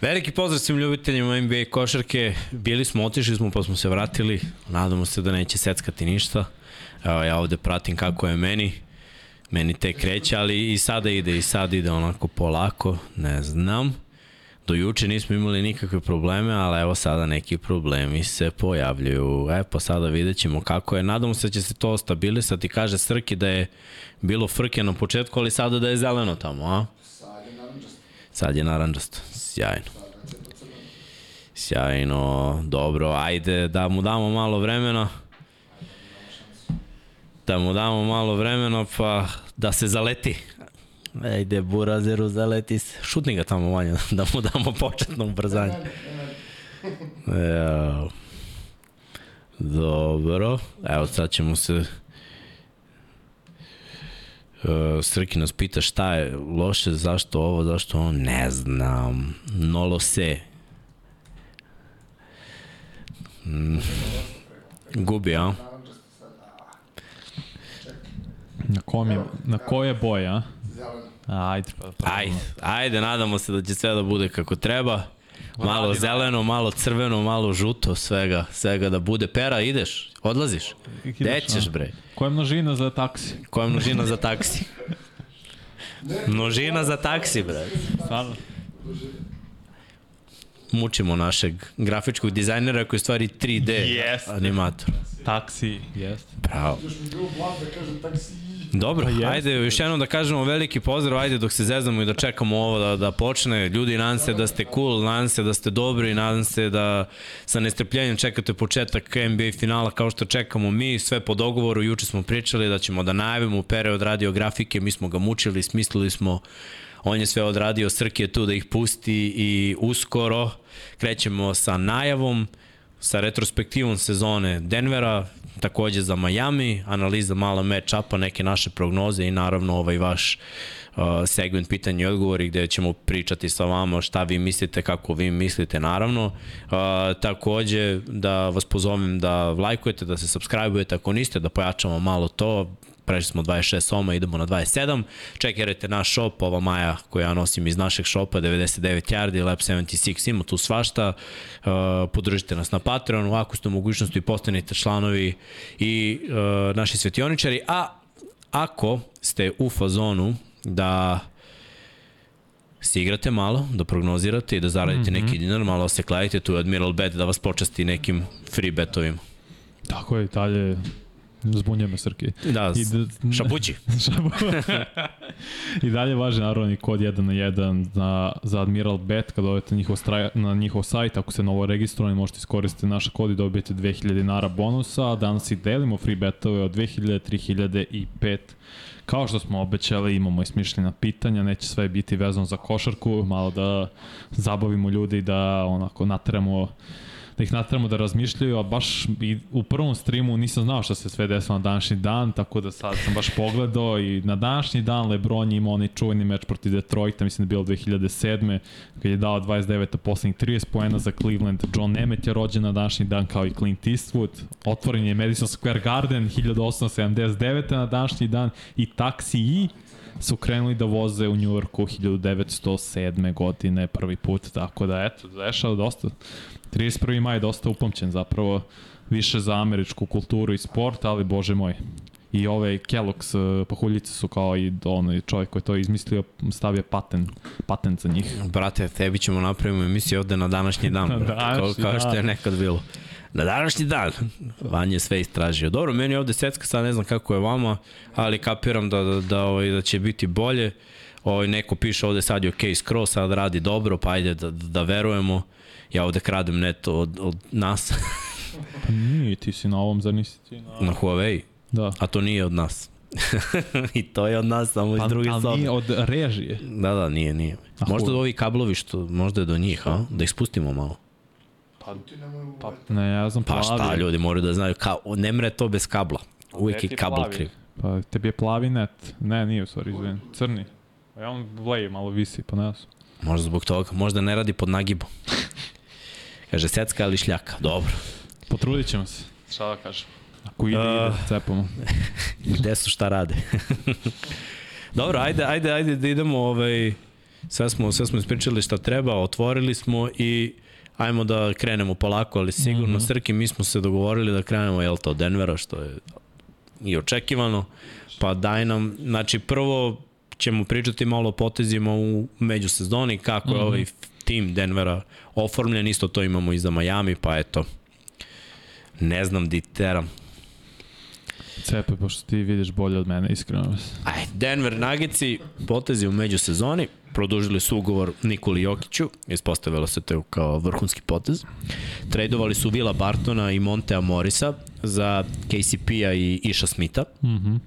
Veliki pozdrav svim ljubiteljima NBA košarke. Bili smo, otišli smo pa smo se vratili. Nadamo se da neće seckati ništa. Evo ja ovde pratim kako je meni. Meni te kreće, ali i sada ide, i sada ide onako polako, ne znam. Do juče nismo imali nikakve probleme, ali evo sada neki problemi se pojavljuju. E pa sada vidjet ćemo kako je. Nadamo se da će se to stabilisati. Kaže Srki da je bilo frke na početku, ali sada da je zeleno tamo, a? Sad je naranđasto. Sjajno. Sjajno, dobro, ajde da mu damo malo vremena. Da mu damo malo vremena pa da se zaleti. Ajde, Burazeru, zaleti se. Šutni ga tamo manje, da mu damo početno ubrzanje. Evo. Dobro, evo sad ćemo se... Uh, Srki nas pita šta je loše, zašto ovo, zašto ovo, ne znam. Nolo se. Mm. Gubi, a? Na, kom je, na koje boje, a? Ajde, pa, pa, Ajde, ajde, nadamo se da će sve da bude kako treba. Malo zeleno, malo crveno, malo žuto, svega, svega da bude. Pera, ideš? Odlaziš? Gde ćeš, bre? Koja je množina za taksi? Koja je množina za taksi? Množina za taksi, bre. Stvarno? Mučimo našeg grafičkog dizajnera koji je stvari 3D Jeste. animator. Taksi, jeste. Bravo. Još mi bilo blago da kažem taksi. Dobro, Pa ajde još jednom da kažemo veliki pozdrav, ajde dok se zezamo i da čekamo ovo da, da počne. Ljudi, nadam se da ste cool, nadam se da ste dobri, nadam se da sa nestrpljenjem čekate početak NBA finala kao što čekamo mi, sve po dogovoru, juče smo pričali da ćemo da najavimo period radio grafike, mi smo ga mučili, smislili smo on je sve odradio, Srki je tu da ih pusti i uskoro krećemo sa najavom, sa retrospektivom sezone Denvera, takođe za Miami, analiza mala match-upa, neke naše prognoze i naravno ovaj vaš uh, segment pitanja i odgovori gde ćemo pričati sa vama šta vi mislite, kako vi mislite naravno. Uh, takođe da vas pozovem da lajkujete, da se subscribe-ujete ako niste, da pojačamo malo to, prešli smo 26 soma, idemo na 27. Čekirajte naš shop, ova maja koju ja nosim iz našeg shopa, 99 yardi, Lab 76, ima tu svašta. Uh, podržite nas na Patreonu, ako ste u mogućnosti postanite članovi i uh, naši svetioničari, a ako ste u fazonu da se igrate malo, da prognozirate i da zaradite mm -hmm. neki dinar, malo se kladite, tu je Admiral Bet da vas počasti nekim free betovima. Tako je, dalje zbunjuje me Srki. Da, I da- šapući. Šabu- I dalje važi naravno i kod 1 na 1 za, za Admiral Bet kada odete njihov straj, na njihov sajt, ako se novo registrovani možete iskoristiti naš kod i dobijete 2000 dinara bonusa, danas i delimo free betove od 2000, 3000 i 5 Kao što smo obećali, imamo i smišljena pitanja, neće sve biti vezano za košarku, malo da zabavimo ljudi i da onako nateramo da ih natramo da razmišljaju, a baš i u prvom streamu nisam znao šta se sve desilo na današnji dan, tako da sad sam baš pogledao i na današnji dan Lebron je imao onaj čuveni meč protiv Detroita, mislim da je bilo 2007. kad je dao 29 a poslednjih 30 poena za Cleveland. John Nemeth je rođen na današnji dan kao i Clint Eastwood. Otvoren je Madison Square Garden 1879. na današnji dan i Taxi E su krenuli da voze u Njujorku 1907. godine prvi put, tako da eto, dešao dosta 31. maj je dosta upamćen zapravo više za američku kulturu i sport, ali bože moj. I ove Kellogg's uh, pahuljice su kao i onaj čovjek koji je to izmislio, stavio patent, patent za njih. Brate, tebi ćemo napravimo emisiju ovde na današnji dan, Na brate, kao, današnji kao što je nekad bilo. Na današnji dan. Vanja je sve istražio. Dobro, meni je ovde secka, sad ne znam kako je vama, ali kapiram da, da, da, ovaj, da će biti bolje. Ovaj, neko piše ovde sad je ok skroz, sad radi dobro, pa ajde da, da verujemo. Ja ovde kradem net od, od nas Pa nije, ti si na ovom, zar nisi ti na... na Huawei, Da. a to nije od nas. I to je od nas, samo iz Pa, druge ali sobe. nije od režije. Da, da, nije, nije. Možda ovi kablovi što, možda je do njih, a? Da ih spustimo malo. U Pa, ne, ja znam Pa plavi. šta, ljudi moraju da znaju, kao, ne mre to bez kabla. Uvijek je kabel plavi? kriv. Pa tebi je plavi net. Ne, nije u stvari, izvin. Crni. A ja on vleje, malo visi, pa ne znam. Možda zbog toga, možda ne radi pod nagibom. Kaže, secka ili šljaka, dobro. Potrudit ćemo se. Šta da kažem? Ako ide, Uh. ide, cepamo. Gde su šta rade? dobro, ajde, ajde, ajde da idemo ovaj, sve smo, sve smo ispričali šta treba, otvorili smo i ajmo da krenemo polako, ali sigurno, mm -hmm. Srki, mi smo se dogovorili da krenemo, jel to, Denvera, što je i očekivano, pa daj nam, znači prvo ćemo pričati malo o potezima u međusezoni, kako mm -hmm. je ovaj tim Denvera oformljen, isto to imamo i za Miami, pa eto, ne znam di teram. Cepaj, pošto ti vidiš bolje od mene, iskreno. Aj, Denver Nuggetsi, potezi u međusezoni, produžili su ugovor Nikoli Jokiću, ispostavilo se to kao vrhunski potez. Tradovali su Vila Bartona i Montea Morisa za KCP-a i Iša Smitha. Mhm. Mm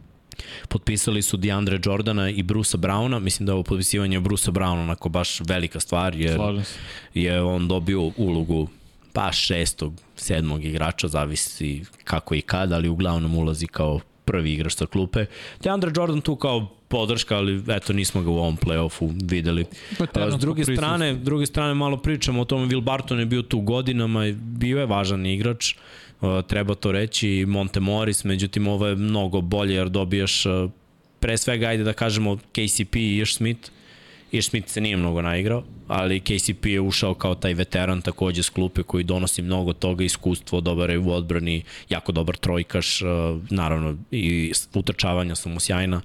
Potpisali su DeAndre Jordana i Brusa Browna. Mislim da je ovo potpisivanje Brusa Browna onako baš velika stvar, jer je on dobio ulogu pa šestog, sedmog igrača, zavisi kako i kada, ali uglavnom ulazi kao prvi igrač sa klupe. DeAndre Jordan tu kao podrška, ali eto nismo ga u ovom play-offu videli. Pa, S druge strane, druge strane malo pričamo o tome, Will Barton je bio tu godinama, bio je važan igrač, treba to reći, Monte Morris, međutim ovo je mnogo bolje jer dobijaš pre svega, ajde da kažemo, KCP i Ish Smith, Ish Smith se nije mnogo naigrao, ali KCP je ušao kao taj veteran takođe s klupe koji donosi mnogo toga, iskustvo, dobar je u odbrani, jako dobar trojkaš, naravno i utrčavanja su mu sjajna.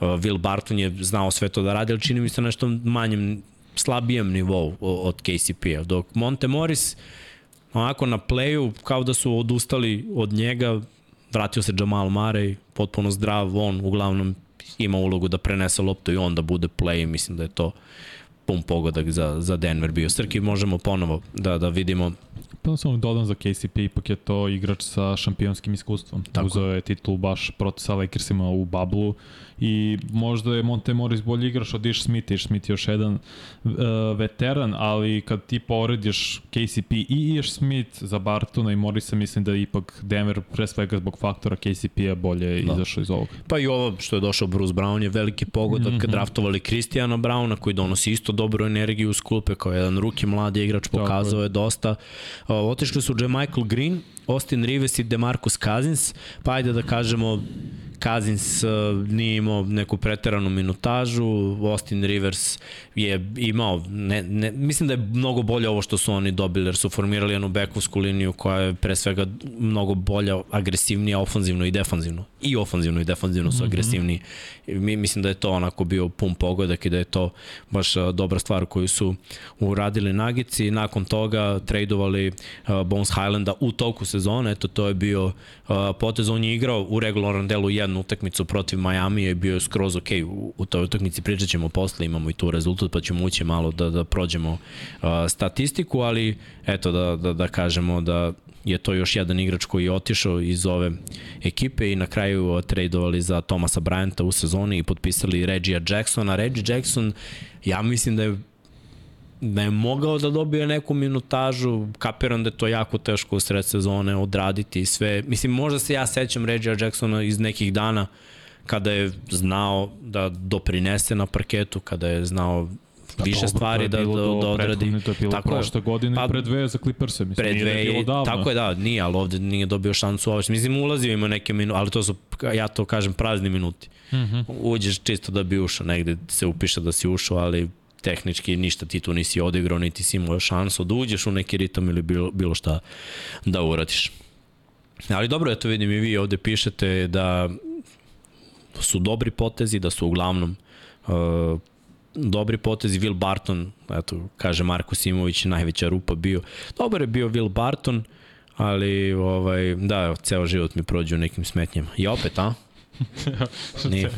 Will Barton je znao sve to da radi, ali čini mi se nešto manjem, slabijem nivou od KCP-a. Dok Monte Morris, onako na playu, kao da su odustali od njega, vratio se Jamal Murray, potpuno zdrav, on uglavnom ima ulogu da prenese loptu i on da bude play, mislim da je to pun pogodak za, za Denver bio. Srki, možemo ponovo da, da vidimo Pa samo dodam za KCP, ipak je to igrač sa šampionskim iskustvom. Tako. Uzeo je titul baš protiv sa Lakersima u bablu i možda je Monte Morris bolji igrač od Ish Smith, Ish Smith je još jedan uh, veteran, ali kad ti porediš KCP i Ish Smith za Bartona i Morrisa, mislim da ipak Denver pre svega zbog faktora KCP-a bolje da. izašao iz ovoga. Pa i ovo što je došao Bruce Brown je veliki pogodak mm -hmm. draftovali Kristijana Browna koji donosi isto dobru energiju u sklupe kao jedan ruki mladi igrač, pokazao je dosta. Otišli su Michael Green, Austin Rivers i DeMarcus Cousins, pa ajde da kažemo Kazins uh, nije imao neku preteranu minutažu, Austin Rivers je imao, ne, ne, mislim da je mnogo bolje ovo što su oni dobili, jer su formirali jednu bekovsku liniju koja je pre svega mnogo bolja, agresivnija, ofanzivno i defanzivno. I ofanzivno i defanzivno su mm -hmm. agresivniji. Mi, mislim da je to onako bio pun pogodak i da je to baš uh, dobra stvar koju su uradili Nagici. Nakon toga tradovali uh, Bones Highlanda u toku sezone, eto to je bio potez, on je igrao u regularnom delu jednu utakmicu protiv Miami je bio skroz ok u, u toj utakmici, pričat ćemo posle, imamo i tu rezultat pa ćemo ući malo da, da prođemo uh, statistiku, ali eto da, da, da kažemo da je to još jedan igrač koji je otišao iz ove ekipe i na kraju tradeovali za Tomasa Bryanta u sezoni i potpisali Regija Jacksona. Reggie Jackson, ja mislim da je da je mogao da dobije neku minutažu, kapiram da je to jako teško u sred sezone odraditi i sve. Mislim, možda se ja sećam Regija Jacksona iz nekih dana kada je znao da doprinese na parketu, kada je znao Pa više dobro, stvari da, da, da odradi. To je bilo tako, prošle godine pa, pre dve za Clippers-e, mislim, pre dve, nije davno. Tako je, da, nije, ali ovde nije dobio šansu ovo. Mislim, ulazio ima neke minuti, ali to su, ja to kažem, prazni minuti. Mm -hmm. Uđeš čisto da bi ušao, negde se upiše da si ušao, ali tehnički ništa ti tu nisi odigrao, niti si imao šansu da uđeš u neki ritam ili bilo, bilo šta da uradiš. Ali dobro, eto vidim i vi ovde pišete da su dobri potezi, da su uglavnom uh, dobri potezi. Will Barton, eto, kaže Marko Simović, najveća rupa bio. Dobar je bio Will Barton, ali ovaj, da, ceo život mi prođe u nekim smetnjama. I opet, a? Nije.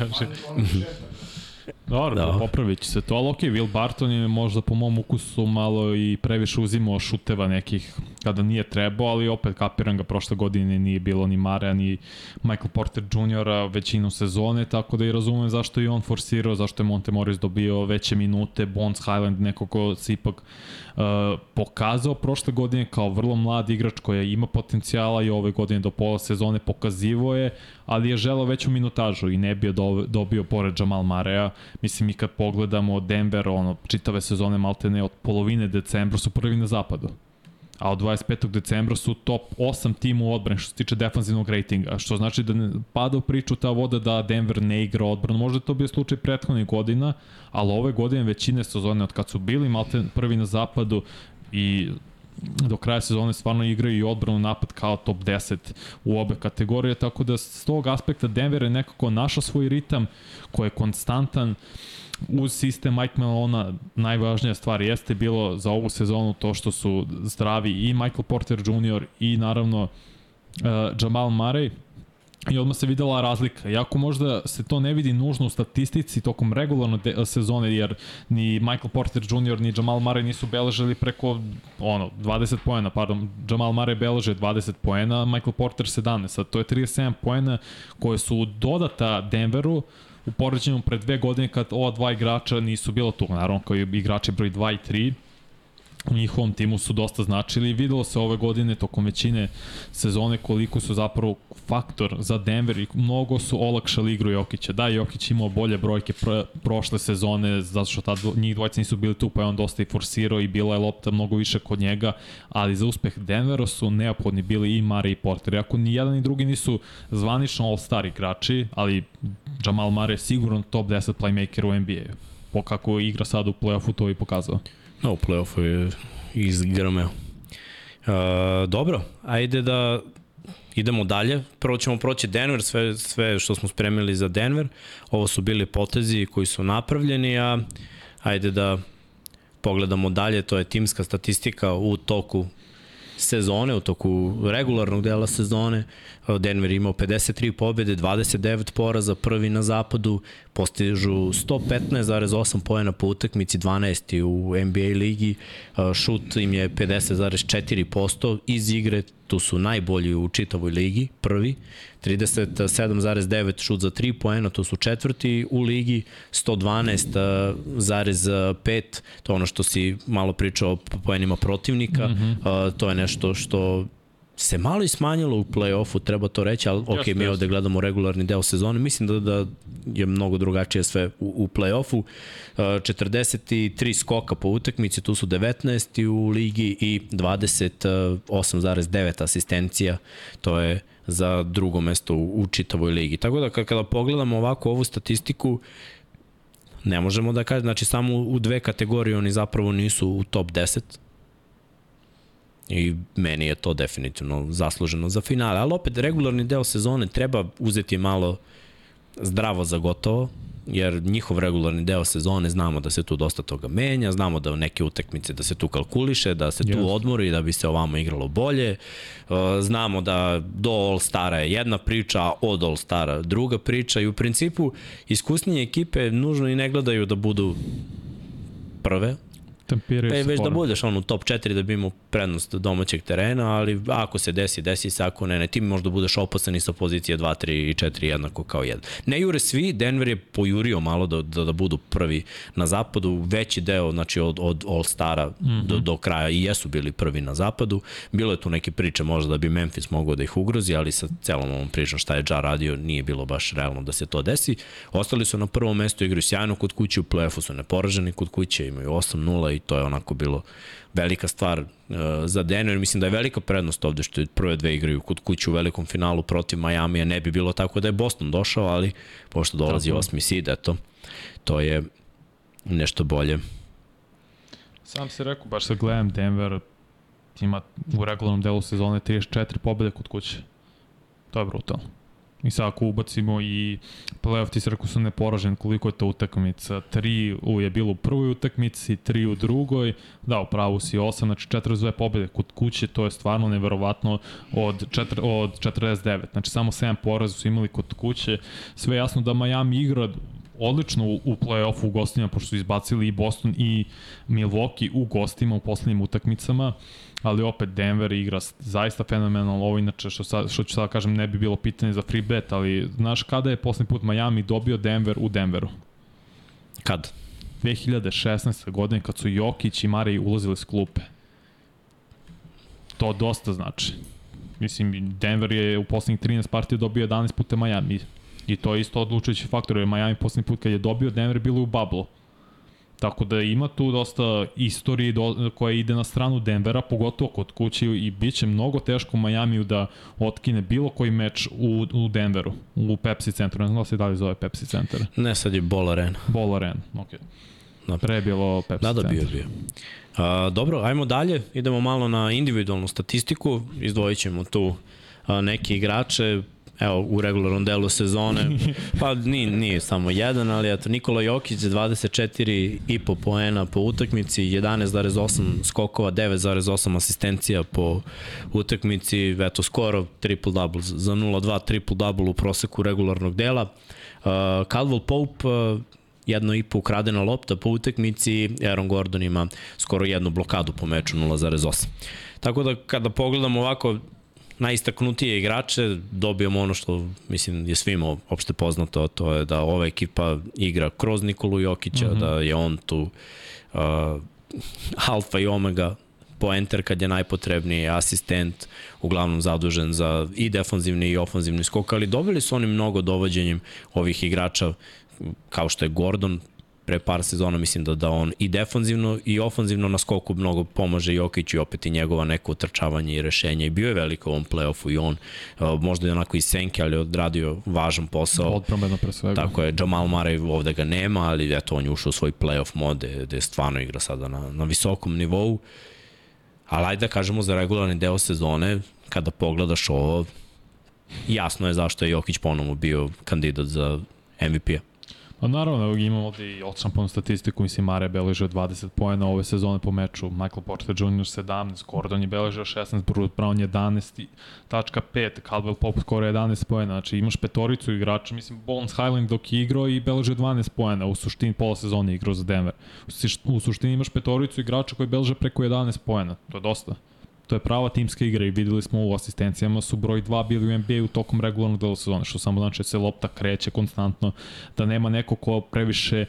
Dobro, da. popravit će se to, ali okej, okay, Will Barton je možda po mom ukusu malo i previše uzimao šuteva nekih kada nije trebao, ali opet kapiram ga prošle godine nije bilo ni Mare, ni Michael Porter Jr. većinu sezone, tako da i razumem zašto je on forsirao, zašto je Monte Morris dobio veće minute, Bones Highland, neko ko se ipak uh, pokazao prošle godine kao vrlo mlad igrač koji ima potencijala i ove godine do pola sezone pokazivo je, ali je želao veću minutažu i ne bio dobio pored Jamal Marea. Mislim i kad pogledamo Denver, ono, čitave sezone maltene od polovine decembra su prvi na zapadu a od 25. decembra su top 8 tim u odbrani što se tiče defanzivnog rejtinga, što znači da pada u priču ta voda da Denver ne igra odbranu. Možda to bio slučaj prethodnih godina, ali ove godine većine sezone od kad su bili malte prvi na zapadu i do kraja sezone stvarno igraju i odbranu napad kao top 10 u obe kategorije, tako da s tog aspekta Denver je nekako našao svoj ritam koji je konstantan uz sistem Mike Malona najvažnija stvar jeste bilo za ovu sezonu to što su zdravi i Michael Porter Jr. i naravno uh, Jamal Murray I odmah se videla razlika. Iako možda se to ne vidi nužno u statistici tokom regularne sezone, jer ni Michael Porter Jr. ni Jamal Murray nisu beležili preko ono, 20 poena, pardon, Jamal Murray beleže 20 poena, Michael Porter 17, sad to je 37 poena koje su dodata Denveru, u poređenju pre dve godine kad ova dva igrača nisu bila tu, naravno kao igrači broj 2 i 3, u njihovom timu su dosta značili i videlo se ove godine tokom većine sezone koliko su zapravo faktor za Denver i mnogo su olakšali igru Jokića. Da, Jokić imao bolje brojke pr prošle sezone zato što tad njih dvojca nisu bili tu pa je on dosta i forsirao i bila je lopta mnogo više kod njega, ali za uspeh Denvera su neophodni bili i Mare i Porter. Iako ni jedan ni drugi nisu zvanično all-star igrači, ali Jamal Mare je sigurno top 10 playmaker u NBA-u. Po kako igra sad u play-offu to i pokazao. No, u play-offu je izgrmeo. Uh, dobro, ajde da idemo dalje. Prvo ćemo proći Denver, sve, sve što smo spremili za Denver. Ovo su bili potezi koji su napravljeni, a ajde da pogledamo dalje. To je timska statistika u toku sezone, u toku regularnog dela sezone. Denver imao 53 pobjede, 29 poraza, prvi na zapadu, postižu 115,8 pojena po utakmici, 12. u NBA ligi, šut im je 50,4% iz igre, tu su najbolji u čitavoj ligi, prvi, 37,9 šut za 3 poena, to su četvrti u ligi, 112,5, to je ono što si malo pričao o poenima protivnika, mm -hmm. to je nešto što se malo i smanjilo u play-offu, treba to reći, ali ok, mi ovde gledamo regularni deo sezone, mislim da, da je mnogo drugačije sve u, u play-offu. 43 skoka po utakmici, tu su 19 u ligi i 28,9 asistencija, to je za drugo mesto u, u čitavoj ligi. Tako da kada pogledamo ovako ovu statistiku, ne možemo da kažem, znači samo u dve kategorije oni zapravo nisu u top 10, I meni je to definitivno zasluženo za finale. Ali opet, regularni deo sezone treba uzeti malo zdravo za gotovo, jer njihov regularni deo sezone znamo da se tu dosta toga menja, znamo da neke utakmice da se tu kalkuliše, da se tu yes. odmori da bi se ovamo igralo bolje. Uh, znamo da do All-Stara je jedna priča, a od All-Stara druga priča i u principu iskusnije ekipe nužno i ne gledaju da budu prve, Tempiraju pa već da budeš on u top 4 da bi imao prednost domaćeg terena, ali ako se desi, desi se, ako ne, ne, ti možda budeš opasan i sa pozicije 2, 3 i 4 jednako kao 1. Ne jure svi, Denver je pojurio malo da, da, da budu prvi na zapadu, veći deo, znači od, od All-Stara mm -hmm. do, do kraja i jesu bili prvi na zapadu. Bilo je tu neke priče možda da bi Memphis mogao da ih ugrozi, ali sa celom ovom pričom šta je Ja radio, nije bilo baš realno da se to desi. Ostali su na prvom mestu, igraju sjajno kod kuće, u play-offu su neporaženi kod kuće, imaju 8-0 i to je onako bilo velika stvar uh, za Denver. Mislim da je velika prednost ovde što je prve dve igraju kod kuće u velikom finalu protiv Majamija. Ne bi bilo tako da je Boston došao, ali pošto dolazi tako. osmi seed, eto, to je nešto bolje. Sam se rekao, baš sad gledam Denver, ima u regularnom delu sezone 34 pobede kod kuće. To je brutalno. I sad ako ubacimo i playoff, ti se rekao su neporažen koliko je to utakmica. Tri u je bilo u prvoj utakmici, tri u drugoj, da, u pravu si osam, znači 42 pobjede kod kuće, to je stvarno neverovatno od, četiri, od 49. Znači samo 7 poraza su imali kod kuće. Sve jasno da Miami igra odlično u play-offu u gostima, pošto su izbacili i Boston i Milwaukee u gostima u poslednjim utakmicama. Uh, ali opet Denver igra zaista fenomenalno, ovo inače što, sad, što ću sad kažem ne bi bilo pitanje za free bet, ali znaš kada je poslednji put Miami dobio Denver u Denveru? Kad? 2016. godine kad su Jokić i Marij ulazili s klupe. To dosta znači. Mislim, Denver je u poslednjih 13 partija dobio 11 puta Miami. I to je isto odlučujući faktor, jer Miami poslednji put kad je dobio Denver bilo u bubble Tako da ima tu dosta istorije do, koja ide na stranu Denvera, pogotovo kod kuće i bit će mnogo teško Majamiju da otkine bilo koji meč u, u Denveru, u Pepsi centru. Ne znam da se da li zove Pepsi centar. Ne, sad je Ball Arena. Ball Arena, ok. Da. Pre je bilo Pepsi Da, da, bio, bio. A, dobro, ajmo dalje. Idemo malo na individualnu statistiku. Izdvojit ćemo tu a, neke igrače evo, u regularnom delu sezone, pa nije, nije samo jedan, ali eto, Nikola Jokić 24,5 poena po utakmici, 11,8 skokova, 9,8 asistencija po utakmici, eto, skoro triple-double, za 0,2 triple-double u proseku regularnog dela. Uh, Caldwell Pope, uh, jedno i po ukradena lopta po utakmici, Aaron Gordon ima skoro jednu blokadu po meču 0,8. Tako da kada pogledamo ovako najistaknutije igrače, dobijamo ono što mislim je svima opšte poznato, to je da ova ekipa igra kroz Nikolu Jokića, mm -hmm. da je on tu uh, alfa i omega poenter kad je najpotrebniji, asistent, uglavnom zadužen za i defanzivni i ofanzivni skok, ali dobili su oni mnogo dovođenjem ovih igrača kao što je Gordon, pre par sezona mislim da da on i defanzivno i ofanzivno na skoku mnogo pomaže Jokić i opet i njegova neko utrčavanje i rešenje. I bio je veliko u ovom play-offu i on uh, možda je onako iz senke ali odradio važan posao. Odpromeno pre svega. tako je Jamal Murray ovde ga nema ali eto on je ušao u svoj play-off mode gde stvarno igra sada na, na visokom nivou. Ali ajde da kažemo za regularni deo sezone kada pogledaš ovo jasno je zašto je Jokić ponovo bio kandidat za MVP-a Pa naravno, imamo ovde i odšamponu statistiku, mislim, Mare beležio 20 pojena ove sezone po meču, Michael Porter Jr. 17, Gordon je beležio 16, Bruce Brown 11, tačka 5, Caldwell Pope skoro 11 pojena, znači imaš petoricu igrača, mislim, Bones Highland dok je igrao i beležio 12 pojena, u suštini pola sezone igrao za Denver. U suštini imaš petoricu igrača koji beleže preko 11 pojena, to je dosta. To je prava timska igra i videli smo u asistencijama su broj 2 bili u NBA u tokom regularnog dela sezone, što samo znači da se lopta kreće konstantno, da nema neko ko previše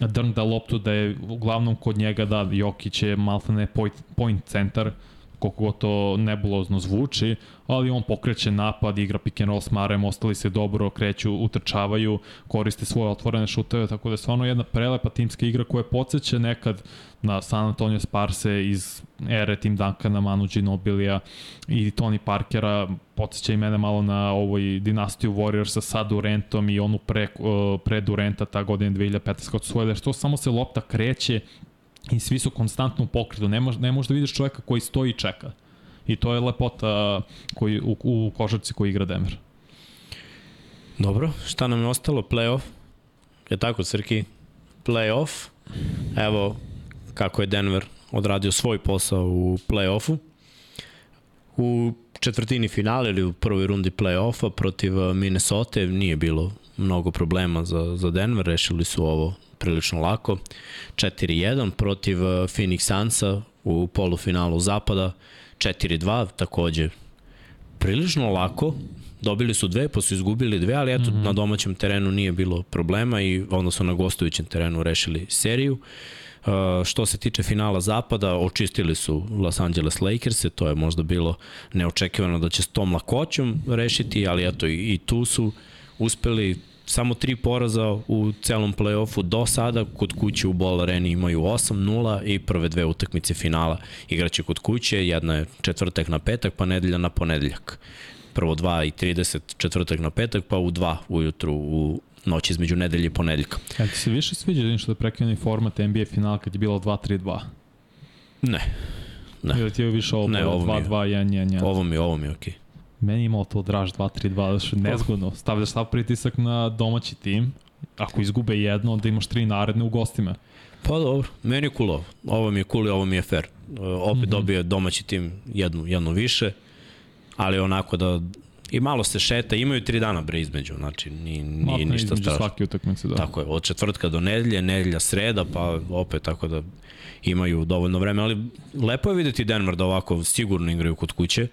drnda loptu, da je uglavnom kod njega da Jokić je maltene point, point centar, koliko god to nebulozno zvuči, ali on pokreće napad, igra pick and roll s Marem, ostali se dobro, kreću, utrčavaju, koriste svoje otvorene šuteve, tako da je stvarno jedna prelepa timska igra koja podsjeća nekad na San Antonio Sparse iz ere Tim Duncana, Manu Ginobilija i Tony Parkera, podsjeća mene malo na ovoj dinastiju Warriorsa sa Durantom i onu pre, pre Duranta ta godina 2015 kad su svojili, što samo se lopta kreće i svi su konstantno u pokretu, ne, mož, ne možeš da vidiš čoveka koji stoji i čeka. I to je lepota koji, u, u košarci koji igra Denver. Dobro, šta nam je ostalo? Playoff? Je tako, Srki? Playoff. Evo kako je Denver odradio svoj posao u playoffu. U četvrtini finale ili u prvoj rundi playoffa protiv Minnesota nije bilo mnogo problema za, za Denver, rešili su ovo prilično lako. 4-1 protiv Phoenix Sunsa u polufinalu zapada, 4-2 takođe prilično lako, dobili su dve, pa su izgubili dve, ali eto, mm -hmm. na domaćem terenu nije bilo problema i onda su na gostujućem terenu rešili seriju. Uh, što se tiče finala zapada, očistili su Los Angeles Lakers, to je možda bilo neočekivano da će s tom lakoćom rešiti, ali eto i, i tu su uspeli samo tri poraza u celom play-offu do sada, kod kuće u Ball Areni imaju 8-0 i prve dve utakmice finala igraće kod kuće, jedna je četvrtak na petak, pa nedelja na ponedeljak. Prvo 2 i 30 četvrtak na petak, pa u 2 ujutru u noć između nedelje i ponedeljka. Ja ti se više sviđa da što da prekljeni format NBA finala kad je bilo 2-3-2? Ne. Ne. Ili ti je više ovo, ne, ovo 2-2-1-1-1? Ovo mi, ovo mi je okej. Okay. Meni je imalo to draž 2-3-2, da što je nezgodno. Stavljaš sav pritisak na domaći tim, ako izgube jedno, onda imaš tri naredne u gostima. Pa dobro, meni je cool ovo. Ovo mi je cool i ovo mi je fair. Opet mm -hmm. dobije domaći tim jednu, jednu više, ali onako da i malo se šeta, imaju tri dana bre između, znači nije Matne ništa strašno. svake utakmice, da. Tako je, od četvrtka do nedelje, nedelja sreda, pa opet tako da imaju dovoljno vremena, ali lepo je videti Denver da ovako sigurno igraju kod kuće.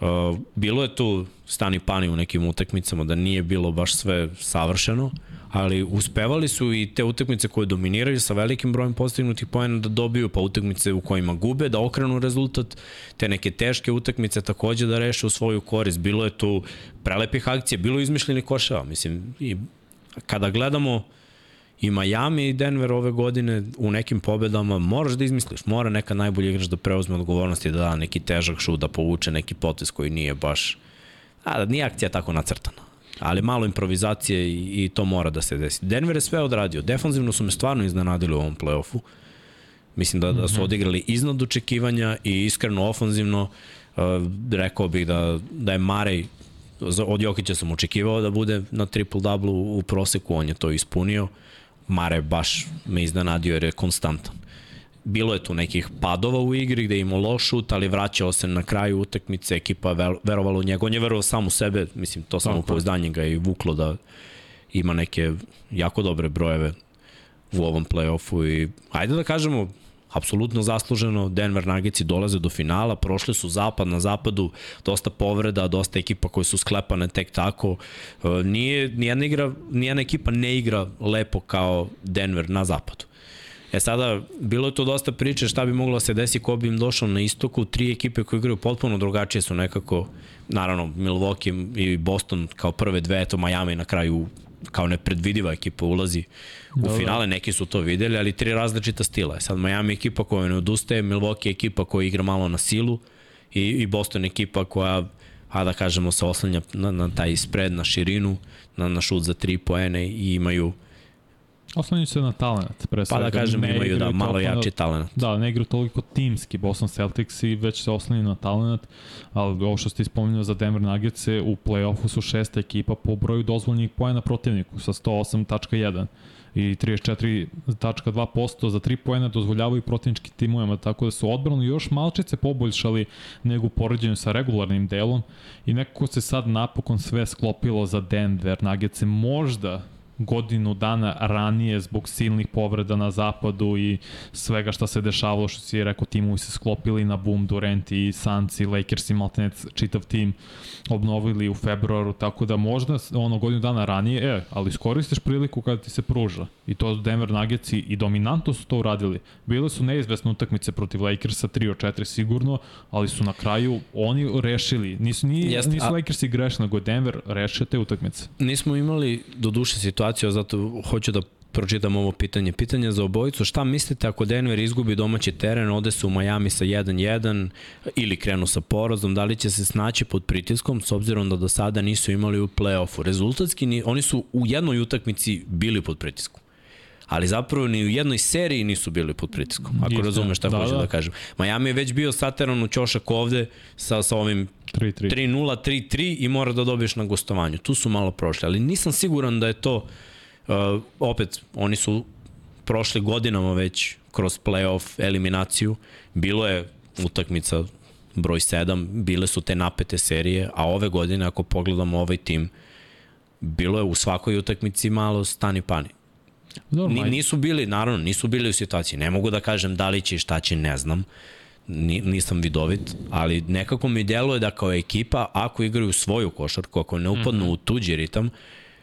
Uh, bilo je tu stani pani u nekim utakmicama da nije bilo baš sve savršeno, ali uspevali su i te utakmice koje dominiraju sa velikim brojem postignutih poena da dobiju, pa utakmice u kojima gube, da okrenu rezultat, te neke teške utakmice takođe da reše u svoju korist. Bilo je tu prelepih akcija, bilo je izmišljeni koševa, mislim, i kada gledamo I Miami i Denver ove godine u nekim pobedama moraš da izmisliš, mora neka najbolji igrač da preuzme odgovornost i da da neki težak šut, da povuče neki potes koji nije baš, a da nije akcija tako nacrtana. Ali malo improvizacije i, i to mora da se desi. Denver je sve odradio. Defanzivno su me stvarno iznenadili u ovom play-offu. Mislim da, da su odigrali iznad očekivanja i iskreno ofanzivno uh, rekao bih da, da je Marej od Jokića sam očekivao da bude na triple-double u proseku, on je to ispunio. Mare baš me iznenadio jer je konstantan. Bilo je tu nekih padova u igri gde je imao loš šut, ali vraćao se na kraju utakmice, ekipa ver, verovala u njega. On je verovao sam u sebe, mislim, to samo je. pouzdanje ga je i vuklo da ima neke jako dobre brojeve u ovom play-offu i ajde da kažemo, apsolutno zasluženo, Denver Nuggetsi dolaze do finala, prošli su zapad na zapadu, dosta povreda, dosta ekipa koje su sklepane tek tako. E, Nije, nijedna, igra, nijedna ekipa ne igra lepo kao Denver na zapadu. E sada, bilo je to dosta priče šta bi moglo da se desi ko bi im došao na istoku, tri ekipe koje igraju potpuno drugačije su nekako, naravno Milwaukee i Boston kao prve dve, eto Miami na kraju kao nepredvidiva ekipa ulazi u da. finale, neki su to videli, ali tri različita stila. Sad Miami ekipa koja ne odustaje, Milwaukee ekipa koja igra malo na silu i, i Boston ekipa koja a da kažemo se oslanja na, na taj spread, na širinu, na, na šut za tri poene i imaju, Oslanjuju se na talent, pre pa svega. da kažem, Ne imaju da malo jači talent. Da, ne igraju toliko timski Boston Celtics i već se oslanjaju na talent, ali ovo što ste ispominjali za Denver Nuggets u play-offu su šesta ekipa po broju dozvoljenih pojena protivniku sa 108.1 i 34.2% za 3 poena dozvoljavaju protivnički timovima, tako da su odbranu još malčice poboljšali nego u poređenju sa regularnim delom i nekako se sad napokon sve sklopilo za Denver Nuggets možda godinu dana ranije zbog silnih povreda na zapadu i svega šta se dešavalo, što si rekao, timovi se sklopili na boom, Durant i Suns i Lakers i Maltenec, čitav tim obnovili u februaru, tako da možda ono godinu dana ranije, e, ali iskoristiš priliku kada ti se pruža. I to Denver Nuggets i, i dominantno su to uradili. Bile su neizvesne utakmice protiv Lakersa, 3 od 4 sigurno, ali su na kraju oni rešili. Nisu, nije, Jeste, nisu a- Lakersi grešni, nego je Denver rešio te utakmice. Nismo imali do duše situaciju, a zato hoću da pročitam ovo pitanje. Pitanje za obojicu, šta mislite ako Denver izgubi domaći teren, ode se u Miami sa 1-1 ili krenu sa porazom, da li će se snaći pod pritiskom s obzirom da do sada nisu imali u play-offu? Rezultatski, ni, oni su u jednoj utakmici bili pod pritiskom. Ali zapravo ni u jednoj seriji nisu bili pod pritiskom, ako razumeš šta Da, hoću da. da. kažem. Miami je već bio sateran u ćošak ovde sa, sa ovim 3-3. 3-0, 3-3 i mora da dobiješ na gostovanju. Tu su malo prošli, ali nisam siguran da je to, uh, opet, oni su prošli godinama već kroz playoff eliminaciju. Bilo je utakmica broj 7, bile su te napete serije, a ove godine, ako pogledamo ovaj tim, bilo je u svakoj utakmici malo stani pani. Ni, nisu bili, naravno, nisu bili u situaciji. Ne mogu da kažem da li će i šta će, ne znam. Ni, nisam vidovit, ali nekako mi djeluje da kao ekipa, ako igraju svoju košarku, ako ne upadnu mm -hmm. u tuđi ritam,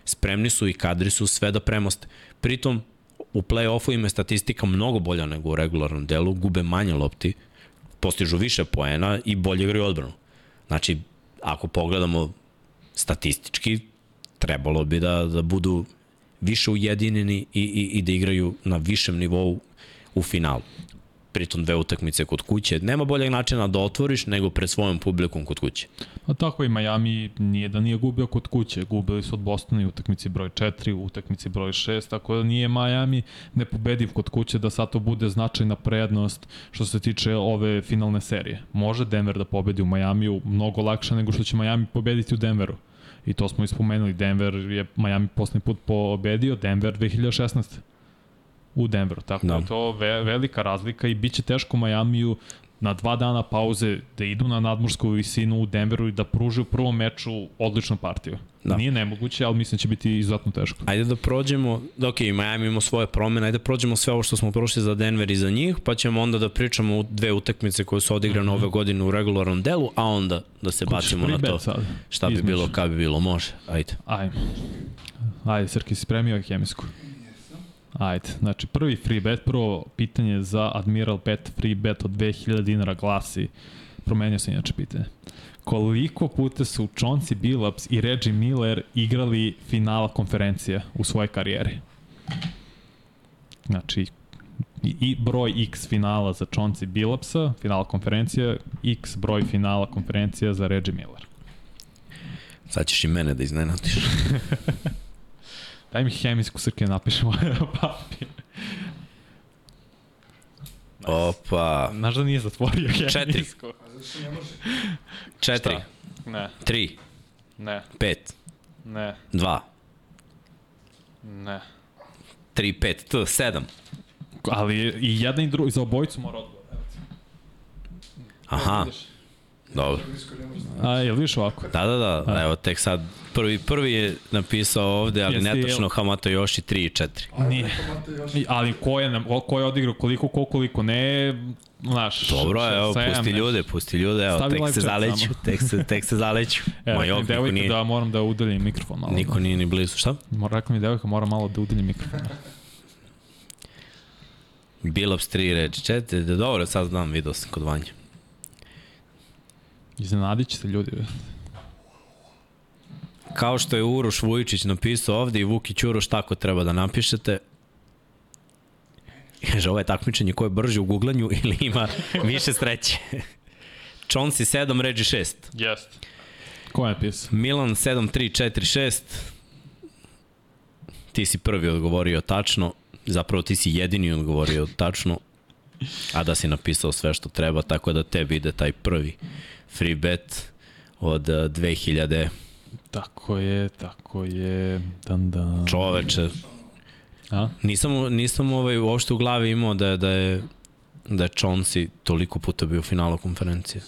spremni su i kadri su sve da premoste. Pritom, u play-offu im je statistika mnogo bolja nego u regularnom delu, gube manje lopti, postižu više poena i bolje igraju odbranu. Znači, ako pogledamo statistički, trebalo bi da, da budu više ujedinjeni i, i, i da igraju na višem nivou u finalu. Pritom dve utakmice kod kuće. Nema boljeg načina da otvoriš nego pred svojom publikom kod kuće. A tako i Miami nije da nije gubio kod kuće. Gubili su od Bostona i utakmici broj 4, u utakmici broj 6, tako da nije Miami nepobediv kod kuće da sad to bude značajna prednost što se tiče ove finalne serije. Može Denver da pobedi u Majamiju mnogo lakše nego što će Miami pobediti u Denveru. I to smo ispomenuli. Denver je Miami poslednji put pobedio, Denver 2016 u Denveru. Tako da, je to ve, velika razlika i bit će teško Majamiju na dva dana pauze da idu na nadmorsku visinu u Denveru i da pruže u prvom meču odličnu partiju. Da. Nije nemoguće, ali mislim da će biti izuzetno teško. Ajde da prođemo, da ok, Miami ima svoje promene, ajde da prođemo sve ovo što smo prošli za Denver i za njih, pa ćemo onda da pričamo u dve utakmice koje su odigrane mm -hmm. ove godine u regularnom delu, a onda da se bacimo na to Sad. šta bi Izmišljam. bilo, kad bi bilo, može, ajde. Ajde. Ajde, Srki, si spremio hemijsku? Ajde, znači prvi free bet, prvo pitanje za Admiral Bet free bet od 2000 dinara glasi, promenio sam inače pitanje. Koliko puta su Chauncey Billups i Reggie Miller igrali finala konferencije u svojoj karijeri? Znači, i, i broj x finala za Chauncey Billupsa, finala konferencije, x broj finala konferencija za Reggie Miller. Sad ćeš i mene da iznenadiš. Daj mi hemijsku srke, napišemo papir. Opa. Znaš da nije zatvorio Četiri. hemijsku? A zašto ne može? Četiri, Ne, tri, ne, pet, ne, dva, ne. tri, pet, t, sedam. Ali i jedan i drugi, za obojicu mora odgovor. evo ti. Dobro. A, jel viš ovako? Da, da, da, evo tek sad, prvi, prvi je napisao ovde, ali Jeste, netačno jel- Hamato Yoshi 3 i 4. Nije. Ali ko je, nam- ko je odigrao koliko, ko koliko, ne, znaš. Dobro, evo, sedam, pusti ljude, pusti ljude, evo, Stavi tek se zaleću, samo. tek se, tek se zaleću. Evo, Ma jok, devojka nije, da moram da udaljim mikrofon malo. niko nije ni blizu. Šta? Mora, rekla mi devojka mora malo da udaljim mikrofon. Bilops 3 reči, 4, da dobro, sad znam, vidio sam kod Vanja. Iznenadit će se ljudi. Kao što je Uroš Vujičić napisao ovde i Vukić Uroš tako treba da napišete. Kaže, ovo je takmičenje ko je brže u guglanju ili ima više sreće. Chauncey 7, Reggie 6. Jest. Ko je napisao? Milan 7, 3, 4, 6. Ti si prvi odgovorio tačno. Zapravo ti si jedini odgovorio tačno. A da si napisao sve što treba, tako da tebi ide taj prvi free bet od eh, 2000 Tako je, tako je. Dan, dan. čoveče. A? Nisam, nisam ovaj, uopšte u glavi imao da, je- da je da je Chauncey toliko puta bio u finalu konferencije.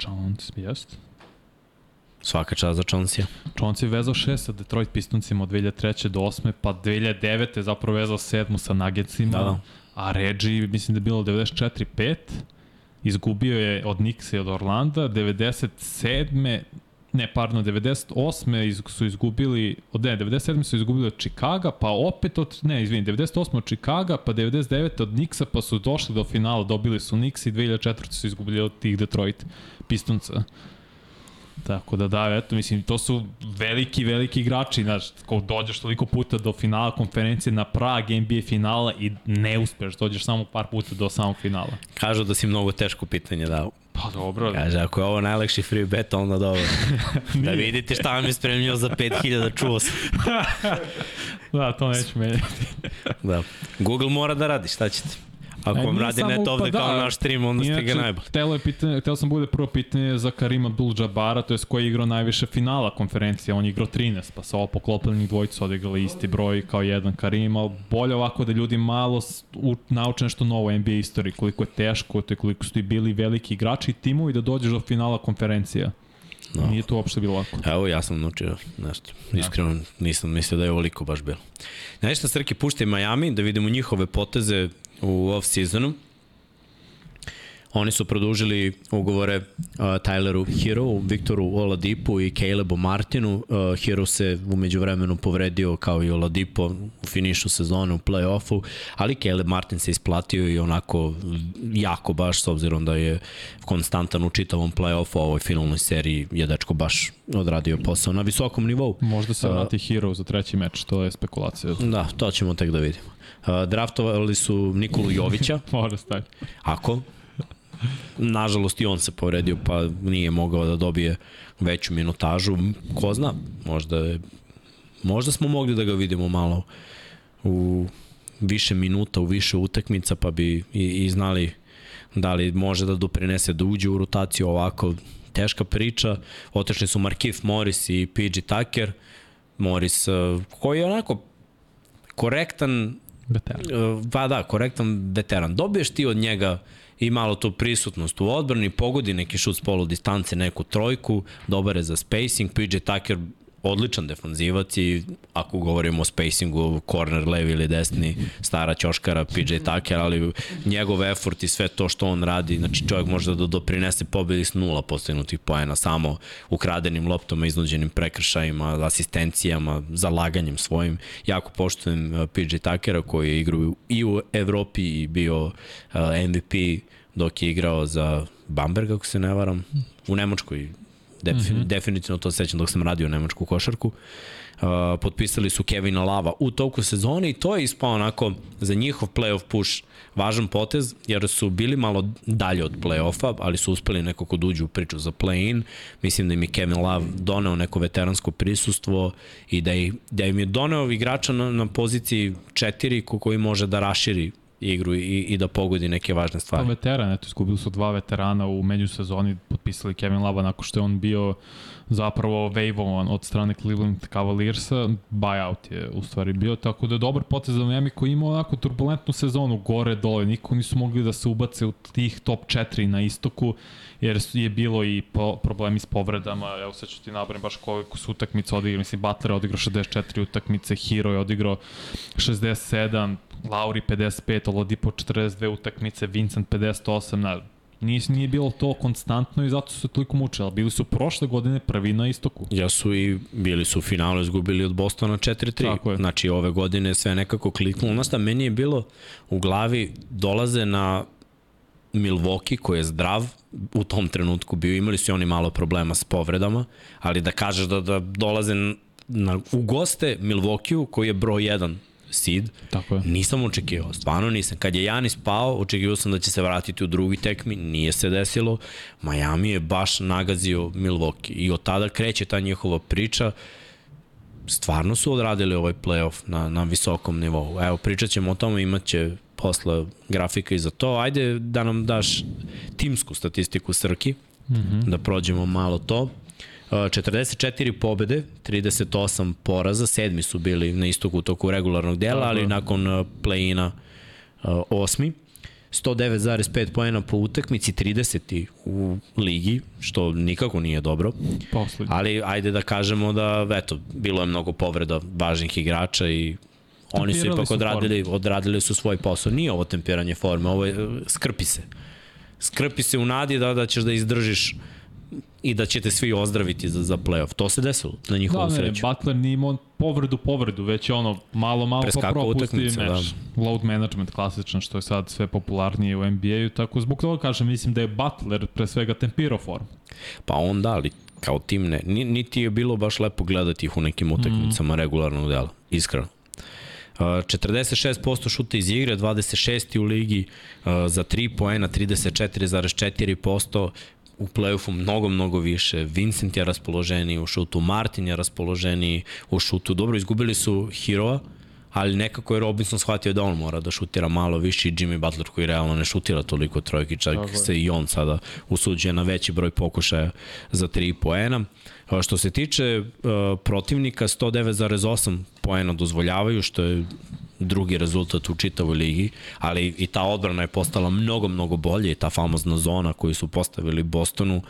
Jones, jest. Svaka čast za Chauncey. Jones je vezao šest sa Detroit Pistoncima od 2003. do 8. pa 2009. je zapravo vezao sedmu sa Nuggetsima. Da, da. A Reggie, mislim da je bilo 94-5. Izgubio je od Nixa i od Orlanda. 97. Ne, pardon, 98. Iz, su izgubili, od ne, 97. su izgubili od Chicaga, pa opet od, ne, izvini, 98. od Chicaga, pa 99. od Nixa, pa su došli do finala, dobili su Nix i 2004. su izgubili od tih Detroit Pistonca. Tako da da, eto, mislim, to su veliki, veliki igrači, znaš, ko dođeš toliko puta do finala konferencije na prag NBA finala i ne uspeš, dođeš samo par puta do samog finala. Kažu da si mnogo teško pitanje dao. Pa dobro, Kaže, ako je ovo najlakši free bet, onda dobro. da vidite šta vam je spremljio za 5000, čuo sam. da, to neću menjati. Da. Google mora da radi, šta ćete? Ako E, vam radi net ovde pa kao da. naš stream, onda ste ga najbolji. Telo je pitanje, telo sam bude prvo pitanje za Karima Abdul-Jabara, to je koji je igrao najviše finala konferencije, on je igrao 13, pa sa ovo poklopljenih dvojica odigrali isti broj kao jedan Karim, ali bolje ovako da ljudi malo u, nauče nešto novo u NBA istoriji, koliko je teško, te koliko su ti bili veliki igrači i timovi da dođeš do finala konferencija. No. No. Nije to uopšte bilo lako. Evo, ja sam naučio nešto. Iskreno, nisam mislio da je ovoliko baš bilo. Znaš šta, Srki, puštaj Miami da vidimo njihove poteze u off-seasonu. Oni su produžili ugovore uh, Tyleru Hero, Viktoru Oladipu i Calebo Martinu. Uh, Hero se umeđu vremenu povredio kao i Oladipo u finišu sezone u play-offu, ali Caleb Martin se isplatio i onako jako baš s obzirom da je konstantan u čitavom play-offu, a ovoj finalnoj seriji je dečko baš odradio posao na visokom nivou. Možda se vrati Hero za treći meč, to je spekulacija. Da, to ćemo tek da vidimo. Draftovali su Nikolu Jovića, Mora staviti. Ako. Nažalost i on se povredio pa nije mogao da dobije veću minutažu. Ko zna, možda je, možda smo mogli da ga vidimo malo u više minuta, u više utakmica pa bi i, i znali da li može da doprinese da uđe u rotaciju ovako teška priča. Otešli su Markif Morris i PG Tucker. Morris uh, koji je onako korektan Veteran. Pa da, korektan veteran. Dobiješ ti od njega i malo tu prisutnost u odbrani, pogodi neki šut s polu distance, neku trojku, dobar je za spacing, PJ Tucker odličan defanzivac i ako govorimo o spacingu, corner, levi ili desni, stara ćoškara, PJ Tucker, ali njegov effort i sve to što on radi, znači čovjek može da doprinese pobedi s nula postignutih poena, samo ukradenim loptama, iznuđenim prekršajima, asistencijama, zalaganjem svojim. Jako poštujem uh, PJ Tuckera koji je igrao i u Evropi i bio uh, MVP dok je igrao za Bamberg, ako se ne varam, u Nemačkoj Def, mm -hmm. Definitivno to sećam dok sam radio nemačku košarku. Uh, potpisali su Kevina Lava u toku sezone i to je ispao onako za njihov playoff push važan potez, jer su bili malo dalje od play-offa, ali su uspeli nekako da uđu u priču za play-in. Mislim da im je Kevin Love doneo neko veteransko prisustvo i da, je, da im je doneo igrača na, na poziciji 4 ko koji može da raširi igru i, i da pogodi neke važne stvari. Pa veteran, eto, izgubili su dva veterana u menju sezoni, potpisali Kevin Lava nakon što je on bio zapravo waivovan od strane Cleveland Cavaliersa, buyout je u stvari bio, tako da je dobar potez za Miami koji ima onako turbulentnu sezonu, gore, dole, niko nisu mogli da se ubace u tih top 4 na istoku, jer je bilo i po, problemi s povredama, evo sad ću ti nabrati baš koliko su utakmice odigrali, mislim Butler je odigrao 64 utakmice, Hero je odigrao 67, Lauri 55, Oladipo 42 utakmice, Vincent 58, na, Nije, nije bilo to konstantno i zato su se toliko mučili, ali bili su prošle godine prvi na istoku. Ja su i bili su u finalu izgubili od Bostona 4-3. Znači ove godine sve nekako kliknulo. Ono meni je bilo u glavi dolaze na Milwaukee koji je zdrav u tom trenutku bio, imali su oni malo problema s povredama, ali da kažeš da, da dolaze na, u goste Milwaukee koji je broj 1 seed. Tako je. Nisam očekivao, stvarno nisam. Kad je Janis pao, očekivao sam da će se vratiti u drugi tekmi, nije se desilo. Miami je baš nagazio Milwaukee i od tada kreće ta njihova priča. Stvarno su odradili ovaj playoff na, na visokom nivou. Evo, pričat ćemo o tome, imat će posle grafika i za to. Ajde da nam daš timsku statistiku Srki, mm -hmm. da prođemo malo to. 44 pobede, 38 poraza, sedmi su bili na istoku u toku regularnog dela, ali nakon play-ina osmi. 109,5 poena po utakmici, 30. u ligi, što nikako nije dobro. Poslednji. Ali ajde da kažemo da, eto, bilo je mnogo povreda važnih igrača i oni su ipak odradili, odradili su svoj posao. Nije ovo tempiranje forme, ovo je, skrpi se. Skrpi se u nadi da, da ćeš da izdržiš uh, i da ćete svi ozdraviti za, za playoff. To se desilo na njihovu da, sreću. Da, ne, Butler nije imao povredu povredu, već je ono malo, malo pa propusti meč. Da. Load management klasičan, što je sad sve popularnije u NBA-u, tako zbog toga kažem, mislim da je Butler pre svega tempirao formu. Pa on da, ali kao tim ne. Niti je bilo baš lepo gledati ih u nekim utakmicama mm. regularnog dela, iskreno. 46% šuta iz igre, 26. u ligi, za 3 poena 34,4%, u play-offu mnogo, mnogo više. Vincent je raspoloženiji u šutu, Martin je raspoloženiji u šutu. Dobro, izgubili su Hirova, ali nekako je Robinson shvatio da on mora da šutira malo više i Jimmy Butler koji realno ne šutira toliko trojki, čak Tako se i on sada usuđuje na veći broj pokušaja za 3 poena. Što se tiče uh, protivnika, 109,8 poena dozvoljavaju, što je drugi rezultat u čitavoj ligi, ali i ta odbrana je postala mnogo, mnogo bolje i ta famozna zona koju su postavili Bostonu,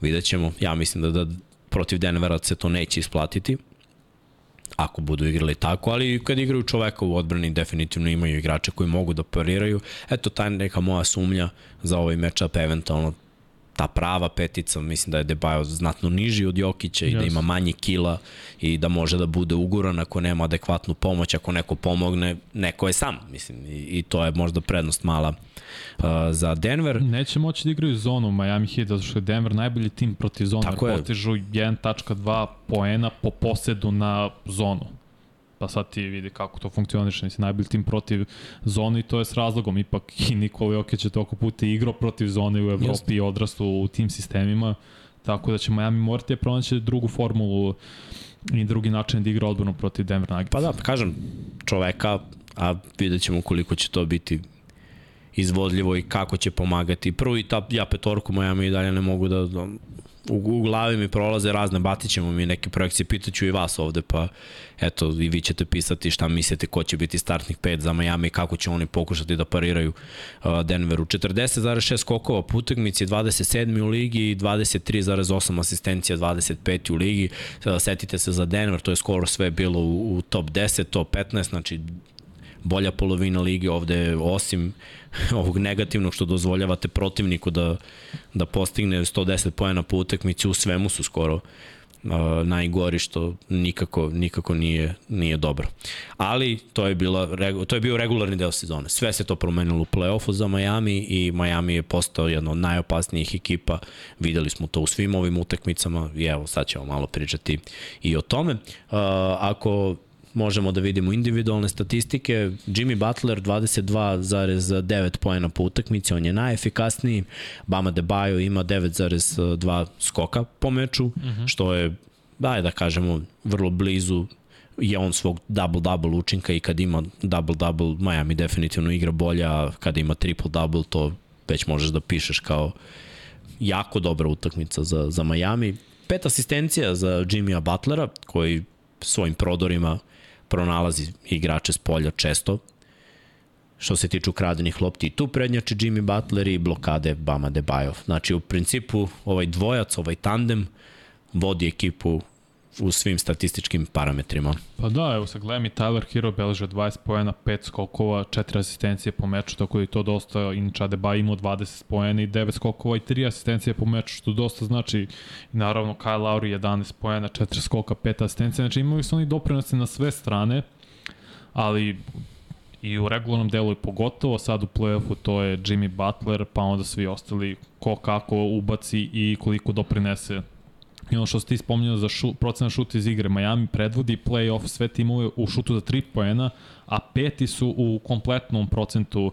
vidjet ćemo, ja mislim da, da protiv Denvera se to neće isplatiti, ako budu igrali tako, ali kad igraju čoveka u odbrani definitivno imaju igrače koji mogu da pariraju. Eto, ta neka moja sumnja za ovaj matchup eventualno ta prava petica, mislim da je Debajo znatno niži od Jokića i yes. da ima manje kila i da može da bude uguran ako nema adekvatnu pomoć, ako neko pomogne, neko je sam, mislim, i, i to je možda prednost mala uh, za Denver. Neće moći da igraju zonu Miami Heat, zato što je Denver najbolji tim protiv zona, Tako jer postižu 1.2 poena po posedu na zonu pa sad ti vidi kako to funkcioniše, nisi najbolji tim protiv zone i to je s razlogom, ipak i Nikola Jokić je toliko puta igrao protiv zone u Evropi Just. i odrastu u tim sistemima, tako da će Miami morati da pronaći drugu formulu i drugi način da igra odbranu protiv Denver Nuggets. Pa da, kažem, čoveka, a vidjet ćemo koliko će to biti izvodljivo i kako će pomagati. Prvo i ta ja petorku Miami i dalje ne mogu da u, u glavi mi prolaze razne, batit ćemo mi neke projekcije, pitaću i vas ovde, pa eto, i vi ćete pisati šta mislite ko će biti startnih pet za Miami, kako će oni pokušati da pariraju Denveru. 40,6 skokova po utakmici, 27. u ligi i 23,8 asistencija, 25. u ligi. Uh, setite se za Denver, to je skoro sve bilo u, u top 10, top 15, znači bolja polovina lige ovde, osim ovog negativnog što dozvoljavate protivniku da, da postigne 110 pojena po utakmici, u svemu su skoro uh, najgori što nikako nikako nije nije dobro. Ali to je bila to je bio regularni deo sezone. Sve se to promenilo u plej-ofu za Miami i Miami je postao jedna od najopasnijih ekipa. Videli smo to u svim ovim utakmicama i evo sad ćemo malo pričati i o tome. Uh, ako možemo da vidimo individualne statistike. Jimmy Butler 22,9 poena po utakmici, on je najefikasniji. Bama Debajo ima 9,2 skoka po meču, uh -huh. što je, daj da kažemo, vrlo blizu je on svog double-double učinka i kad ima double-double, Miami definitivno igra bolje, a kada ima triple-double, to već možeš da pišeš kao jako dobra utakmica za, za Miami. Pet asistencija za Jimmya Butlera, koji svojim prodorima pronalazi igrače s polja često, što se tiču kradenih lopti. Tu prednjače Jimmy Butler i blokade Bama Debajov. Znači, u principu, ovaj dvojac, ovaj tandem vodi ekipu u svim statističkim parametrima. Pa da, evo sad gledam i Tyler Hero beleže 20 poena, 5 skokova, 4 asistencije po meču, tako da je to dosta, inače Adebayo imao 20 poena i 9 skokova i 3 asistencije po meču, što dosta znači, naravno Kyle Lowry 11 poena, 4 skoka, 5 asistencije, znači imali su oni doprinose na sve strane, ali i u regularnom delu i pogotovo sad u play-offu to je Jimmy Butler, pa onda svi ostali ko kako ubaci i koliko doprinese I ono što ste ti spominjali za šu, procena šuta iz igre, Miami predvodi play-off sve timove u šutu za 3 poena, a peti su u kompletnom procentu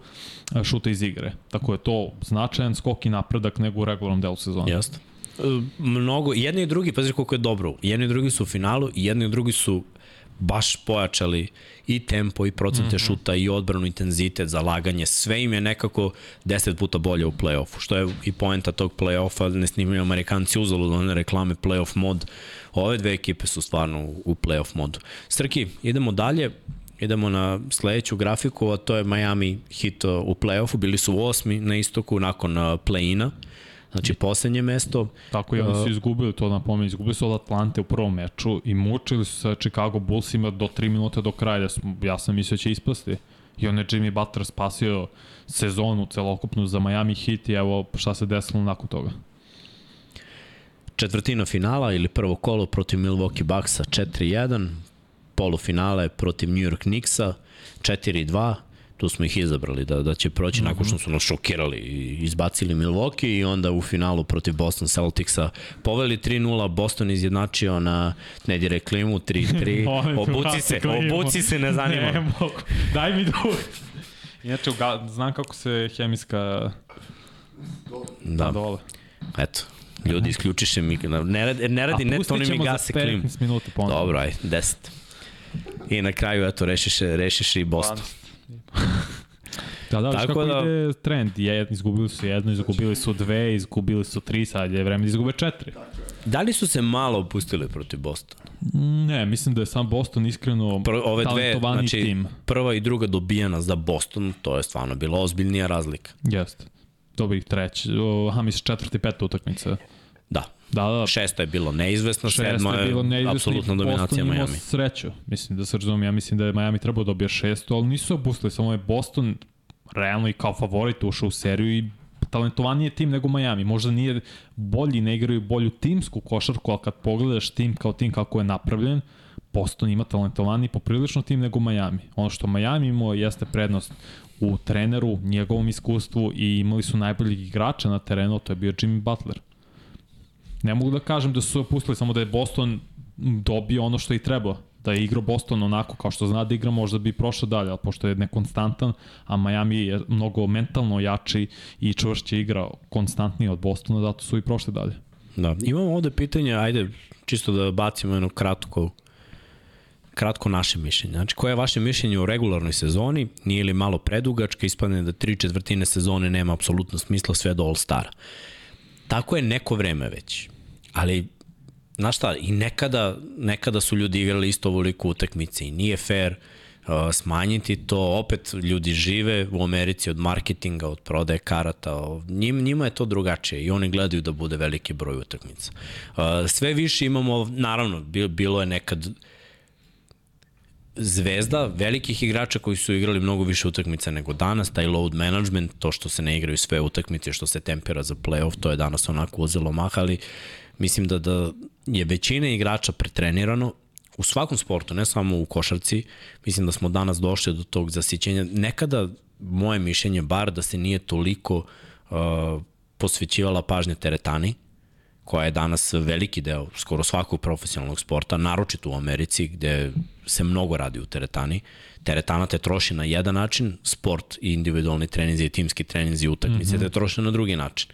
e, šuta iz igre. Tako je to značajan skok i napredak nego u regularnom delu sezona. Jeste. Mnogo, jedni i drugi, pazi koliko je dobro, jedni i drugi su u finalu i jedni i drugi su baš pojačali i tempo i procente mm -hmm. šuta i odbranu intenzitet, zalaganje, sve im je nekako 10 puta bolje u play-offu, što je i poenta tog play-offa, ne snimaju Amerikanci uzalo da one reklame play-off mod, ove dve ekipe su stvarno u play-off modu. Srki, idemo dalje, idemo na sledeću grafiku, a to je Miami hit u play-offu, bili su osmi na istoku nakon play-ina, Znači, poslednje mesto... Tako i oni su izgubili, to napomenem, izgubili su od Atlante u prvom meču i mučili su sa Chicago Bullsima do 3 minuta do kraja, da smo, ja sam mislio da će ispasti. I on je Jimmy Butler spasio sezonu celokupnu za Miami Heat i evo šta se desilo nakon toga. Četvrtina finala ili prvo kolo protiv Milwaukee Bucksa 4-1, polufinale protiv New York Knicksa 4-2, tu smo ih izabrali da, da će proći mm -hmm. nakon što su nas šokirali i izbacili Milwaukee i onda u finalu protiv Boston Celticsa poveli 3-0, Boston izjednačio na ne dire klimu 3-3, obuci se, obuci se, ne zanima. Ne mogu, daj mi drug. Inače, znam kako se hemijska da. dole. Eto, ljudi isključiše mi, ne radi, ne radi net, oni mi gase klimu. A minuta ponovno. Dobro, aj, 10. I na kraju, eto, rešiše, rešiše i Boston. Da, da, Tako kako da... ide trend. Je, izgubili su jedno, izgubili su dve, izgubili su tri, sad je vreme da izgube četiri. Da li su se malo opustili protiv Bostona? Ne, mislim da je sam Boston iskreno Pr ove dve, znači, tim. Prva i druga dobijana za Boston, to je stvarno bila ozbiljnija razlika. Jeste. Dobrih treći, aha, mislim četvrti, peta utakmica. Da. Da. Šesta je bilo neizvesno, sedma je, bilo neizvesno apsolutna dominacija Miami. Boston sreću, mislim da se razumije, ja mislim da je Miami trebao da dobije šestu, ali nisu opustili, samo je Boston realno i kao favorit ušao u seriju i talentovaniji tim nego Miami. Možda nije bolji, ne igraju bolju timsku košarku, ali kad pogledaš tim kao tim kako je napravljen, Boston ima talentovaniji poprilično tim nego Miami. Ono što Miami imao jeste prednost u treneru, njegovom iskustvu i imali su najboljih igrača na terenu, to je bio Jimmy Butler. Ne mogu da kažem da su opustili, samo da je Boston dobio ono što i treba. Da je igrao Boston onako kao što zna da igra, možda bi prošao dalje, ali pošto je nekonstantan, a Miami je mnogo mentalno jači i čvršće igra konstantnije od Bostona, zato su i prošli dalje. Da, imamo ovde pitanje, ajde, čisto da bacimo jedno kratko kratko naše mišljenje. Znači, koje je vaše mišljenje o regularnoj sezoni? Nije li malo predugačka? Ispadne da tri četvrtine sezone nema apsolutno smisla sve do All-Stara. Tako je neko vreme već. Ali, znaš šta, i nekada, nekada su ljudi igrali isto ovoliko utakmice i nije fair uh, smanjiti to, opet ljudi žive u Americi od marketinga, od prodaje karata, njim, njima je to drugačije i oni gledaju da bude veliki broj utakmica. Uh, sve više imamo, naravno, bilo je nekad zvezda velikih igrača koji su igrali mnogo više utakmica nego danas, taj load management, to što se ne igraju sve utakmice, što se tempera za playoff, to je danas onako uzelo maha, ali Mislim da, da je većina igrača pretrenirano u svakom sportu, ne samo u košarci. Mislim da smo danas došli do tog zasićenja. Nekada, moje mišljenje, bar da se nije toliko uh, posvećivala pažnja teretani, koja je danas veliki deo skoro svakog profesionalnog sporta, naročito u Americi gde se mnogo radi u teretani. Teretana te troši na jedan način, sport i individualni treninzi i timski treninzi i utakmice mm -hmm. te troše na drugi način.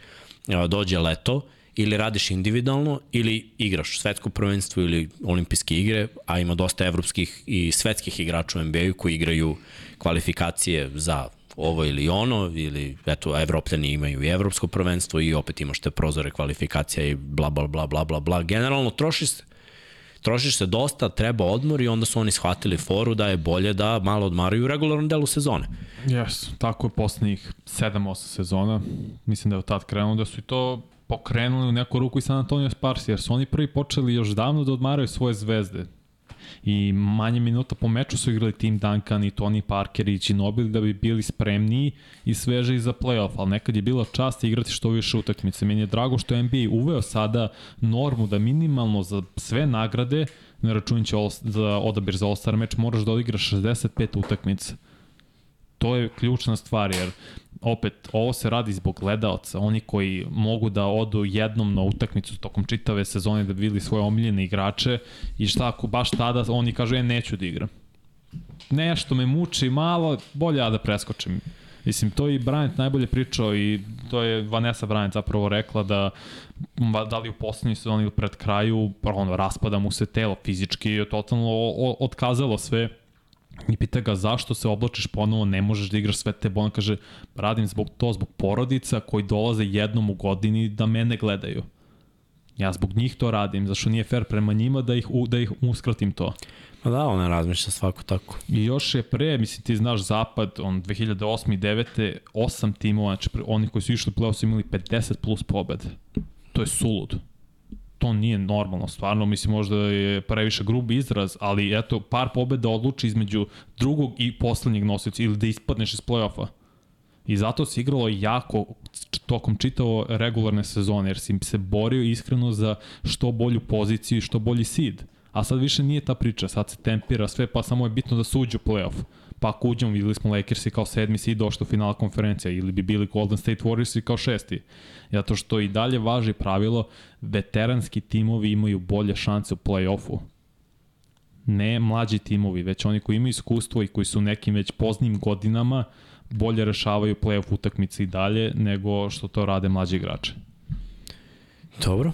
Dođe leto, ili radiš individualno ili igraš svetsko prvenstvo ili olimpijske igre, a ima dosta evropskih i svetskih igrača u NBA-u koji igraju kvalifikacije za ovo ili ono, ili eto, evropljani imaju i evropsko prvenstvo i opet imaš te prozore kvalifikacija i bla, bla, bla, bla, bla, bla. Generalno, trošiš se, trošiš se dosta, treba odmor i onda su oni shvatili foru da je bolje da malo odmaraju u regularnom delu sezone. Jes, tako je poslednjih 7-8 sezona. Mislim da je od tad krenulo da su i to pokrenuli u neku ruku i San Antonio Spars, jer su oni prvi počeli još davno da odmaraju svoje zvezde i manje minuta po meču su igrali Tim Duncan i Tony Parker i Ginobili da bi bili spremniji i sveži za playoff, ali nekad je bila čast igrati što više utakmice. Meni je drago što je NBA uveo sada normu da minimalno za sve nagrade, ne računajući za odabir za All-Star meč, moraš da odigraš 65 utakmica. To je ključna stvar, jer opet, ovo se radi zbog gledaoca, oni koji mogu da odu jednom na utakmicu tokom čitave sezone da vidi svoje omiljene igrače i šta ako baš tada oni kažu, ja e, neću da igram. Nešto me muči malo, bolje ja da preskočim. Mislim, to i Bryant najbolje pričao i to je Vanessa Bryant zapravo rekla da da li u poslednjoj sezoni ili pred kraju, ono, raspada mu se telo fizički, je totalno otkazalo sve I pita ga zašto se oblačiš ponovo, ne možeš da igraš sve te bon, kaže radim zbog to, zbog porodica koji dolaze jednom u godini da mene gledaju. Ja zbog njih to radim, zašto nije fair prema njima da ih, da ih uskratim to. Pa da, ona razmišlja svako tako. I još je pre, mislim ti znaš zapad, on 2008. i 2009. osam timova, znači oni koji su išli u play-off su imali 50 plus pobede. To je sulud to nije normalno, stvarno, mislim možda je previše grub izraz, ali eto, par pobeda odluči između drugog i poslednjeg nosioca ili da ispadneš iz play-offa. I zato se igralo jako tokom čitavo regularne sezone, jer si se borio iskreno za što bolju poziciju i što bolji seed. A sad više nije ta priča, sad se tempira sve, pa samo je bitno da suđu play-off pa ako uđemo, videli smo Lakersi kao sedmi si došli u finala konferencija ili bi bili Golden State Warriorsi kao šesti. Zato što i dalje važi pravilo, veteranski timovi imaju bolje šanse u play-offu. Ne mlađi timovi, već oni koji imaju iskustvo i koji su nekim već poznim godinama bolje rešavaju play-off utakmice i dalje nego što to rade mlađi igrači. Dobro.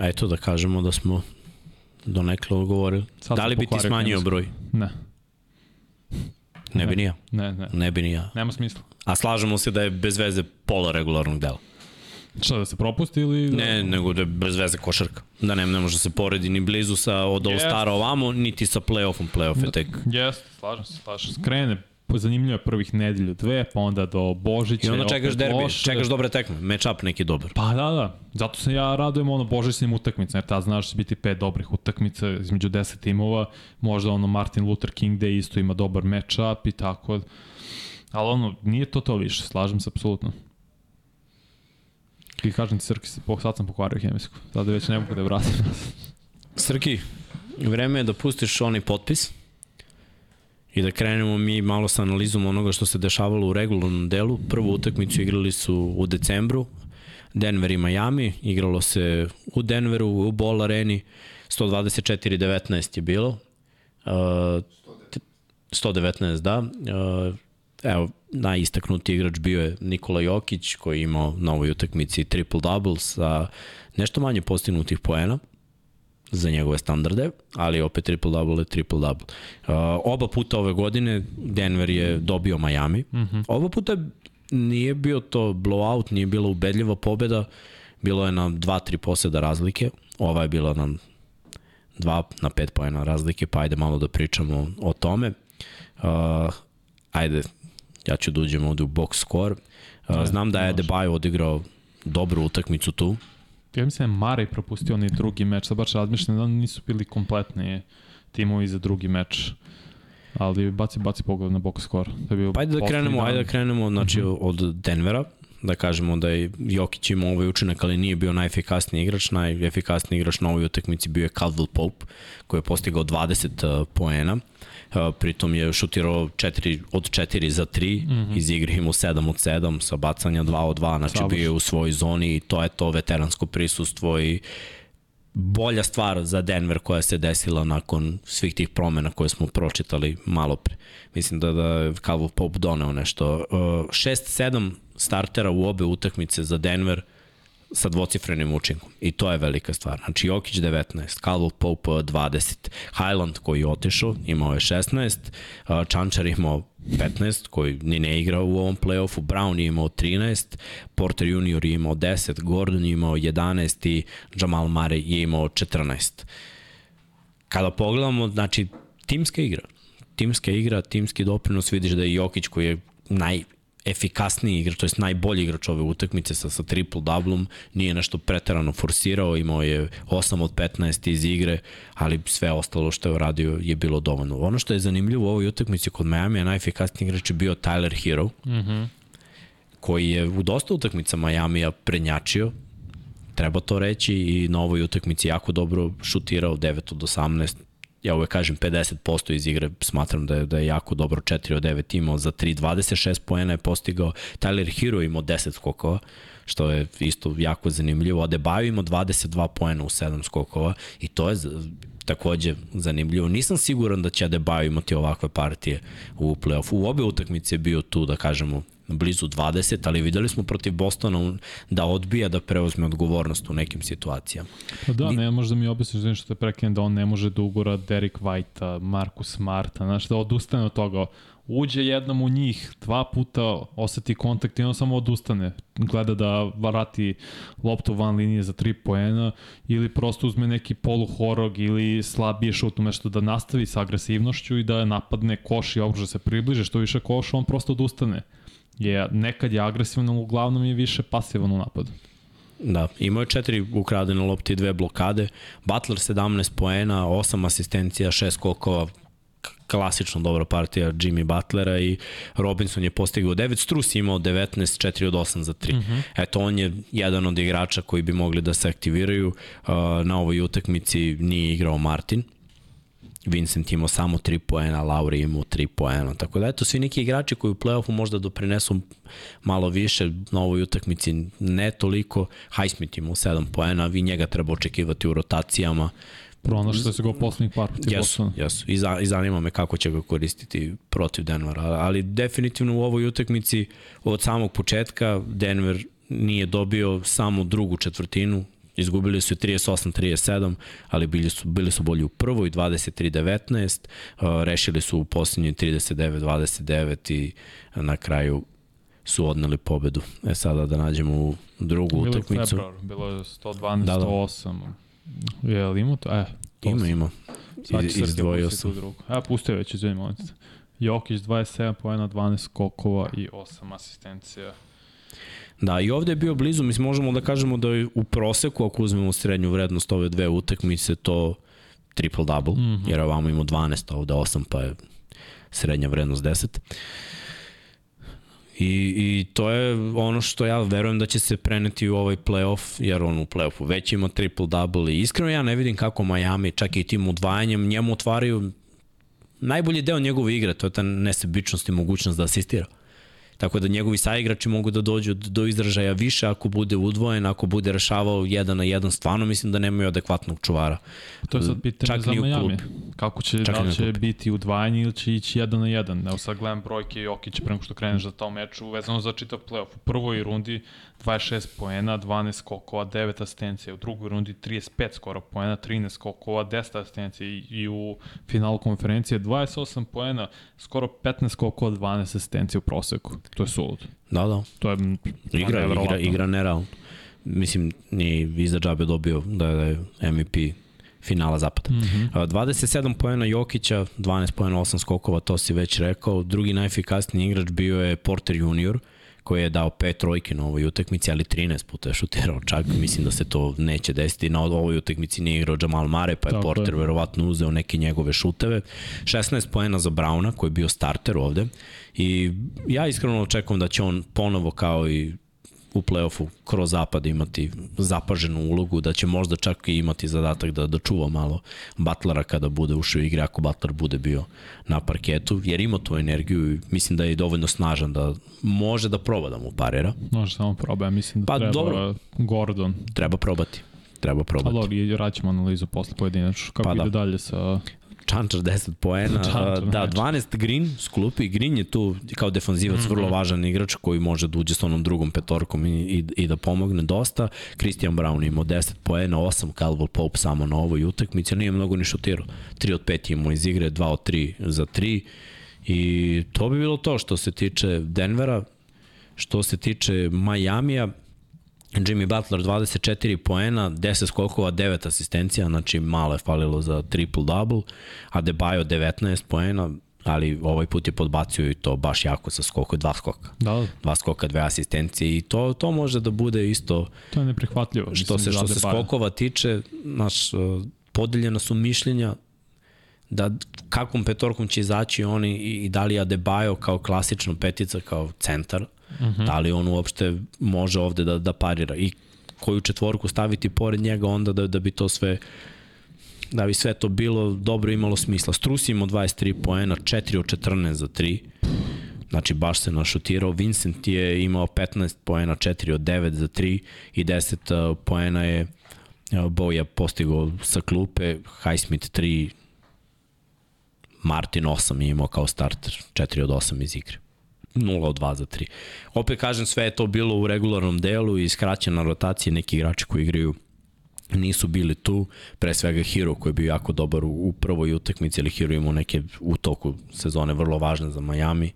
Eto da kažemo da smo do nekle odgovorili. Sad da li bi ti smanjio broj? Ne. Ne, bi ni ja. Ne, ne. Ne bi ni ja. Nema smisla. A slažemo se da je bez veze pola regularnog dela. Šta, da se propusti ili... Da... Ne, nego da je bez veze košarka. Da ne, ne može da se poredi ni blizu sa od All Stara ovamo, niti sa play-offom. Play-off je tek... Jeste, slažem se, slažem se. Krene zanimljivo je prvih nedelju dve, pa onda do Božića. I onda čekaš derbi, loše. čekaš dobre tekme, match up neki dobar. Pa da, da. Zato se ja radujem ono božićnim utakmicama, jer ta znaš će biti pet dobrih utakmica između 10 timova. Možda ono Martin Luther King Day isto ima dobar match up i tako. Ali ono, nije to to više, slažem se apsolutno. I kažem ti, Srki, sad sam pokvario hemijsku. Sada već ne mogu da je vratim. Srki, vreme je da pustiš onaj potpis i da krenemo mi malo sa analizom onoga što se dešavalo u regularnom delu. Prvu utakmicu igrali su u decembru, Denver i Miami, igralo se u Denveru, u Ball Areni, 124-19 je bilo. Uh, 119, da. Uh, evo, najistaknutiji igrač bio je Nikola Jokić, koji je imao na ovoj utakmici triple-double sa nešto manje postignutih poena za njegove standarde, ali opet triple-double je triple-double. Uh, oba puta ove godine Denver je dobio Miami. Mm -hmm. Oba puta nije bio to blowout, nije bila ubedljiva pobeda, bilo je na 2-3 poseda razlike, ova je bila na 2 na 5 pojena razlike, pa ajde malo da pričamo o tome. Uh, ajde, ja ću da uđem ovde u box score. Uh, znam da je Adebayo odigrao dobru utakmicu tu, Ja mislim da je Marej propustio onaj drugi meč, sad baš razmišljam da nisu bili kompletni timovi za drugi meč. Ali baci, baci pogled na box score. To je bio pa ajde da krenemo, ajde da krenemo znači, mm -hmm. od Denvera. da kažemo da je Jokić imao ovaj učinak, ali nije bio najefikasniji igrač. Najefikasniji igrač na ovoj utakmici bio je Caldwell Pope, koji je postigao 20 poena. Uh, pritom je šutirao 4 od 4 za 3, mm -hmm. iz igre imao 7 od 7, sa bacanja 2 od 2, znači Savrš. bio je u svojoj zoni i to je to veteransko prisustvo i bolja stvar za Denver koja se desila nakon svih tih promena koje smo pročitali malo pre. Mislim da da je Calvo Pope doneo nešto. Uh, 6-7 startera u obe utakmice za Denver – sa dvocifrenim učinkom. I to je velika stvar. Znači Jokić 19, Caldwell Pope 20, Highland koji je otišao, imao je 16, Čančar imao 15, koji ni ne igra u ovom playoffu, Brown je imao 13, Porter Junior je imao 10, Gordon je imao 11 i Jamal Murray je imao 14. Kada pogledamo, znači, timska igra. Timska igra, timski doprinos, vidiš da je Jokić koji je naj efikasniji igrač, to je najbolji igrač ove utakmice sa, sa triple doublom, nije nešto preterano forsirao, imao je 8 od 15 iz igre, ali sve ostalo što je uradio je bilo dovoljno. Ono što je zanimljivo u ovoj utakmici kod Miami, najefikasniji igrač je bio Tyler Hero, mm -hmm. koji je u dosta utakmica Miami-a prednjačio, treba to reći i na ovoj utakmici jako dobro šutirao 9 od 18, ja uvek kažem 50% iz igre, smatram da je, da je jako dobro. 4 od 9 imao za 3, 26 poena je postigao, Tyler Hero imao 10 skokova, što je isto jako zanimljivo, Adebayo imao 22 poena u 7 skokova i to je takođe zanimljivo. Nisam siguran da će Adebayo imati ovakve partije u play-offu. U obe utakmice je bio tu, da kažemo, blizu 20, ali videli smo protiv Bostona da odbija da preuzme odgovornost u nekim situacijama. Pa da, ne možda mi objasniš da što te prekinem da on ne može da ugura Derek White-a, Marcus Smarta, znaš, da odustane od toga uđe jednom u njih, dva puta oseti kontakt i on samo odustane. Gleda da vrati loptu van linije za tri poena ili prosto uzme neki poluhorog ili slabije šut umešto da nastavi sa agresivnošću i da napadne koš i okruže se približe što više koša, on prosto odustane je nekad je agresivan, uglavnom je više pasivan u napadu. Da, imao je četiri ukradene lopte i dve blokade. Butler 17 poena, 8 asistencija, 6 skokova, klasično dobra partija Jimmy Butlera i Robinson je postigao 9, Strus je imao 19, 4 od 8 za 3. Mm -hmm. Eto, on je jedan od igrača koji bi mogli da se aktiviraju. Uh, na ovoj utakmici nije igrao Martin, Vincent imao samo 3 poena, Lauri imao 3 poena. Tako da eto, svi neki igrači koji u play-offu možda doprinesu malo više na ovoj utakmici, ne toliko. Highsmith imao 7 poena, vi njega treba očekivati u rotacijama. Pronašli se ga u poslednjih par protiv jesu, Bostona. Jesu, I, za, i zanima me kako će ga koristiti protiv Denvera. Ali definitivno u ovoj utakmici od samog početka Denver nije dobio samo drugu četvrtinu, Izgubili su 38-37, ali bili su, bili su bolji u prvoj, 23-19, uh, rešili su u posljednjoj 39-29 i na kraju su odneli pobedu. E sada da nađemo u drugu bilo utakmicu. Februar, bilo je 112-108. Da, da. Je li ima to? E, to ima, ima. Iz, izdvojio sam. E, pustio već, izvini, molim Jokić 27 pojena, 12 skokova i 8 asistencija. Da, i ovde je bio blizu, mislim, možemo da kažemo da je u proseku, ako uzmemo srednju vrednost ove dve utakmice, to triple-double, mm -hmm. jer ovamo imamo 12, a ovde 8, pa je srednja vrednost 10. I, I to je ono što ja verujem da će se preneti u ovaj playoff, jer on u playoffu već ima triple-double i iskreno ja ne vidim kako Miami, čak i tim udvajanjem, njemu otvaraju najbolji deo njegove igre, to je ta nesebičnost i mogućnost da asistira. Tako da njegovi saigrači mogu da dođu do izražaja više ako bude udvojen, ako bude rešavao jedan na jedan, stvarno mislim da nemaju adekvatnog čuvara. To je sad pitanje Čak za Miami. Kako će, Čak da li će biti udvajanje ili će ići jedan na jedan? Evo sad gledam brojke Jokić prema što kreneš za tom meču, vezano za čitav playoff. U prvoj rundi 26 poena, 12 skokova, 9 asistencija. U drugoj rundi 35 skoro poena, 13 skokova, 10 asistencija. I, i u finalu konferencije 28 poena, skoro 15 skokova, 12 asistencija u proseku. To je sulud. Da, da. To je igra, igra, igra nerealno. Mislim, nije iza džabe dobio da je MVP finala zapada. Mm -hmm. 27 poena Jokića, 12 poena, 8 skokova, to si već rekao. Drugi najefikasniji igrač bio je Porter Junior, koji je dao pet trojke na ovoj utakmici, ali 13 puta je šutirao čak, mislim da se to neće desiti. Na ovoj utakmici nije igrao Jamal Mare, pa je Tako Porter je. verovatno uzeo neke njegove šuteve. 16 poena za Brauna, koji je bio starter ovde. I ja iskreno očekujem da će on ponovo kao i u play-offu kroz zapad imati zapaženu ulogu, da će možda čak i imati zadatak da, da čuva malo Butlera kada bude ušao igre, ako Butler bude bio na parketu, jer ima tu energiju i mislim da je dovoljno snažan da može da proba da mu parira. Može samo proba, ja mislim da Pa, treba dobro. Gordon. Treba probati. Treba probati. dobro, i raćemo analizu posle pojedinačno. Kako Pa da. ide dalje sa... Čančar 10 poena, Čančar, da, znači. 12 Green s klupi, Green je tu kao defanzivac mm -hmm. vrlo važan igrač koji može da uđe s onom drugom petorkom i, i, i da pomogne dosta. Christian Brown imao 10 poena, 8 Caldwell Pope samo na ovoj utakmici, nije mnogo ni šutirao. 3 od 5 imao iz igre, 2 od 3 za 3 i to bi bilo to što se tiče Denvera, što se tiče Majamija, Jimmy Butler 24 poena, 10 skokova, 9 asistencija, znači malo je falilo za triple-double, a Debajo 19 poena, ali ovaj put je podbacio i to baš jako sa skokom, dva skoka. Da, da, Dva skoka, dve asistencije i to, to može da bude isto to je neprihvatljivo. što mislim, se što se skokova tiče, naš podeljena su mišljenja da kakvom petorkom će izaći oni i, i da li Adebayo kao klasična petica, kao centar, -huh. da li on uopšte može ovde da, da parira i koju četvorku staviti pored njega onda da, da bi to sve da bi sve to bilo dobro imalo smisla. Strus imao 23 poena, 4 od 14 za 3. Znači baš se našutirao. Vincent je imao 15 poena, 4 od 9 za 3 i 10 uh, poena je Boja postigao sa klupe, Highsmith 3, Martin 8 je imao kao starter, 4 od 8 iz igre. 0 od 2 za 3. Opet kažem, sve je to bilo u regularnom delu i skraćena rotacija neki igrači koji igraju nisu bili tu, pre svega Hero koji je bio jako dobar u, u prvoj utakmici, ali Hero imao neke u toku sezone vrlo važne za Miami.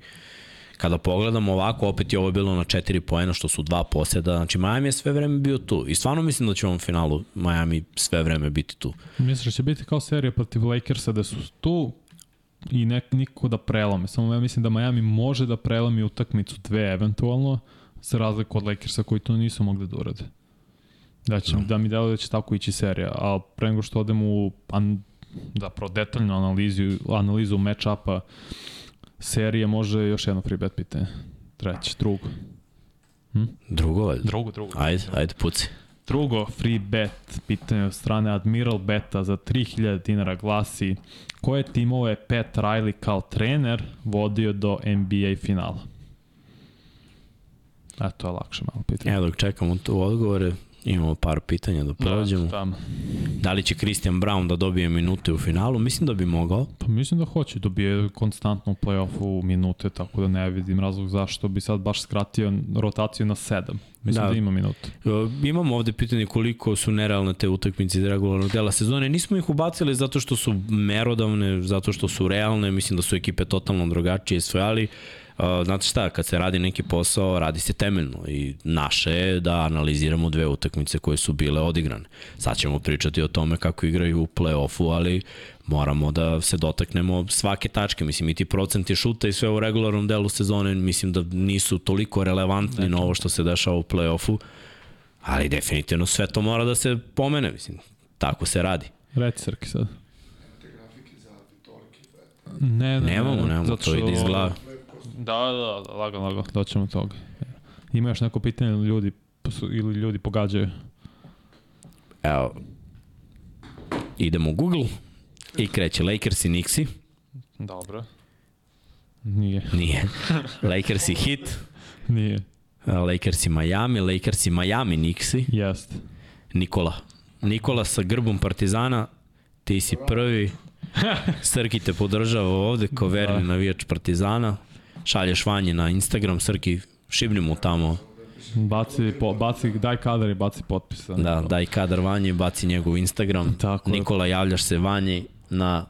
Kada pogledamo ovako, opet je ovo bilo na 4 poena, što su dva posjeda, znači Miami je sve vreme bio tu i stvarno mislim da će u ovom finalu Miami sve vreme biti tu. Misliš da će biti kao serija protiv Lakersa da su tu i nek, niko da prelome. Samo ja mislim da Miami može da prelami utakmicu dve eventualno, za razliku od Lakersa koji to nisu mogli da urade. Da, će, no. da mi deluje da će tako ići serija, a pre nego što odem u an, zapravo detaljnu analizu, analizu match-upa serije, može još jedno free bet pitanje. Treće, drugo. Hm? Drugo, valjda? Drugo, drugo. Ajde, ajde, puci. Drugo free bet pitanje od strane Admiral Beta za 3000 dinara glasi koje timove Pat Riley kao trener vodio do NBA finala? A to je lakše malo pitanje. Evo dok čekamo tu odgovore, imamo par pitanja da prođemo. Da. Da li će Christian Brown da dobije minute u finalu? Mislim da bi mogao. Pa mislim da hoće, dobije konstantno u play-offu minute, tako da ne vidim razlog zašto bi sad baš skratio rotaciju na 7. Mislim da, Da. da ima minute. E, Imamo ovde pitanje koliko su nerealne te utakmice iz regularnog dela sezone. Nismo ih ubacili zato što su merodavne, zato što su realne, mislim da su ekipe totalno drugačije sve, ali Uh, znate šta, kad se radi neki posao, radi se temeljno i naše je da analiziramo dve utakmice koje su bile odigrane. Sad ćemo pričati o tome kako igraju u play-offu, ali moramo da se dotaknemo svake tačke. Mislim, i ti procenti šuta i sve u regularnom delu sezone, mislim da nisu toliko relevantni na ovo što se dešava u play-offu, ali definitivno sve to mora da se pomene, mislim, tako se radi. Reci Srki sad. Te grafike za petorke, bet. Ne, ne, Nemamo, ne, nemamo, zato to ide iz glave. Da, da, da, lagan, lagan, doćemo do toga. Ima još neko pitanje ili ljudi, ili ljudi pogađaju? Evo, idemo u Google i kreće Lakers i Knicksi. Dobro. Nije, Nije. Lakers i Heat, nije. Lakers i Miami, Lakers i Miami Knicksi. Jest. Nikola. Nikola sa grbom Partizana, ti si prvi. Srki te podržava ovde, kao verni Da. navijač Partizana. Šalješ Vanje na Instagram, Srki, šibni mu tamo, Baci, po, baci, daj kadar i baci potpis. da, daj kadar Vanje, baci njegov Instagram. Tako. Nikola, javljaš se Vanji na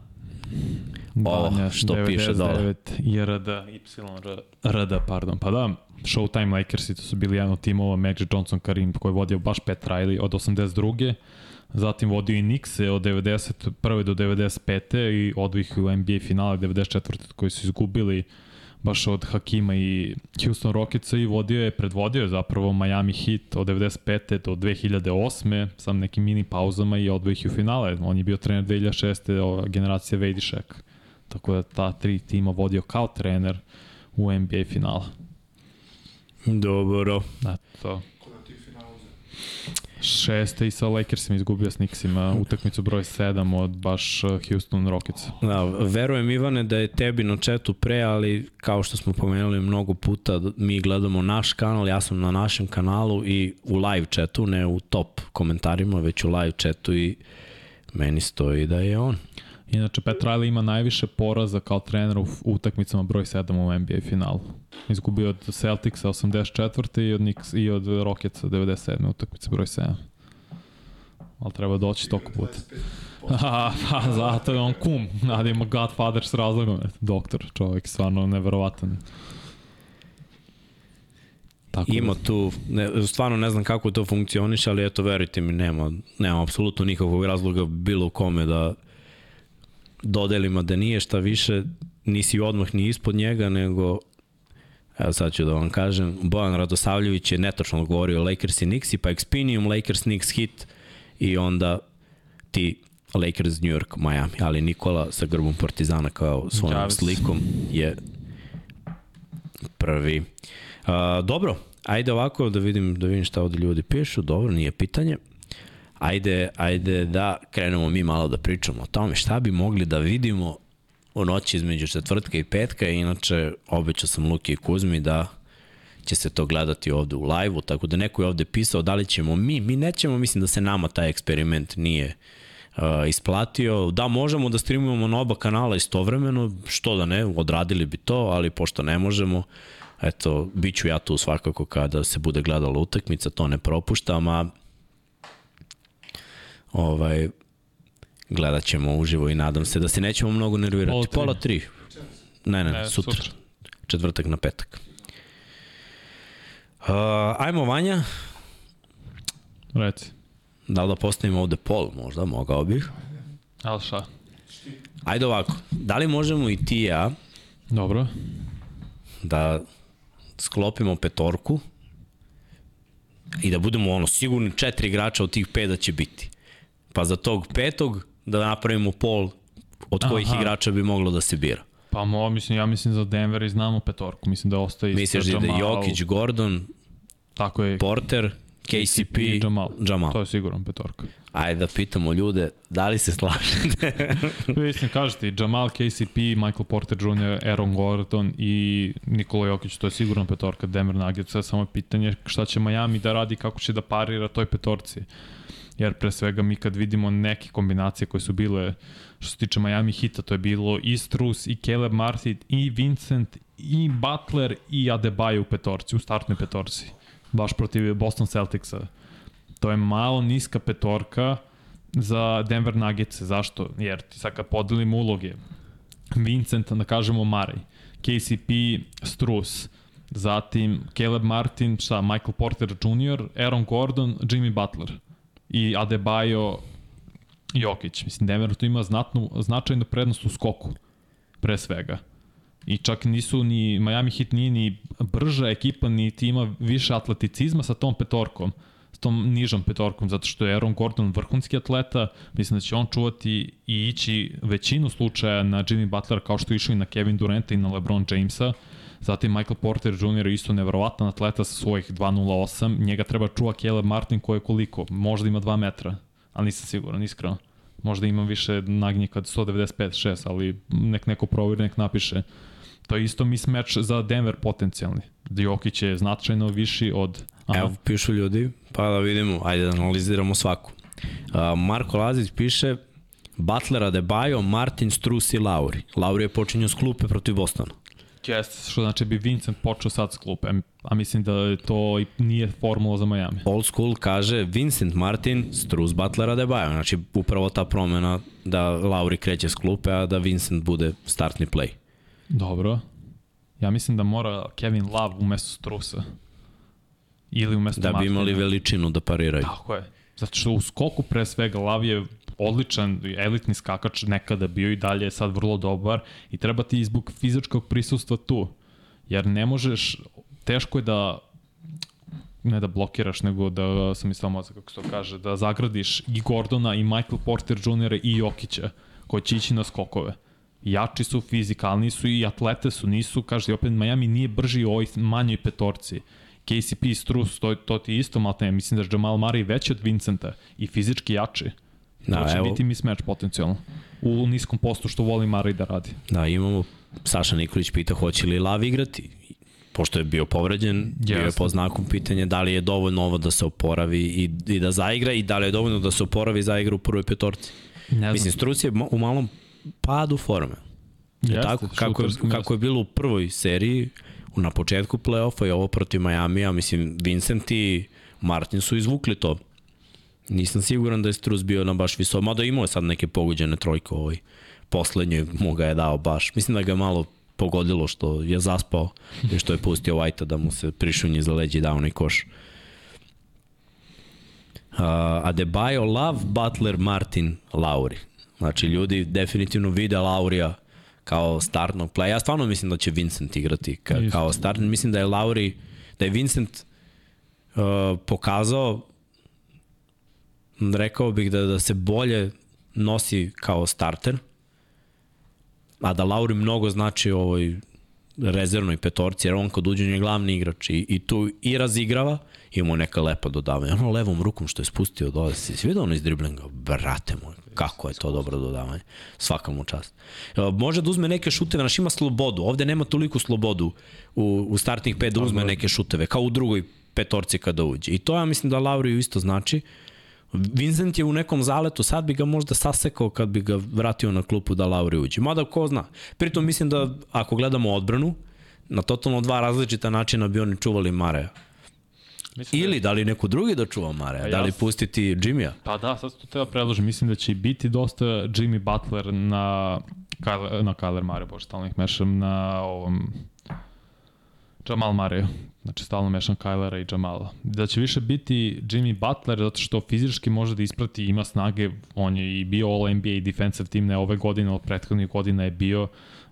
ovo Banja, što piše dole. 99 IRD, YR, RD, pardon. Pa da, Showtime Lakersi, to su bili jedan od timova, Magic Johnson Karim, koji je vodio baš Pat Riley od 82. Zatim vodio i Knicks od 91. do 95. i odvih u NBA finale 94. koji su izgubili baš od Hakima i Houston Rocketsa i vodio je, predvodio je zapravo Miami Heat od 95. do 2008. sa nekim mini pauzama i odvojih u finale. On je bio trener 2006. ova generacija Wade Shaq. Tako da ta tri tima vodio kao trener u NBA finala. Dobro. Eto. Ko da ti finalu za... Šeste i sa Lakersima izgubio s Knicksima utakmicu broj 7 od baš uh, Houston Rockets. Da, verujem Ivane da je tebi na četu pre, ali kao što smo pomenuli mnogo puta, mi gledamo naš kanal, ja sam na našem kanalu i u live chatu, ne u top komentarima, već u live chatu i meni stoji da je on. Inače, Pat Riley ima najviše poraza kao trener u utakmicama broj 7 u NBA finalu. Izgubio od Celticsa 84. i od, Knicks, i od Rocketsa 97. utakmice broj 7. Ali treba doći toliko puta. 25%. pa zato je on kum. Nada ima Godfather s razlogom. Doktor, čovjek, stvarno neverovatan. Tako Ima da, tu, ne, stvarno ne znam kako to funkcioniše, ali eto, verujte mi, nema, nema apsolutno nikakvog razloga bilo kome da dodelima da nije šta više, nisi odmah ni ispod njega, nego Evo sad ću da vam kažem, Bojan Radosavljević je netočno govorio Lakers i Knicks i pa Expinium, Lakers, Knicks hit i onda ti Lakers, New York, Miami, ali Nikola sa grbom Partizana kao svojom Javis. slikom je prvi. A, dobro, ajde ovako da vidim da vidim šta ovde ljudi pišu. Dobro, nije pitanje. Ajde, ajde da krenemo mi malo da pričamo o tome šta bi mogli da vidimo u noći između četvrtka i petka. Inače, obećao sam Luki i Kuzmi da će se to gledati ovde u live-u, tako da neko je ovde pisao da li ćemo mi, mi nećemo, mislim da se nama taj eksperiment nije uh, isplatio. Da, možemo da streamujemo na oba kanala istovremeno, što da ne, odradili bi to, ali pošto ne možemo, eto, bit ću ja tu svakako kada se bude gledala utakmica, to ne propuštam, a ovaj, gledat ćemo uživo i nadam se da se nećemo mnogo nervirati. Pola tri. Pola tri. Ne, ne, ne Ne, sutra. sutra. Četvrtak na petak. Uh, ajmo Vanja, Reci. da li da postavimo ovde pol možda, mogao bih. Ali šta? Ajde ovako, da li možemo i ti i ja Dobro. da sklopimo petorku i da budemo ono sigurni četiri igrača od tih pet da će biti. Pa za tog petog da napravimo pol od kojih Aha. igrača bi moglo da se bira. Pa mo, mislim, ja mislim za Denver i znamo petorku. Mislim da ostaje Misliš da Jamal. Jokić, Gordon, Tako je. Porter, KCP, i Jamal. Jamal. To je siguran petorka. Ajde da pitamo ljude da li se slažete. Mislim, kažete, Jamal, KCP, Michael Porter Jr., Aaron Gordon i Nikola Jokić, to je sigurno petorka Denver Nuggets, samo je pitanje šta će Miami da radi, kako će da parira toj petorci. Jer pre svega mi kad vidimo neke kombinacije koje su bile što se tiče Miami hita, to je bilo i Strus, i Caleb Martin, i Vincent, i Butler, i Adebayo u petorci, u startnoj petorci. Baš protiv Boston Celticsa. To je malo niska petorka za Denver Nuggets. Zašto? Jer ti sad kad podelimo uloge, Vincent, da kažemo Marej, KCP, Strus, zatim Caleb Martin, šta, Michael Porter Jr., Aaron Gordon, Jimmy Butler i Adebayo Jokić. Mislim, Denver tu ima znatnu, značajnu prednost u skoku, pre svega. I čak nisu ni, Miami Heat nije ni brža ekipa, niti ima više atleticizma sa tom petorkom, tom nižom petorkom, zato što je Aaron Gordon vrhunski atleta, mislim da će on čuvati i ići većinu slučaja na Jimmy Butler kao što je išao i na Kevin Duranta i na LeBron Jamesa. Zatim Michael Porter Jr. isto nevjerovatan atleta sa svojih 2.08. Njega treba čuva Caleb Martin koji je koliko? Možda ima 2 metra, ali nisam siguran, iskreno. Možda ima više nagnjika od 195-6, ali nek neko proviri, nek napiše. To je isto mismatch za Denver potencijalni. Jokić je značajno viši od... Aha. Evo, pišu ljudi, pa da vidimo, ajde da analiziramo svaku. Uh, Marko Lazić piše Butler, Adebayo, Martin, Strus i Lauri. Lauri je počinio s klupe protiv Bostona. Jeste, što znači bi Vincent počeo sad s klupe, a mislim da to i nije formula za Miami. Old school kaže Vincent Martin, Strus, Butler, Adebayo. Znači, upravo ta promena da Lauri kreće s klupe, a da Vincent bude startni play. Dobro. Ja mislim da mora Kevin Love umesto Strusa. Ili umesto Da bi Martina. imali veličinu da pariraju. Tako je. Zato što u skoku pre svega Lav je odličan, elitni skakač nekada bio i dalje je sad vrlo dobar i treba ti i zbog fizičkog prisustva tu. Jer ne možeš, teško je da ne da blokiraš, nego da sam mislio mozak, kako se to kaže, da zagradiš i Gordona i Michael Porter Jr. i Jokića, koji će ići na skokove. Jači su, fizikalni su i atlete su, nisu, kaže, opet Miami nije brži u ovoj manjoj petorci. KCP i Strus, to, to ti isto malo ne, mislim da je Jamal Murray veći od Vincenta i fizički jači. Da, to će evo. biti mismatch potencijalno. U niskom postu što voli Murray da radi. Da, imamo, Saša Nikolić pita hoće li Lav igrati, pošto je bio povređen, bio je po znakom pitanja da li je dovoljno ovo da se oporavi i, i da zaigra i da li je dovoljno da se oporavi i zaigra u prvoj petorci. Ne znam. Mislim, Struc je u malom padu forme. Jeste, tako, kako, je, kako je bilo u prvoj seriji, na početku play-offa i ovo protiv Majamija, mislim, Vincent i Martin su izvukli to. Nisam siguran da je Struz bio na baš visoko, mada imao je sad neke pogođene trojke ovaj. Poslednje mu ga je dao baš. Mislim da ga je malo pogodilo što je zaspao i što je pustio White-a da mu se prišunji za leđi dao onaj koš. Uh, Adebayo, Love, Butler, Martin, Lauri. Znači, ljudi definitivno vide Laurija kao startnog playa. Ja stvarno mislim da će Vincent igrati ka, Isto. kao startni. Mislim da je Lauri, da je Vincent uh, pokazao rekao bih da, da se bolje nosi kao starter, a da Lauri mnogo znači ovoj rezervnoj petorci, jer on kad uđe on je glavni igrač i, i tu i razigrava, imamo neka lepa dodavanja. Ono levom rukom što je spustio dole, si, si vidio ono iz driblinga? Brate moj, kako je to dobro dodavanje. Svaka mu čast. Može da uzme neke šuteve, naš ima slobodu. Ovde nema toliko slobodu u, u startnih pet da uzme neke šuteve, kao u drugoj petorci kada uđe. I to ja mislim da Lauriju isto znači. Vincent je u nekom zaletu, sad bi ga možda sasekao kad bi ga vratio na klupu da Lauri uđe. Mada ko zna. Pritom mislim da ako gledamo odbranu, na totalno dva različita načina bi oni čuvali Mareja. Mislim Ili da li neko drugi da čuva Mareja, Pa da li jasno. pustiti Jimmya. Pa da, sad to treba predložiti. Mislim da će biti dosta Jimmy Butler na, Kyler, na Kyler Mare, bože, stalno ih mešam na ovom Jamal Mare. Znači, stalno mešam Kylera i Jamala. Da će više biti Jimmy Butler, zato što fizički može da isprati, ima snage, on je i bio All-NBA defensive team ne ove godine, od prethodnih godina je bio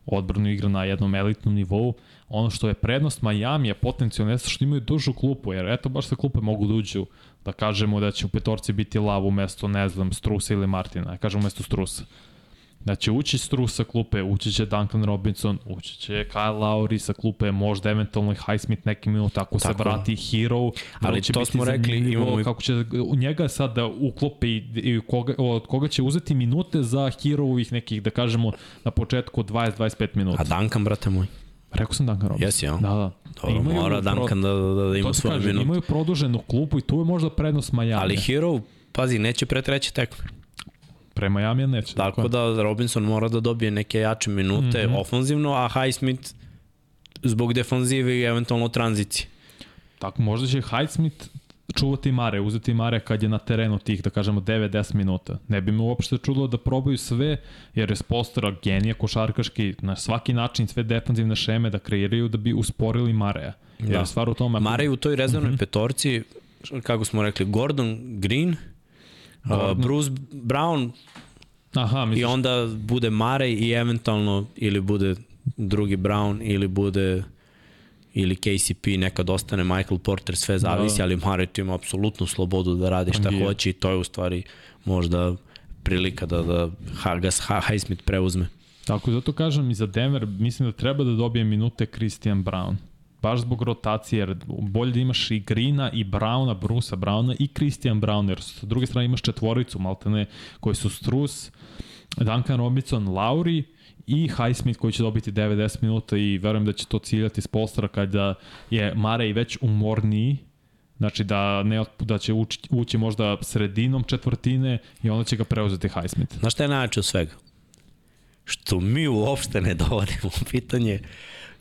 odbranu igra na jednom elitnom nivou. Ono što je prednost Miami je potencijalno jeste što imaju dužu klupu, jer eto baš sa klupe mogu da uđu da kažemo da će u petorci biti Lav umesto, ne znam, Strusa ili Martina, ja kažem umesto Strusa. Da će ući Strus sa klupe, ući će Duncan Robinson, ući će Kyle Lowry sa klupe, možda eventualno i Highsmith neki minut, ako se Tako. vrati Hero. Ali će to biti smo rekli, imamo i- Kako će u njega sad da uklope i, i koga, od koga će uzeti minute za Hero-ovih nekih, da kažemo, na početku 20-25 minuta. A Duncan, brate moj. Rekao sam Duncan Robinson. Jesi, ja? Da, da. Dobro, mora pro- Duncan da, da, da ima svoje minute. imaju produženu klupu i tu je možda prednost Miami. Ali Hero, pazi, neće pre treće tekme. Pre Miami neće. Tako da Robinson mora da dobije neke jače minute mm. -hmm. ofanzivno, a Highsmith zbog defanzive i eventualno tranzicije. Tako, možda će Highsmith čuvati Mare, uzeti Mare kad je na terenu tih, da kažemo, 9-10 minuta. Ne bi me uopšte čudilo da probaju sve, jer je Spostera genija košarkaški na svaki način sve defanzivne šeme da kreiraju da bi usporili Mareja. Jer Da. je stvar u tome... Mare u toj rezervnoj mm -hmm. petorci, kako smo rekli, Gordon Green, uh, Bruce Brown Aha, i misliš, onda bude Mare i eventualno ili bude drugi Brown ili bude ili KCP, nekad ostane Michael Porter, sve zavisi, Da. ali Mare tu ima apsolutnu slobodu da radi šta Tangije. hoće i to je u stvari možda prilika da, da Hagas ha, Highsmith preuzme. Tako, zato kažem i za Denver, mislim da treba da dobije minute Christian Brown. Baš zbog rotacije, jer bolje da imaš i Grina i Browna, Brusa Browna i Christian Brown, jer sa druge strane imaš četvoricu, maltene, koji su Strus, Duncan Robinson, Lauri i Highsmith koji će dobiti 90 minuta i verujem da će to ciljati s postra kada je Marej već umorniji, Znači da, ne, da će ući, ući možda sredinom četvrtine i onda će ga preuzeti Highsmith. Znaš šta je najjače od svega? Što mi uopšte ne dovodimo u pitanje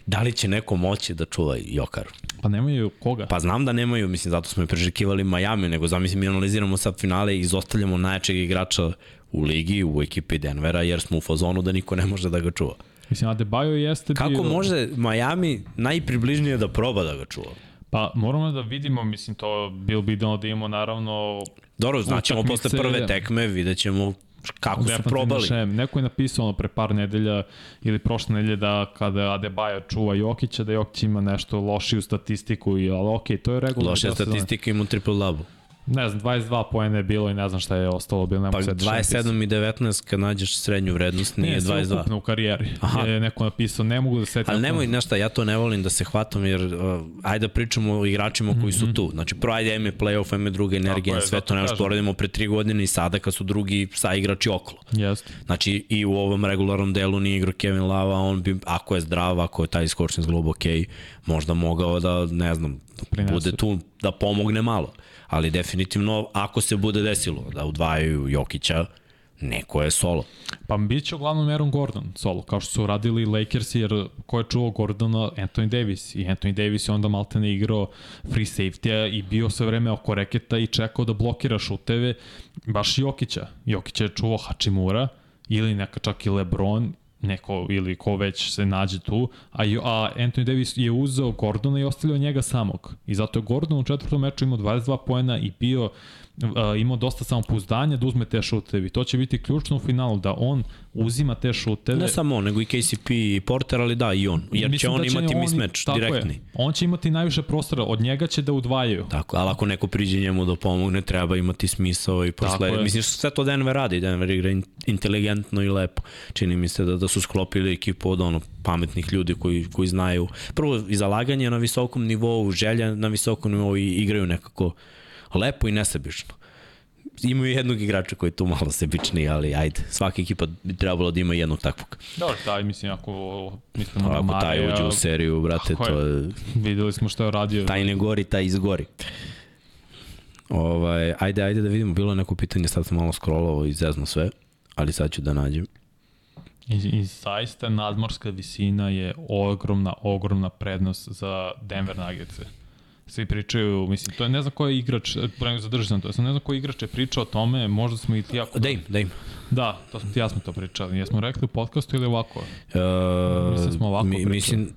da li će neko moći da čuva Jokaru. Pa nemaju koga. Pa znam da nemaju, mislim, zato smo i prežekivali Miami, nego zamislim mi analiziramo sad finale i izostavljamo najjačeg igrača u ligi, u ekipi Denvera, jer smo u fazonu da niko ne može da ga čuva. Mislim, Adebayo jeste Kako bio... može Miami najpribližnije da proba da ga čuva? Pa moramo da vidimo, mislim, to bil bi idealno da imamo naravno Dobro, znaćemo posle prve tekme, vidjet ćemo kako su defensivni probali. Šem. Neko je napisao ono pre par nedelja ili prošle nedelje da kada Adebayo čuva Jokića, da Jokić ima nešto lošiju statistiku, i, ali okej, to je regularno. Loša statistika ima triple double. Ne znam, 22 poena je bilo i ne znam šta je ostalo, bilo ne Pa mogu se 27 i 19 kad nađeš srednju vrednost nije Nije, 22. sve u karijeri. Aha. Je neko napisao, ne mogu da se setim. Ali nemoj, znaš šta, ja to ne volim da se hvatam jer uh, ajde da pričamo o igračima koji su tu. Znači, prvo ajde ajme playoff, ajme druga energija, Mhm. Je, sve to kažem. poredimo pre tri godine i sada kad su drugi sa igrači okolo. Jeste. Znači, i u ovom regularnom delu nije igrao Kevin Lava, on bi, ako je zdrav, ako je taj iskočni zglob ok, možda mogao da, ne znam, Prinese. bude tu da pomogne malo. Ali definitivno, ako se bude desilo da udvajaju Jokića, neko je solo. Pa bit će uglavnom Aaron Gordon solo, kao što su radili Lakers, jer ko je čuo Gordona? Anthony Davis. I Anthony Davis je onda maltene igrao free safety i bio sve vreme oko reketa i čekao da blokira šuteve baš Jokića. Jokića je čuo Hachimura ili neka čak i Lebron neko ili ko već se nađe tu, a, a Anthony Davis je uzeo Gordona i ostavljao njega samog. I zato je Gordon u četvrtom meču imao 22 poena i bio imao dosta samopouzdanja da uzme te šuteve. I to će biti ključno u finalu, da on uzima te šuteve. Ne samo on, nego i KCP i Porter, ali da, i on. Jer Mislim će on da imati oni- mismatch tako direktni. Je. On će imati najviše prostora, od njega će da udvajaju. Tako, ali ako neko priđe njemu da pomogne, treba imati smisao i Tako posle... je. Mislim, sve to Denver radi. Denver igra in- inteligentno i lepo. Čini mi se da, da su sklopili ekipu od ono pametnih ljudi koji, koji znaju. Prvo, i zalaganje na visokom nivou, želja na visokom nivou i igraju nekako lepo i nesebično. Imaju jednog igrača koji je tu malo sebičniji, ali ajde, svaka ekipa bi trebalo da ima jednog takvog. Dobro, taj, mislim, ako mislimo na Ako taj Mareja, uđe u seriju, brate, to je... videli smo šta je radio. Taj ne gori, taj izgori. Ovaj, ajde, ajde da vidimo, bilo je neko pitanje, sad sam malo scrollovao i zezno sve, ali sad ću da nađem. I, I zaista nadmorska visina je ogromna, ogromna prednost za Denver Nuggets. Svi pričaju, mislim, to je ne znam ko je igrač, pre nego zadržim sam to, sam ne znam ko igrač je pričao o tome, možda smo i ti ako... Da im, da. Da, to smo ti ja smo to pričali. Jesmo rekli u podcastu ili ovako? Uh, Mislim da smo ovako pričali. mislim,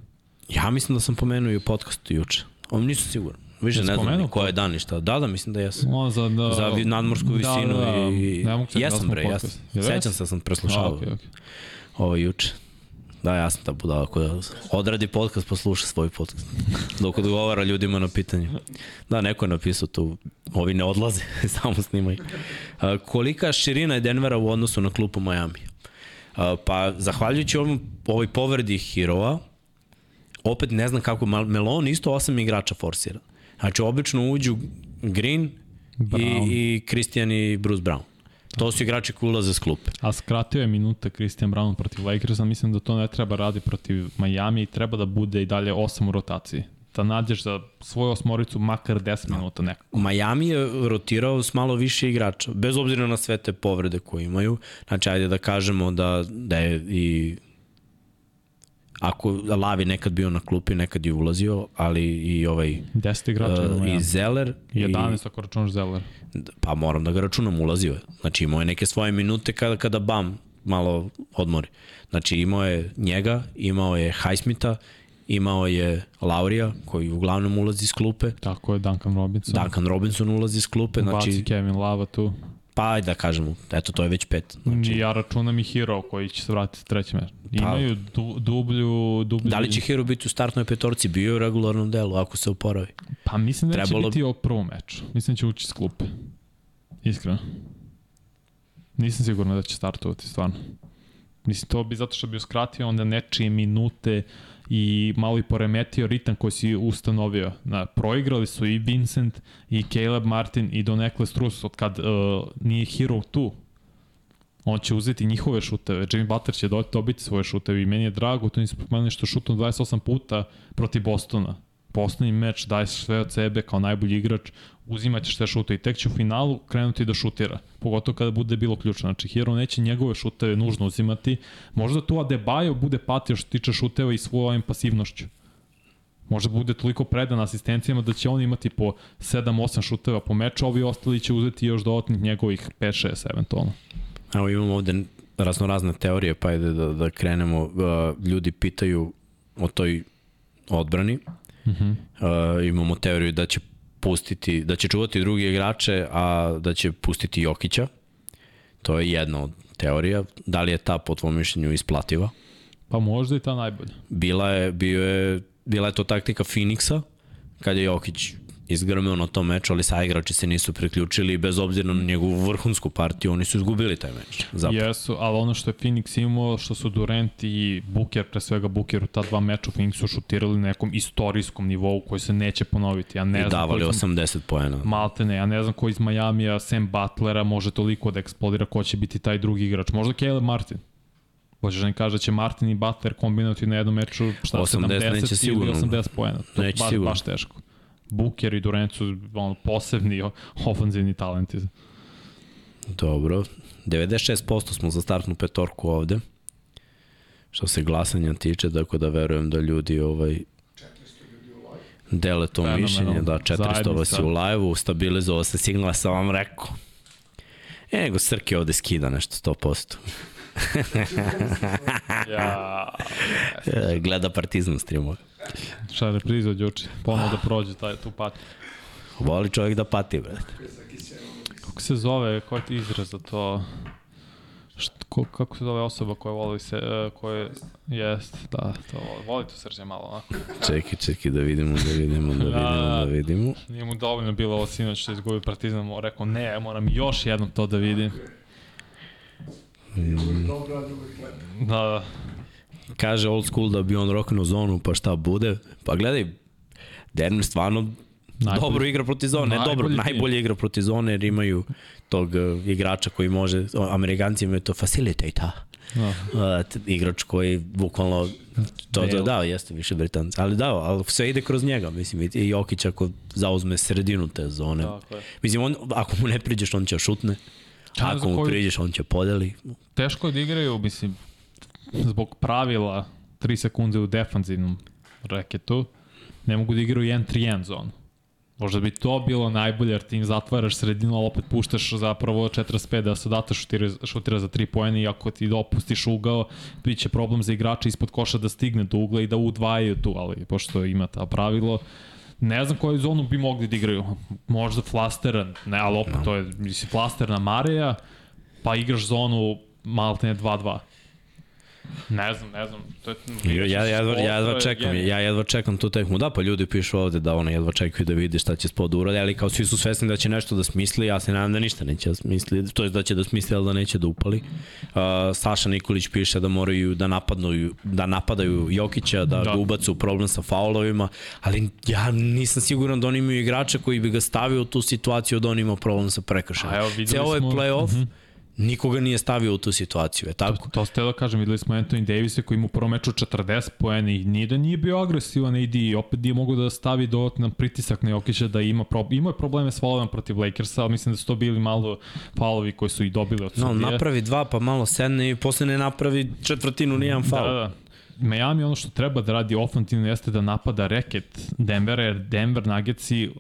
ja mislim da sam pomenuo i u podcastu juče. On nisam siguran. Više Jesi ne znam ni ko je dan i šta. Da, da, mislim da jesam. On za, da, Za nadmorsku visinu da, da, i... Ne mogu se jesam bre, jesam. Sećam se da sam preslušavao. Okay, okay. Ovo juče. Da, ja sam ta budala koja odradi podcast, posluša svoj podcast. Dok odgovara ljudima na pitanje. Da, neko je napisao tu, ovi ne odlaze, samo snimaju. A, kolika širina je Denvera u odnosu na klupu Miami? A, pa, zahvaljujući ovom, ovoj povredi Hirova, opet ne znam kako, Melon isto osam igrača forsira. Znači, obično uđu Green Brown. i, i Christian i Bruce Brown. To su igrači koji ulaze s klupe. A skratio je minuta Christian Brown protiv Lakersa, mislim da to ne treba radi protiv Miami i treba da bude i dalje 8 u rotaciji. Da nađeš za svoju osmoricu makar 10 minuta nekako. Miami je rotirao s malo više igrača, bez obzira na sve te povrede koje imaju. Znači, ajde da kažemo da, da je i ako Lavi nekad bio na klupi, nekad je ulazio, ali i ovaj 10 igrača uh, i Zeller 11 ako računaš Zeller. i, pa moram da ga računam, ulazio je. Znači imao je neke svoje minute kada, kada bam malo odmori. Znači imao je njega, imao je Highsmitha, imao je Laurija koji uglavnom ulazi iz klupe, Tako je Duncan Robinson. Duncan Robinson ulazi iz klupe, Znači, znači Kevin Lava tu. Pa ajde da kažemo, eto to je već pet. Znači, ja računam i Hero koji će se vratiti treći meč. Imaju du, dublju, dublju... da li će Hero biti u startnoj petorci? Bio je u regularnom delu, ako se oporavi. Pa mislim da Trebalo- će biti ovog prvom meču. Mislim da će ući s klupe. Iskreno. Nisam siguran da će startovati, stvarno. Mislim, to bi zato što bi uskratio onda nečije minute i malo i poremetio ritam koji si ustanovio. Na, proigrali su i Vincent i Caleb Martin i donekle Strus od kad uh, nije Hero tu. On će uzeti njihove šuteve. Jimmy Butler će do- dobiti svoje šuteve i meni je drago, to nisam spomenuo što šutno 28 puta protiv Bostona. Poslednji meč daje sve od sebe kao najbolji igrač, uzimaće sve šute i tek će u finalu krenuti da šutira. Pogotovo kada bude bilo ključno. Znači, Hero neće njegove šuteve nužno uzimati. Možda tu Adebayo bude patio što tiče šuteva i svojom pasivnošću. Možda bude toliko predan asistencijama da će on imati po 7-8 šuteva po meču, ovi ostali će uzeti još dodatnih njegovih 5-6 eventualno. Evo imamo ovde razno razne teorije, pa ajde da, da krenemo. Uh, ljudi pitaju o toj odbrani. Uh -huh. Uh, imamo teoriju da će pustiti, da će čuvati drugi igrače, a da će pustiti Jokića. To je jedna od teorija. Da li je ta po tvojom mišljenju isplativa? Pa možda i ta najbolja. Bila je, bio je, bila je to taktika Phoenixa, kad je Jokić izgrmeo na tom meču, ali sa igrači se nisu priključili bez obzira na njegovu vrhunsku partiju, oni su izgubili taj meč. Zapravo. Jesu, ali ono što je Phoenix imao, što su Durant i Booker, pre svega Booker u ta dva meča u Phoenixu šutirali na nekom istorijskom nivou koji se neće ponoviti. Ja ne I znam davali koji su- 80 poena. Maltene, ja ne znam ko iz Majamija, Sam Butlera može toliko da eksplodira ko će biti taj drugi igrač. Možda Caleb Martin. Hoćeš da mi kaže da će Martin i Butler kombinovati na jednom meču šta, 80 70 neće ili sigurno. 80 poena. To je Neće baš, sigurno. baš teško. Booker i Durant su ono, posebni o- ofanzivni talenti. Dobro. 96% smo za startnu petorku ovde. Što se glasanja tiče, tako da verujem da ljudi ovaj dele to mišljenje, da 400 vas je u live-u, stabilizovao se signal, sam vam rekao. E, nego Srki ovde skida nešto 100%. Ja, Gleda partizan streamova. Repriza od juče? Ponovo da prođe taj, tu pati. Voli čovjek da pati, brate. Kako se zove, koji je ti izraz za to? Št, ko, kako se zove osoba koja voli se, uh, koja jest, da, to voli, voli to srđe malo, onako. Čekaj, čekaj da vidimo, da vidimo, da vidimo, da vidimo. Nije mu dovoljno bilo ovo sinoć što je izgubio Partizan, mu rekao ne, moram još jednom to da vidim. Lepo. Da, da. Kaže old school da bi on roknuo zonu, pa šta bude? Pa gledaj, Denver stvarno Najbolji- dobro igra protiv zone, ne najbolji dobro, tim. najbolje igra protiv zone jer imaju tog uh, igrača koji može, Amerikanci imaju to facilitator, da. uh, igrač koji bukvalno to da, Bale. da, jeste više Britanci, ali da, ali sve ide kroz njega, mislim, i- i Jokić ako zauzme sredinu te zone, Tako je. mislim, on, ako mu ne priđeš, on će šutne, ako mu koju- priđeš, on će podeli, Teško je da igraju, mislim, zbog pravila 3 sekunde u defanzivnom reketu, ne mogu da igraju 1-3-1 zonu. Možda bi to bilo najbolje, jer ti im zatvaraš sredinu, ali opet puštaš zapravo 45 da se data šutira, šutira za 3 poena i ako ti dopustiš ugao, bit će problem za igrača ispod koša da stigne do ugla i da udvajaju tu, ali pošto ima ta pravilo, ne znam koju zonu bi mogli da igraju. Možda flasteran, ne, ali opet to je, mislim, flasterna Marija, pa igraš zonu maltene 2-2. Ne znam, ne znam. To je, Ja, ja, jedva, ja jedva je čekam, ja jedva čekam tu tekmu. Da, pa ljudi pišu ovde da ono jedva čekaju da vide šta će spod urade, ali kao svi su svesni da će nešto da smisli, ja se nadam da ništa neće da smisli, to je da će da smisli, ali da neće da upali. Uh, Saša Nikolić piše da moraju da napadnu, da napadaju Jokića, da, da. Ga ubace u problem sa faulovima, ali ja nisam siguran da oni imaju igrača koji bi ga stavio u tu situaciju da on ima problem sa prekršajem. Ceo ovaj smo- playoff, Mhm. Nikoga nije stavio u tu situaciju, je tako? To ste da kažem, videli smo Anthony Davisa koji ima u prvom meču 40 poena i nije da nije bio agresivan AD i opet nije mogu da stavi dodatno pritisak na Jokića da ima, pro, ima je probleme s faulovima protiv Lakersa, ali mislim da su to bili malo faulovi koji su i dobili od No, sudije. napravi dva, pa malo sedne i posle ne napravi četvrtinu, nijedan faul. Da, da. Miami ono što treba da radi ofantivno jeste da napada reket Denvera, jer Denver Nuggetsi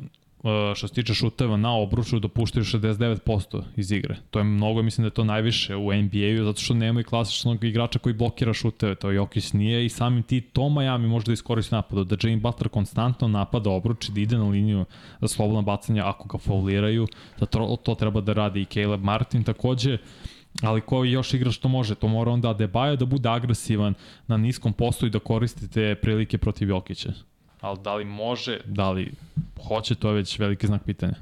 što se tiče šuteva na obruču dopuštaju 69% iz igre. To je mnogo, mislim da je to najviše u NBA-u, zato što nema i klasičnog igrača koji blokira šuteve, to Jokić nije i samim ti to Miami može da iskoristi napadu, da Jane Butler konstantno napada obruč i da ide na liniju za slobodno bacanje ako ga fauliraju, da to, to treba da radi i Caleb Martin takođe, ali ko još igra što može, to mora onda Adebayo da bude agresivan na niskom postu i da koristi te prilike protiv Jokića. Ali da li može, da li hoće, to je već veliki znak pitanja.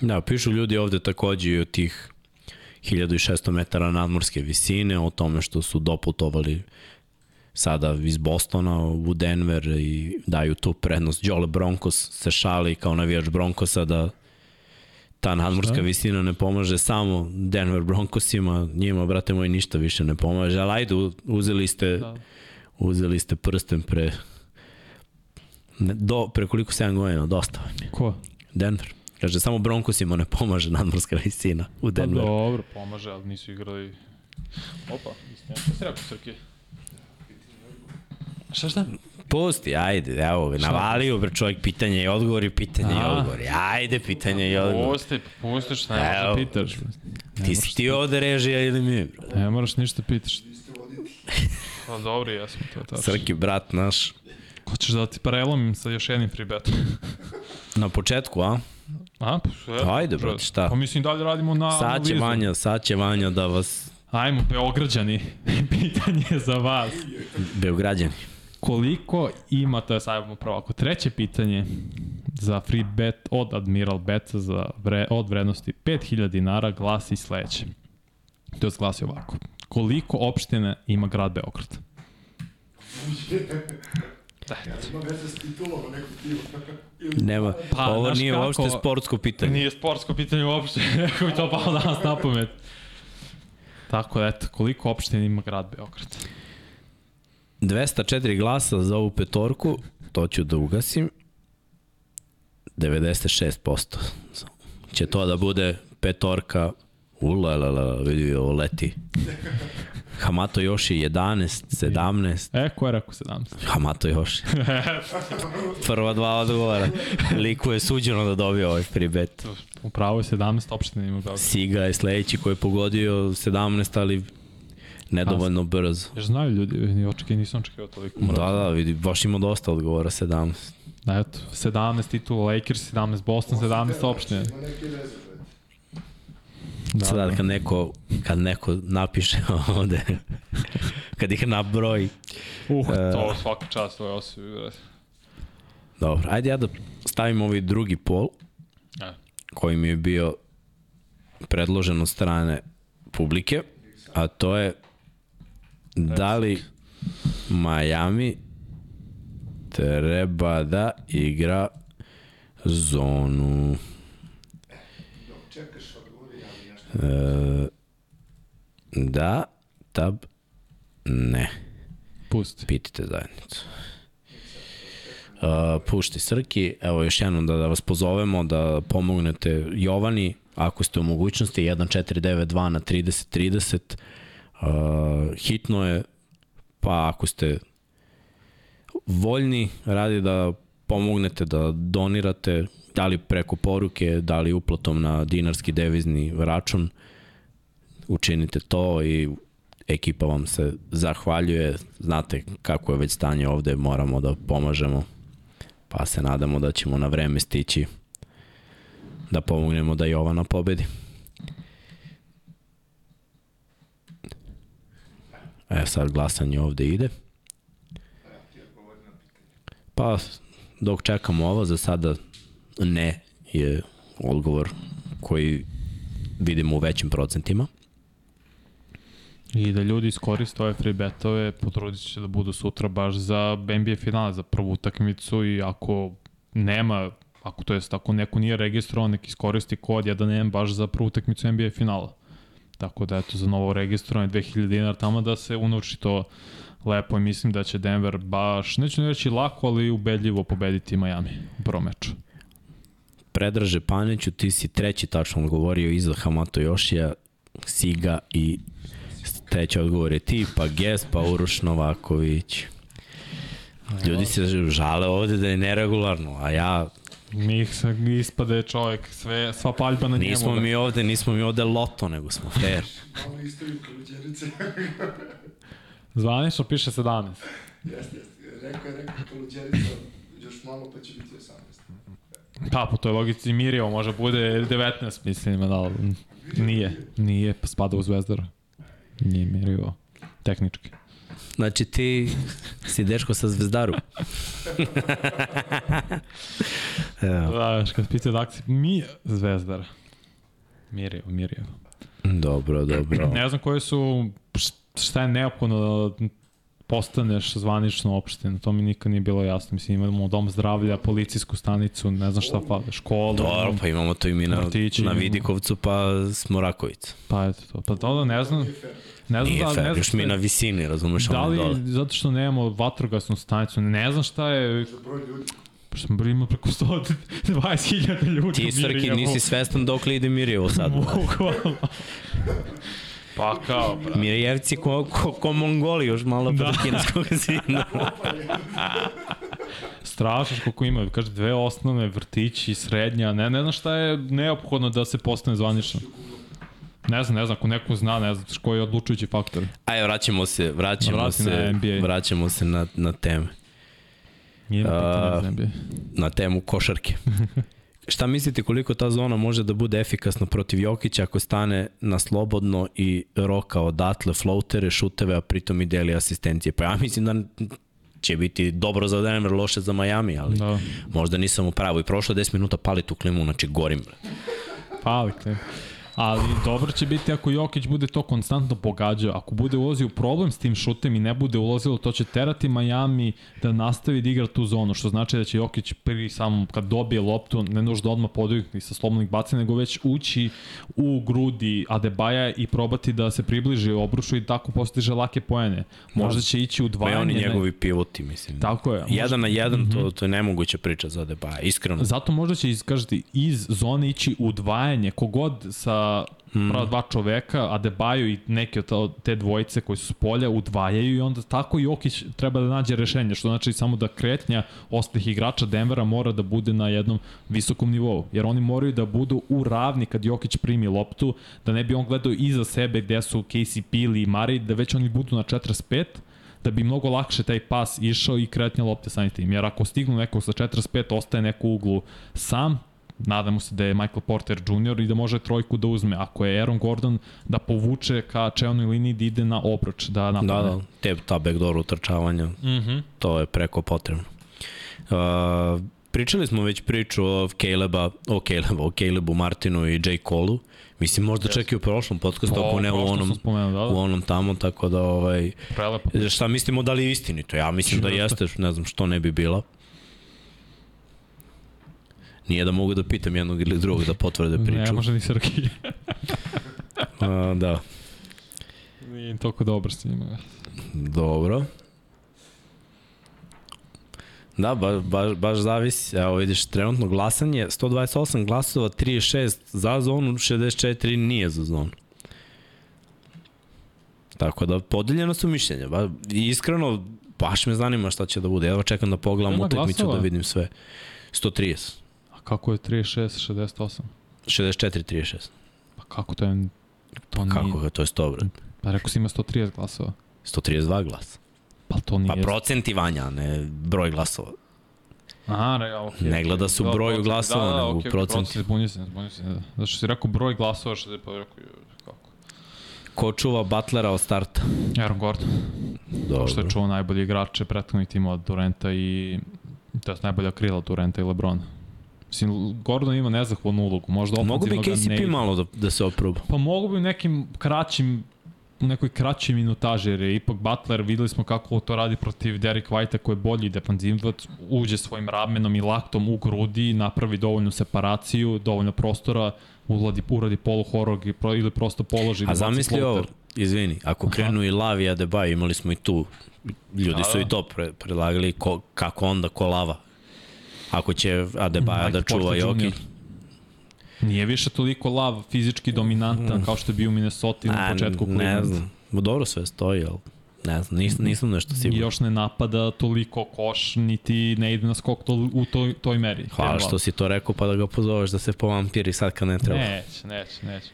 Da, pišu ljudi ovde takođe i o tih 1600 metara nadmorske visine, o tome što su doputovali sada iz Bostona u Denver i daju tu prednost. Jole Broncos se šali kao navijač Broncosa da ta nadmorska Šta? visina ne pomaže samo Denver Broncosima, njima, brate moj, ništa više ne pomaže, ali ajde, uzeli ste, Da. uzeli ste prsten pre do, pre koliko 7 godina, dosta. Ko? Denver. Kaže, samo Broncosima ne pomaže nadmorska visina u Pa Denveru. dobro, pomaže, ali nisu igrali... Opa, istina, šta si rekao, Srki? Šta šta? Pusti, ajde, evo, navalio bre čovjek pitanje i odgovori, pitanje i A. odgovori. Ajde, pitanje i odgovori. Pusti, pusti šta ne Evo. možda pitaš. Ne Ti si ti ovde režija ili mi, bro? Ne moraš ništa pitaš. Pa dobro, jesmo, to je tačno. Srki, brat naš. Hoćeš da ti parelomim sa još jednim free betom? Na početku, a? A, pa sve. Ajde, brate, šta? Pa mislim dalje radimo na Sad će analizu. Vanja, sad će Vanja da vas... Ajmo, Beograđani, pitanje za vas. Beograđani. Koliko ima, to je sad prvo, ako treće pitanje, za free bet od Admiral Beta za vre, od vrednosti 5000 dinara glasi sledeće. To je glasi ovako. Koliko opštine ima grad Beograd? Ima veze s titulom nekog tima. Ili Nema, Pa, ovo nije kako- uopšte sportsko pitanje. Nije sportsko pitanje uopšte, neko mi to pao danas na pamet. Tako da, eto, koliko opština ima grad Beograd? 204 glasa za ovu petorku, to ću da ugasim. 96% će to da bude petorka. Ulalala, vidi ovo leti. Hamato Yoshi 11, 17. E, ko je rekao 17? Hamato Yoshi. Prva dva odgovora. Liku je suđeno da dobije ovaj free bet. Upravo je 17 opština ima Beograd. Siga je sledeći koji je pogodio 17, ali nedovoljno brzo. Jer znaju ljudi, ni očekaj, nisam očekivao toliko. Da, da, vidi, baš ima dosta odgovora, 17. Da, eto, 17 titula Lakers, 17 Boston, 17 opštine. Da, Sada da. kad neko, kad neko napiše ovde, kad ih nabroji. Uh, E. to svaka čast, je osobi. Dobro, ajde ja da stavim ovaj drugi pol, E. koji mi je bio predložen od strane publike, a to je da li Miami treba da igra zonu. Dok čekaš odgovori, ja mi nešto. E, da, tab, ne. Pusti. Pitite zajednicu. Uh, pušti Srki, evo još jednom da, da vas pozovemo da pomognete Jovani, ako ste u mogućnosti 1492 na 3030 uh, hitno je pa ako ste voljni radi da pomognete da donirate da li preko poruke, da li uplatom na dinarski devizni račun učinite to i ekipa vam se zahvaljuje, znate kako je već stanje ovde, moramo da pomažemo, pa se nadamo da ćemo na vreme stići da pomognemo da Jovana pobedi. E, sad glasanje ovde ide. Pa, dok čekamo ovo, za sada ne je odgovor koji vidimo u većim procentima. I da ljudi iskoriste ove free betove, potrudit će da budu sutra baš za NBA finale, za prvu utakmicu i ako nema, ako to jest ako neko nije registrovan, nek iskoristi kod 1M baš za prvu utakmicu NBA finala. Tako da eto za novo registrovanje 2000 dinara tamo da se unuči to lepo i mislim da će Denver baš, neću ne reći lako, ali ubedljivo pobediti Miami u prvom meču. Predraže Paniću, ti si treći tačno odgovorio iza Hamato Jošija, Siga i treći odgovor je ti, pa Ges, pa Uroš Novaković. Ljudi se žale ovde da je neregularno, a ja, Mi se ispade čovjek, sve, sva paljba na njemu. nismo da- mi ovde, nismo mi ovde loto, nego smo fair. Malo istoriju Kaluđerice. Zvanično piše 17. jeste, jeste. Rekao je, rekao Kaluđerica, još malo pa će biti 18. Pa, po toj logici Mirjevo može bude 19, mislim, da nije, nije, pa spada u Zvezdaru. Nije Mirjevo, tehnički. Znači ti si dečko sa zvezdaru. Evo, Znaš, kad pitaju da akcije, mi Zvezdar. Mirjevo, Mirjevo. dobro, dobro. Ne znam koje su, šta je neophodno da postaneš zvanično opština, to mi nikad nije bilo jasno. Mislim, imamo dom zdravlja, policijsku stanicu, ne znam šta fali, školu. Dobro, pa imamo to i mi na, Vrtići na. Vidikovcu, pa Smorakovica. Pa eto to. Pa to da ne znam, ne znam Nije da, ne fair, znam još mi je- na visini, razumeš, Da li, dole. zato što nemamo vatrogasnu stanicu, ne znam šta je, pa smo bili imali preko 120.000 ljudi Ti, Srki, nisi svestan dok li ide Mirjevo sad. Bukvalno. Pa kao, bra. Mirjevci ko, ko, ko Mongoli još malo da. Pre kineskog zida. Strašno koliko ima, kaže dve osnovne, vrtići, srednja, ne, ne znam šta je neophodno da se postane zvanično. Ne znam, ne znam, ako neko zna, ne znam, koji je odlučujući faktor. Ajde, vraćamo se, vraćamo Vrati se, na vraćamo se na, na teme. Nije A, pitanje za NBA. na temu košarke. Šta mislite koliko ta zona može da bude efikasna protiv Jokića ako stane na slobodno i roka odatle floatere, šuteve, a pritom i deli asistencije? Pa ja mislim da će biti dobro za Denver, loše za Miami, ali Da. možda nisam u pravu. I prošlo je 10 minuta pali tu klimu, znači gorim. Pali klip. Ali dobro će biti ako Jokić bude to konstantno pogađao. Ako bude ulazio problem s tim šutem i ne bude ulazilo, to će terati Miami da nastavi da igra tu zonu, što znači da će Jokić prvi samo kad dobije loptu, ne nužno da odmah podignuti sa slobodnih bacanja, nego već ući u grudi Adebaja i probati da se približi obrušu i tako postiže lake poene. Možda će ići u Pa dvajanje. oni ne- njegovi pivoti, mislim. Tako je. Jedan na jedan, Mhm. to, to je nemoguća priča za Adebayo, iskreno. Zato možda će iskažiti iz zone ići u udvajanje, kogod sa Hmm. prava dva čoveka, Adebayo i neke od te dvojice koji su s polja udvajaju i onda tako Jokić treba da nađe rešenje, što znači samo da kretnja ostalih igrača Denvera mora da bude na jednom visokom nivou, jer oni moraju da budu u ravni kad Jokić primi loptu, da ne bi on gledao iza sebe gde su KCP ili Mari, da već oni budu na 45, da bi mnogo lakše taj pas išao i kretnja lopte samim tim. Jer ako stignu nekog sa 45, ostaje neko u uglu sam, nadamo se da je Michael Porter Jr. i da može trojku da uzme. Ako je Aaron Gordon da povuče ka čelnoj liniji da ide na obruč, da napadne. Da, da, te, ta backdoor utrčavanja, Mm -hmm. to je preko potrebno. Uh, pričali smo već priču o Caleba, o Caleba, o Calebu Martinu i J. Cole-u. Mislim, možda čak i u prošlom podcastu, ako ne u onom, Spomenuo, da, u da. onom tamo, tako da, ovaj, Prelepo. šta mislimo da li je istinito? Ja mislim da jeste, ne znam što ne bi bila. Nije da mogu da pitam jednog ili drugog da potvrde Ne priču. može ni Srki. Uh, da, Nije toliko dobar s njima. dobro. Da, ba, baš, baš zavisi. Evo vidiš, trenutno glasanje, 128 glasova, 36 za zonu, 64 nije za zonu. Tako da, podeljeno su mišljenja. Ba, iskreno, baš me zanima šta će da bude. Evo čekam da pogledam utakmicu da vidim sve. 130. Kako je 36, 68? 64, 36. Pa kako to je... To nije... Kako ga, to je 100, brat. Pa rekao si ima 130 glasova. 132 glasa. Pa to nije... Pa procenti vanja, ne broj glasova. Aha, re, okay, Ne gleda se u broju glasova, nego u okay, procentima. Zbunio se, zbunio se. Da. Zato što si rekao broj glasova, što je pa rekao, kako. Ko čuva Butlera od starta? Aaron Gordon, Dobro. što je čuo najbolji igrače prethodnih timova Durenta i to je najbolja krila Durenta i Lebrona. Mislim, Gordon ima nezahvalnu ulogu, možda Mogu bi ne KCP ide. malo da, da se oproba. Pa mogu bi u nekim kraćim u nekoj kraćoj minutaži, jer je ipak Butler, videli smo kako to radi protiv Derek Whitea koji je bolji defanzivac, uđe svojim ramenom i laktom u grudi, napravi dovoljnu separaciju, dovoljno prostora, uradi, uradi polu horog ili prosto položi. A zamisli ovo, izvini, ako Aha. krenu i Lavi i Adebayo, imali smo i tu, ljudi Da, su i to pre, predlagali, ko, kako onda, ko lava. Ako će Adebayo da čuva Jokić. Nije više toliko lav fizički dominantan kao što je bio u Minnesota na početku Ne Cleveland. znam, Ma dobro sve stoji, ali ne znam, nisam, nisam nešto siguran. još ne napada toliko koš, niti ne ide na skok to, u toj, toj meri. Hvala Jer što si to rekao pa da ga pozoveš da se povampiri sad kad ne treba. Neće, neće, neće.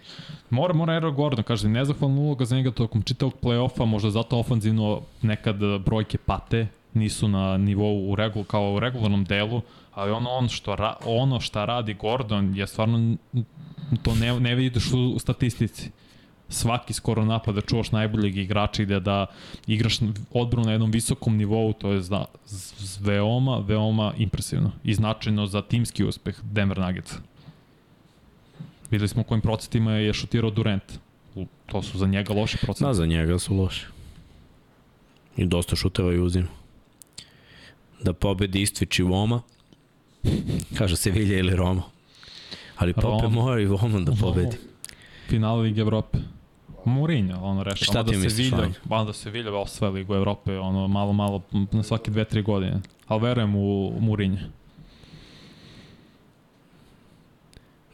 Mora, mora Aaron Gordon, kaže, nezahvalna uloga za njega tokom čitavog play-offa, možda zato ofanzivno nekad brojke pate, nisu na nivou u regul, kao u regularnom delu, ali ono, on što ra, ono šta radi Gordon je stvarno, to ne, ne vidiš u statistici. Svaki skoro napad da čuvaš najboljeg igrača i da, da igraš odbranu na jednom visokom nivou, to je za, z, veoma, veoma impresivno i značajno za timski uspeh Denver Nuggetsa. Videli smo kojim procentima je šutirao Durant. To su za njega loši procenti. Da, za njega su loši. I dosta šuteva i uzima. Da pobedi Istvić i Voma. Kaže se Vilja ili Roma. Ali Pope Roma. mora i Voma da pobedi. Finale Lige Evrope. Mourinho, ono rešava. Šta ti da misliš? Vilja, da se Vilja osvaja Ligu Evrope, ono malo, malo, na svake dve, tri godine. Ali verujem u Mourinho.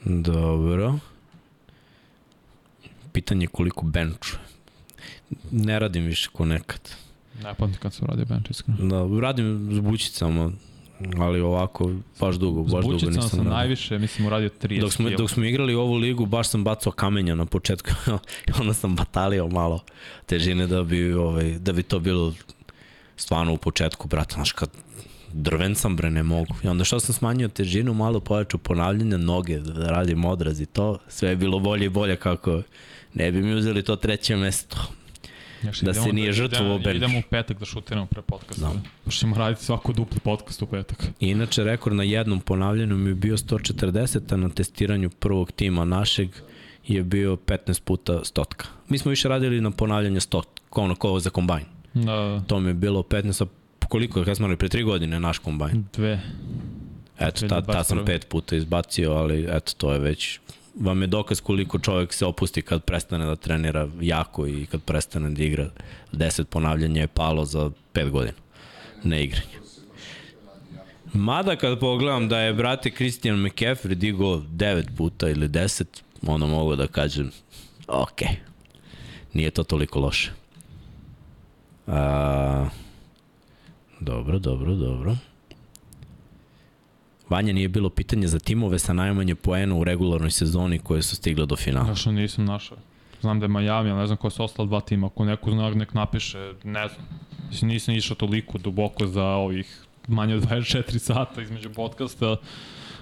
Dobro. Pitanje je koliko benčuje. Ne radim više ko nekad. Ne pamtim kad sam radio bench, iskreno. Da, radim s bućicama, ali ovako baš dugo, baš dugo Zbučicama nisam sam radio. najviše, mislim, uradio 30 Dok smo, dok smo igrali ovu ligu, baš sam bacao kamenja na početku onda sam batalio malo težine da bi, ovaj, da bi to bilo stvarno u početku, brate, znaš kad drven sam bre, ne mogu. I onda što sam smanjio težinu, malo pojačao ponavljanja noge, da radim odraz i to, sve je bilo bolje i bolje kako ne bi mi uzeli to treće mesto. Još da se nije žrtvovao idemo- bench. Idemo u petak da šutiramo pre podcasta. Da. Da. Pošto ćemo raditi svaku dupli podcast u petak. Inače, rekord na jednom ponavljanju mi je bio 140, a na testiranju prvog tima našeg je bio 15 puta stotka. Mi smo više radili na ponavljanje stot, kao ono kao za kombajn. Da, da. To mi je bilo 15, a koliko, kada smo radili, pre tri godine naš kombajn. Dve. Eto, ta, ta sam 2021. pet puta izbacio, ali eto, to je već vam je dokaz koliko čovjek se opusti kad prestane da trenira jako i kad prestane da igra 10 ponavljanja je palo za 5 godina ne igranje. Mada kad pogledam da je brate Christian McCaffrey digao 9 puta ili 10, onda mogu da kažem ok, nije to toliko loše. A, dobro, dobro, dobro. Vanja nije bilo pitanje za timove sa najmanje poena u regularnoj sezoni koje su stigle do finala. Našao nisam našao. Znam da je Miami, ali ne znam ko su ostala dva tima. Ako neko zna, nek napiše, ne znam. Mislim, nisam išao toliko duboko za ovih manje od 24 sata između podcasta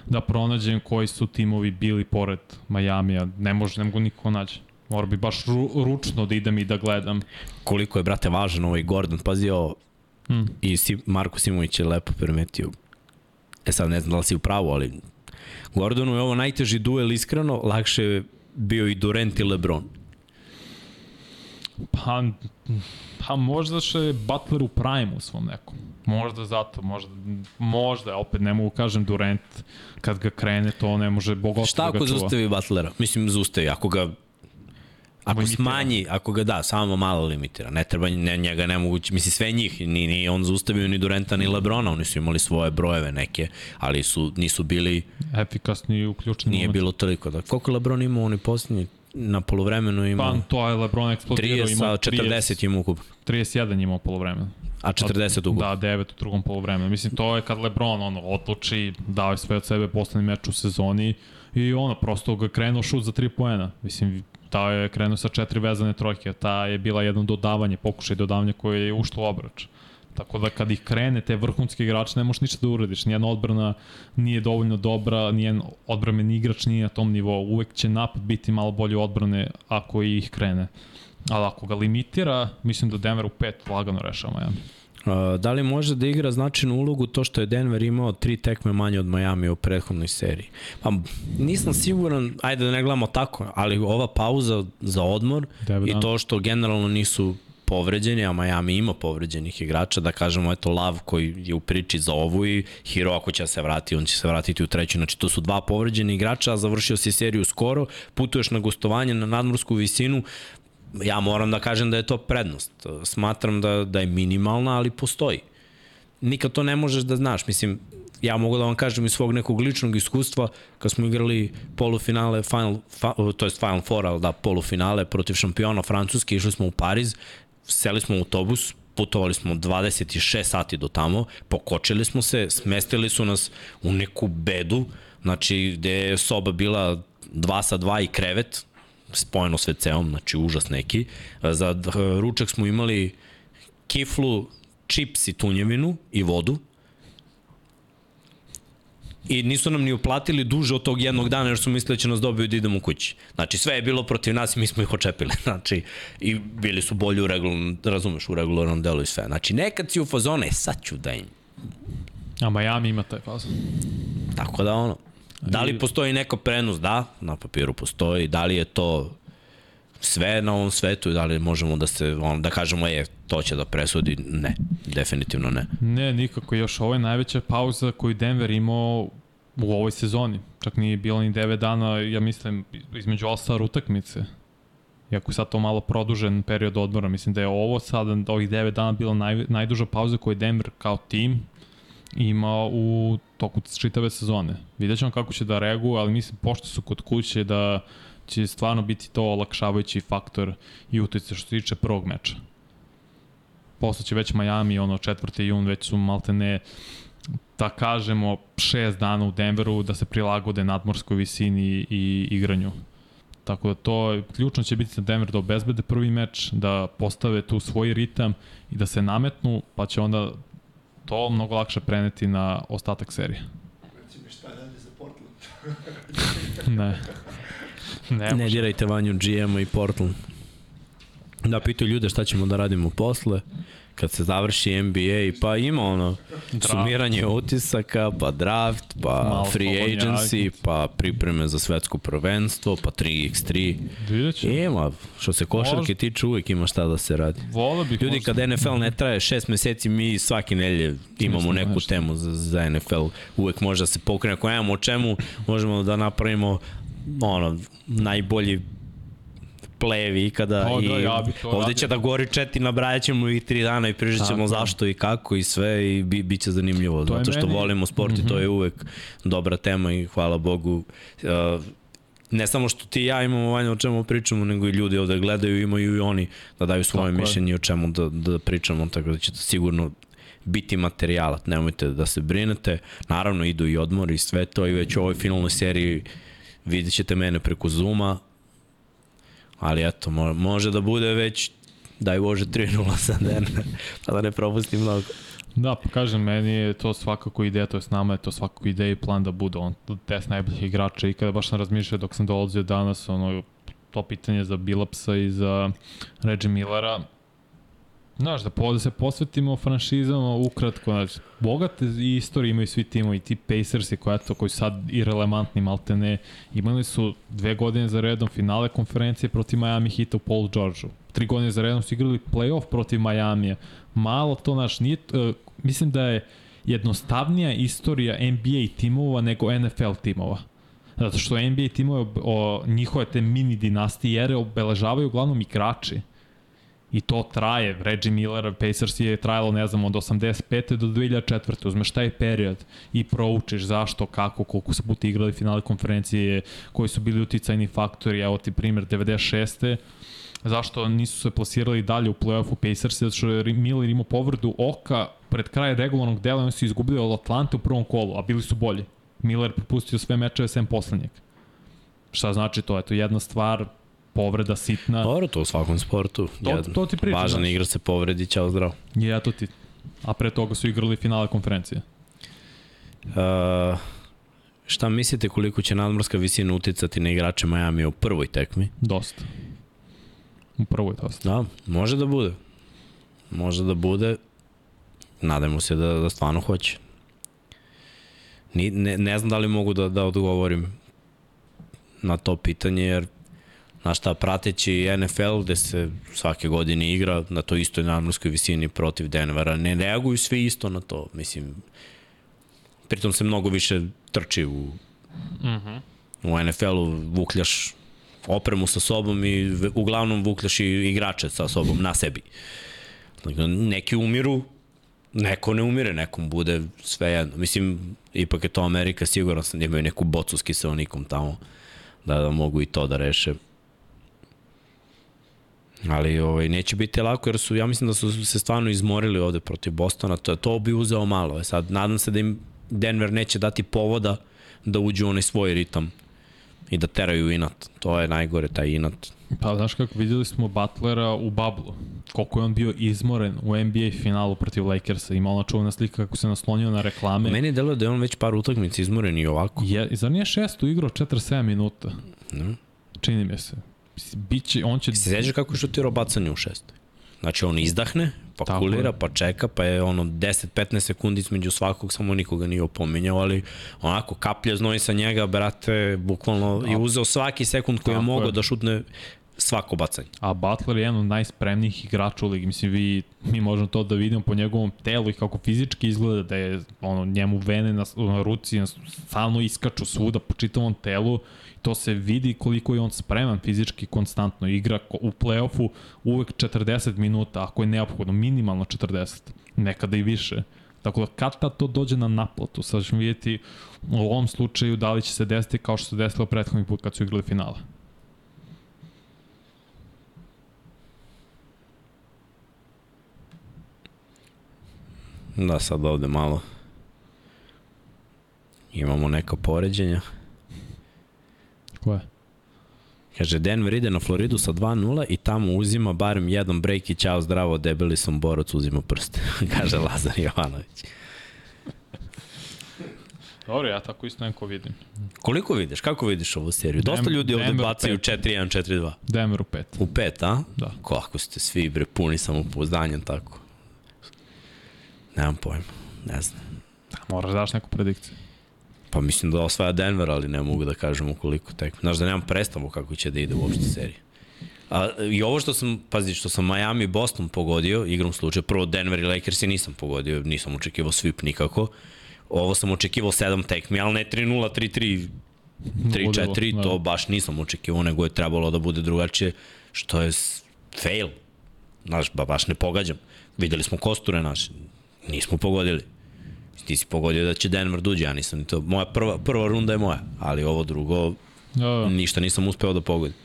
da pronađem koji su timovi bili pored Majamija. Ne može, ne mogu niko naći. Mora bi baš ru, ručno da idem i da gledam. Koliko je, brate, važan ovaj Gordon. Pazi ovo, Hmm. i si, Marko Simović je lepo primetio. E sad ne znam da li si u pravu, ali Gordonu je ovo najteži duel iskreno, lakše je bio i Durant i Lebron. Pa, pa možda što je Butler u prime u svom nekom. Možda zato, možda, možda, opet ne mogu kažem Durant, kad ga krene to ne može bogostvo Šta da ako čuva. zaustavi Butlera? Mislim, zaustavi. Ako ga Ako Limitira. smanji, ako ga da, samo malo limitira. Ne treba ne, njega nemoguće, misli sve njih, ni, ni on zaustavio ni Durenta ni Lebrona, oni su imali svoje brojeve neke, ali su nisu bili, Efikasni i uključeni nije moment. bilo toliko. Da, koliko Lebron imao oni posljednji na polovremenu imao? Pa to je Lebron eksplodirao, 30, imao a 40 imao ukupno. 31 imao polovremena. A 40 ukupno. Da, 9 u drugom polovremenu. Mislim, to je kad Lebron ono, odluči, dao je sve od sebe poslednji meč u sezoni i ono, prosto ga krenuo šut za 3 poena. Mislim, dao je krenuo sa četiri vezane trojke, ta je bila jedno dodavanje, pokušaj dodavanja koje je ušlo u obrač. Tako da kad ih krene te vrhunski igrače ne možeš ništa da uradiš. Nijedna odbrana nije dovoljno dobra, nijedan odbrameni igrač nije na tom nivou. Uvek će napad biti malo bolje odbrane ako ih krene. Ali ako ga limitira, mislim da Denver u pet lagano rešava. Uh, da li može da igra značajnu ulogu to što je Denver imao tri tekme manje od Miami u prethodnoj seriji? Pa nisam siguran, ajde da ne gledamo tako, ali ova pauza za odmor Devet i to što generalno nisu povređeni, a Miami ima povređenih igrača, da kažemo, eto, Lav koji je u priči za ovu i Hiro ako će se vrati, on će se vratiti u treću, znači to su dva povređeni igrača, a završio si seriju skoro, putuješ na gostovanje na nadmorsku visinu, ja moram da kažem da je to prednost. Smatram da, da je minimalna, ali postoji. Nikad to ne možeš da znaš. Mislim, ja mogu da vam kažem iz svog nekog ličnog iskustva, kad smo igrali polufinale, final, fa, to jest Final Four, ali da, polufinale protiv šampiona Francuske, išli smo u Pariz, seli smo u autobus, putovali smo 26 sati do tamo, pokočili smo se, smestili su nas u neku bedu, znači gde je soba bila 2 sa 2 i krevet, spojeno s WC-om, znači užas neki. Za ručak smo imali kiflu, čips i tunjevinu i vodu. I nisu nam ni uplatili duže od tog jednog dana jer su mislili da će nas dobiju da idemo kući. Znači sve je bilo protiv nas i mi smo ih očepili. Znači i bili su bolji u regularnom, razumeš, u regularnom delu i sve. Znači nekad si u fazone, sad ću da im. A Miami ima taj fazon. Tako da ono, da li postoji neko prenos? Da, na papiru postoji. Da li je to sve na ovom svetu i da li možemo da se, on, da kažemo je, to će da presudi? Ne, definitivno ne. Ne, nikako. Još ovo je najveća pauza koju Denver imao u ovoj sezoni. Čak nije bilo ni 9 dana, ja mislim, između All-Star utakmice. Iako sad to malo produžen period odmora, mislim da je ovo sada, ovih 9 dana bila naj, najduža pauza koju Denver kao tim imao u toku čitave sezone. Vidjet ćemo kako će da reaguju, ali mislim, pošto su kod kuće, da će stvarno biti to olakšavajući faktor i utice što se tiče prvog meča posle će već Miami, ono, 4. jun, već su malte ne, da kažemo, šest dana u Denveru da se prilagode nadmorskoj visini i igranju. Tako da to, ključno će biti za Denver da obezbede prvi meč, da postave tu svoj ritam i da se nametnu, pa će onda to mnogo lakše preneti na ostatak serije. Reci mi šta dalje za Portland. Ne. Ne, Ne dirajte Vanju GM-a i Portland. Da, pitaju ljude šta ćemo da radimo posle, kad se završi NBA, pa ima ono, sumiranje utisaka, pa draft, pa Malo free agency, agent. pa pripreme za svetsko prvenstvo, pa 3x3. Vidjet ćemo. Ima, što se košarke Možda. tiče, uvek ima šta da se radi. Vole bih Ljudi, možda- kad NFL ne traje šest meseci, mi svake nelje imamo neku nešto. temu za, za NFL. Uvek može da se pokrene. Ako nemamo o čemu, možemo da napravimo ono, najbolji plejevi ikada O, da, i ja ovde će da gori četi, nabrajat ćemo ih tri dana i pričat ćemo je. zašto i kako i sve i bi, bit će zanimljivo, To je zato što meni- volimo sport i Mhm. to je uvek dobra tema i hvala Bogu uh, ne samo što ti i ja imamo vanje o čemu pričamo, nego i ljudi ovde gledaju, imaju i oni da daju svoje Tako je. mišljenje o čemu da, da pričamo, tako da će to sigurno biti materijala, nemojte da se brinete. Naravno, idu i odmori i sve to i već u ovoj finalnoj seriji vidjet ćete mene preko Zuma, ali eto, mo može da bude već daj Bože 3-0 sa Denver, pa da ne propustim mnogo. Da, pa kažem, meni je to svakako ideja, to je s nama je to svakako ideja i plan da bude on test najboljih igrača i kada baš sam razmišljao dok sam dolazio danas, ono, to pitanje za Bilapsa i za Reggie Millera, Znaš, da, da se posvetimo franšizama ukratko, znači, bogate istorije imaju svi timovi, i ti Pacersi koji, eto, koji su sad irelevantni maltene, imali su dve godine za redom finale konferencije protiv Miami Heata u Paul Georgeu. Tri godine za redom su igrali playoff protiv Majamija. Malo to, naš, nije, uh, mislim da je jednostavnija istorija NBA timova nego NFL timova. Zato što NBA timove, o, njihove te mini dinastije ere obeležavaju uglavnom igrači. I to traje. Reggie Miller, Pacers je trajalo, ne znam, od 85. do 2004. Uzmeš taj period i proučiš zašto, kako, koliko su puta igrali finale konferencije, koji su bili uticajni faktori, evo ti primjer 96. Zašto nisu se plasirali dalje u play-offu Pacers, zato što je Miller imao povrdu oka pred kraj regularnog dela, oni su izgubili od Atlante u prvom kolu, a bili su bolji. Miller propustio sve mečeve sem poslednjeg. Šta znači to? Eto, jedna stvar, povreda sitna. Dobro, to u svakom sportu. To- Jedan to ti pričam, Važan igra se povredi, ćao zdravo. Je, eto ti. A pre toga su igrali finale konferencije. Uh, šta mislite koliko će nadmorska visina uticati na igrače Miami u prvoj tekmi? Dosta. U prvoj dosta. Da, može da bude. Može da bude. Nadajmo se da, da stvarno hoće. Ni, ne, ne znam da li mogu da, da odgovorim na to pitanje, jer znaš šta, prateći NFL gde se svake godine igra na to istoj nadmorskoj visini protiv Denvera, ne reaguju svi isto na to. Mislim, pritom se mnogo više trči u. Uh -huh. u NFL-u, vukljaš opremu sa sobom i uglavnom vukljaš i igrače sa sobom na sebi. Dakle, Neki umiru, neko ne umire, nekom bude sve jedno. Mislim, ipak je to Amerika, siguran sam da imaju neku bocu s kiselnikom tamo, da, da mogu i to da reše. Ali ovaj, neće biti lako jer su, ja mislim da su se stvarno izmorili ovde protiv Bostona, to, to bi uzeo malo. E sad, nadam se da im Denver neće dati povoda da uđu u onaj svoj ritam i da teraju inat. To je najgore, taj inat. Pa znaš kako, videli smo Butlera u bablu. Koliko je on bio izmoren u NBA finalu protiv Lakersa. Ima ona čuvena slika kako se naslonio na reklame. Meni deluje da je on već par utakmica izmoren i ovako. Je, zar nije šestu igrao 47 minuta? Ne? Čini mi se. Biće, on će... Se seđa kako je šutirao bacanje u šestoj. Znači on izdahne, pa Tako kulira, je. pa čeka, pa je ono 10-15 sekundi između svakog, samo nikoga nije opominjao, ali onako kaplje znoj sa njega, brate, bukvalno je uzeo svaki sekund koji je mogao je. da šutne svako bacanje. A Butler je jedan od najspremnijih igrača u ligi. Mislim, vi, mi možemo to da vidimo po njegovom telu i kako fizički izgleda, da je ono, njemu vene na, na ruci na, stalno iskaču svuda po čitavom telu. To se vidi koliko je on spreman fizički konstantno. Igra u play-offu uvek 40 minuta, ako je neophodno, minimalno 40, nekada i više. Tako da kad tad to dođe na naplatu, sad ćemo vidjeti u ovom slučaju da li će se desiti kao što se desilo prethodni put kad su igrali finale. Da, sad ovde malo imamo neka poređenja. Koje? Kaže, Denver ide na Floridu sa 2-0 i tamo uzima barem jedan break i ćao zdravo, debeli sam borac, uzima prste, kaže Lazar Jovanović. Dobro, ja tako isto neko vidim. Koliko vidiš? Kako vidiš ovu seriju? Dosta Dem- ljudi ovde bacaju pet. 4-1, 4-2. Denver u pet. U pet, a? Da. Kako ste svi bre puni samopouzdanja tako. Nemam pojma, ne znam. Moraš da daš neku predikciju. Pa mislim da osvaja Denver, ali ne mogu da kažem ukoliko tek. Znaš da nemam predstavu kako će da ide uopšte serija. A, I ovo što sam, pazi, što sam Miami i Boston pogodio, igrom slučaja, prvo Denver i Lakers i nisam pogodio, nisam očekivao sweep nikako. Ovo sam očekivao 7 tekmi, ali ne 3-0, 3-3, 3-4, Da. to baš nisam očekivao, nego je trebalo da bude drugačije, što je fail. Znaš, ba, baš ne pogađam. Videli smo kosture naše, nismo pogodili. Ti si pogodio da će Denver duđe, ja nisam ni to. Moja prva, prva runda je moja, ali ovo drugo, Da, da. ništa nisam uspeo da pogodim.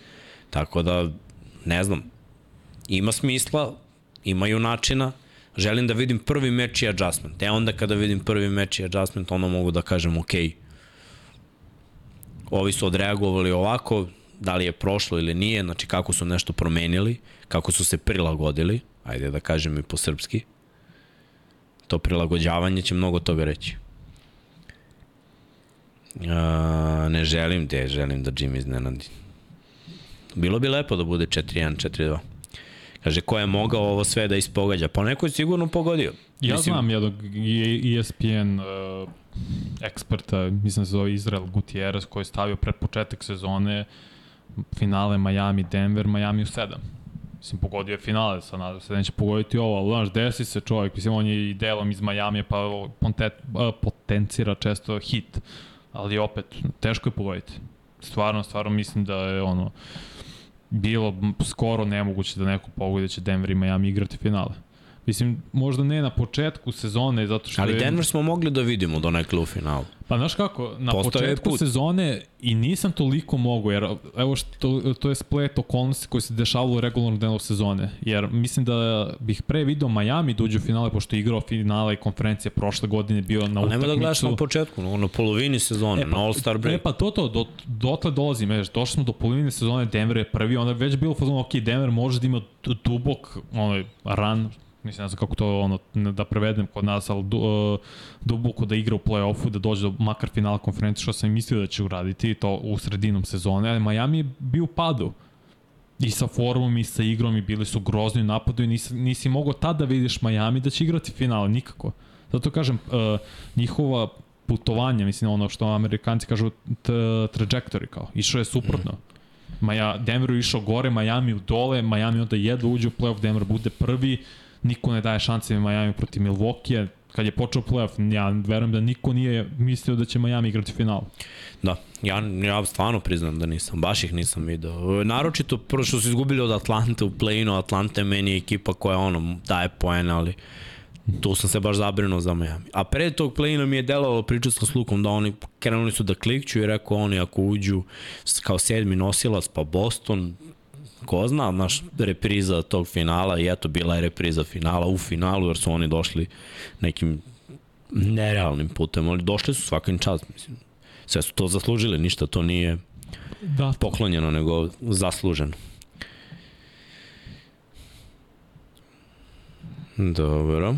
Tako da, ne znam, ima smisla, imaju načina, želim da vidim prvi meč i adjustment. E onda kada vidim prvi meč i adjustment, onda mogu da kažem, ok, ovi su odreagovali ovako, da li je prošlo ili nije, znači kako su nešto promenili, kako su se prilagodili, ajde da kažem i po srpski, to prilagođavanje će mnogo toga reći. A, ne želim te, želim da Jimmy iznenadi. Bilo bi lepo da bude 4-1, 4-2. Kaže, ko je mogao ovo sve da ispogađa? Pa neko je sigurno pogodio. Ja Mislim, znam jednog E- ESPN uh, eksperta, mislim da se zove Izrael Gutierrez, koji je stavio pred početak sezone finale Miami, Denver, Miami u 7. Mislim, pogodio je finale, sad nadam se da neće pogoditi ovo, ali znaš, desi se čovjek, mislim, on je i delom iz Miami, pa pontet, potencira često hit, ali opet, teško je pogoditi. Stvarno, stvarno mislim da je ono, bilo skoro nemoguće da neko pogodi da će Denver i Miami igrati finale. Mislim, možda ne na početku sezone, zato što Ali je... Denver smo mogli da vidimo do nekle u finalu. Pa znaš kako, na Postao je početku put. sezone i nisam toliko mogu, jer evo što, to je splet okolnosti koji se dešavalo u regularnom delu sezone. Jer mislim da bih pre video Miami da uđe u finale, pošto je igrao finale i konferencije prošle godine, bio na Pa utakmicu. nema da gledaš na početku, na polovini sezone, E, na All-Star break. E pa to to, do, dotle dolazim, već, došli smo do polovine sezone, Denver je prvi, onda je već bilo fazon, ok, Denver može da ima du- dubok onaj, run, mislim, ne znam kako to ono, da prevedem kod nas, ali du, uh, duboko da igra u play-offu, da dođe do makar finala konferencije, što sam i mislio da će uraditi, to u sredinom sezone, ali Miami je bio u padu. I sa formom i sa igrom i bili su grozni u napadu i nisi, nisi mogao tada da vidiš Miami da će igrati final, nikako. Zato kažem, uh, njihova putovanja, mislim ono što Amerikanci kažu trajectory kao, išao je suprotno. Maja, Denver je išao gore, Miami u dole, Miami onda jedva uđe u playoff, Denver bude prvi, niko ne daje šanse Miami protiv Milwaukee, kad je počeo playoff, ja verujem da niko nije mislio da će Miami igrati final. Da, ja, ja stvarno priznam da nisam, baš ih nisam video. Naročito prvo što su izgubili od Atlante u play-inu, Atlanta je meni ekipa koja ono daje poene, ali tu sam se baš zabrinuo za Miami. A pre tog play-ina mi je delovalo pričao sam s Lukom da oni krenuli su da klikću i rekao oni ako uđu kao sedmi nosilac pa Boston, ko zna, naš repriza tog finala i eto bila je repriza finala u finalu jer su oni došli nekim nerealnim putem, ali došli su svakim čast, mislim. Sve su to zaslužili, ništa to nije Da, poklonjeno, nego zasluženo. Dobro.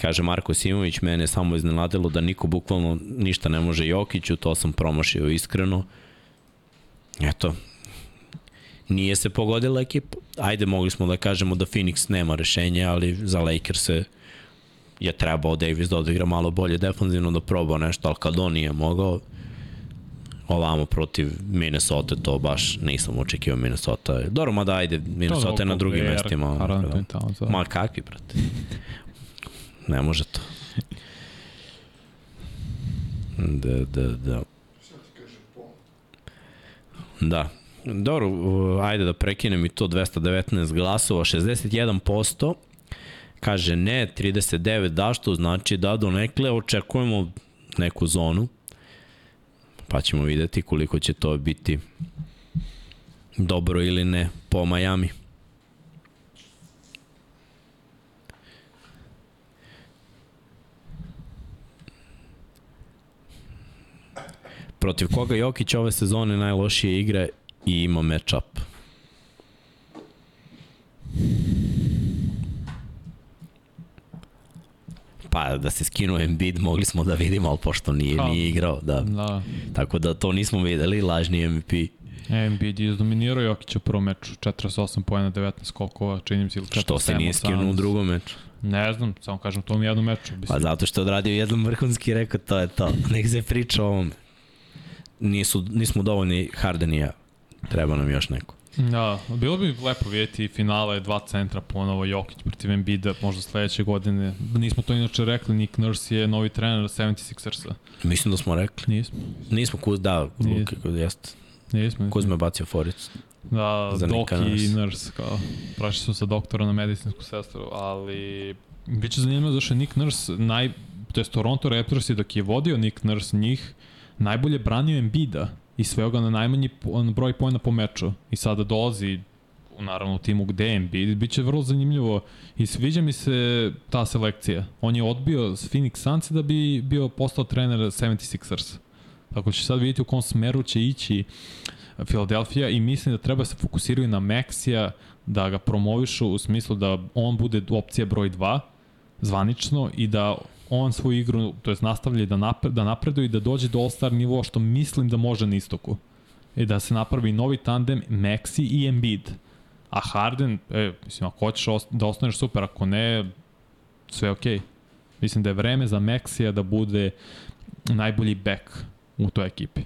Kaže Marko Simović, mene je samo iznenadilo da niko bukvalno ništa ne može Jokiću, to sam promašio iskreno. Eto, nije se pogodila ekipa. Ajde, mogli smo da kažemo da Phoenix nema rešenja, ali za Lakers se je trebao Davis da odigra malo bolje defanzivno, da proba nešto, ali kad on nije mogao, ovamo protiv Minnesota, to baš nisam očekivao Minnesota. Dobro, mada ajde, Minnesota je na drugim mestima. da. Ma kakvi, brate? Ne može to. Da, da, da. Da. Dobro, ajde da prekinem i to 219 glasova, 61%. Kaže ne, 39 da, što znači da do nekle očekujemo neku zonu. Pa ćemo videti koliko će to biti dobro ili ne po Miami. Protiv koga Jokić ove sezone najlošije igra i ima match-up. Pa da se skinuo Embiid mogli smo da vidimo, ali pošto nije, Kao. nije igrao, da. Da. Tako da to nismo videli, lažni MVP. Embiid je izdominirao Jokić u prvom meču, 48 pojena, 19 skokova, čini mi se ili 47. Što se nije skinuo u 18. drugom meču. Ne znam, samo kažem, to mi jednom meču. Pa Mislim, zato što je odradio jedan vrhunski rekao to je to. Nek se priča o ovome. Nisu, nismo dovoljni Harden i ja. Treba nam još neko. Da, bilo bi lepo vidjeti finale dva centra ponovo Jokić protiv Embida možda sledeće godine. Nismo to inače rekli, Nick Nurse je novi trener 76ersa. Mislim da smo rekli. Nismo. Nismo Kuz, da, kako jeste. Nismo. Kuzma je bacio foricu. Da, za Doki i Nurse. Nurse, kao, prašli su sa doktora na medicinsku sestru, ali biće zanimljivo zašto je Nick Nurse, naj, to je Toronto Raptors i dok je vodio Nick Nurse njih, najbolje branio Embida i sveo ga na najmanji na broj pojena po meču. I sada dolazi naravno u timu gde je Embiid, bit će vrlo zanimljivo i sviđa mi se ta selekcija. On je odbio Phoenix Suns da bi bio postao trener 76ers. Tako će sad vidjeti u kom smeru će ići Philadelphia i mislim da treba se fokusiraju na Maxija, da ga promovišu u smislu da on bude opcija broj 2 zvanično i da on svoju igru, to jest nastavlja da, napred, da napreduje i da dođe do All-Star nivoa što mislim da može na istoku. I da se napravi novi tandem Maxi i Embiid. A Harden, e, mislim, ako hoćeš ost- da ostaneš super, ako ne, sve je okej. Okay. Mislim da je vreme za Maxija da bude najbolji back u toj ekipi.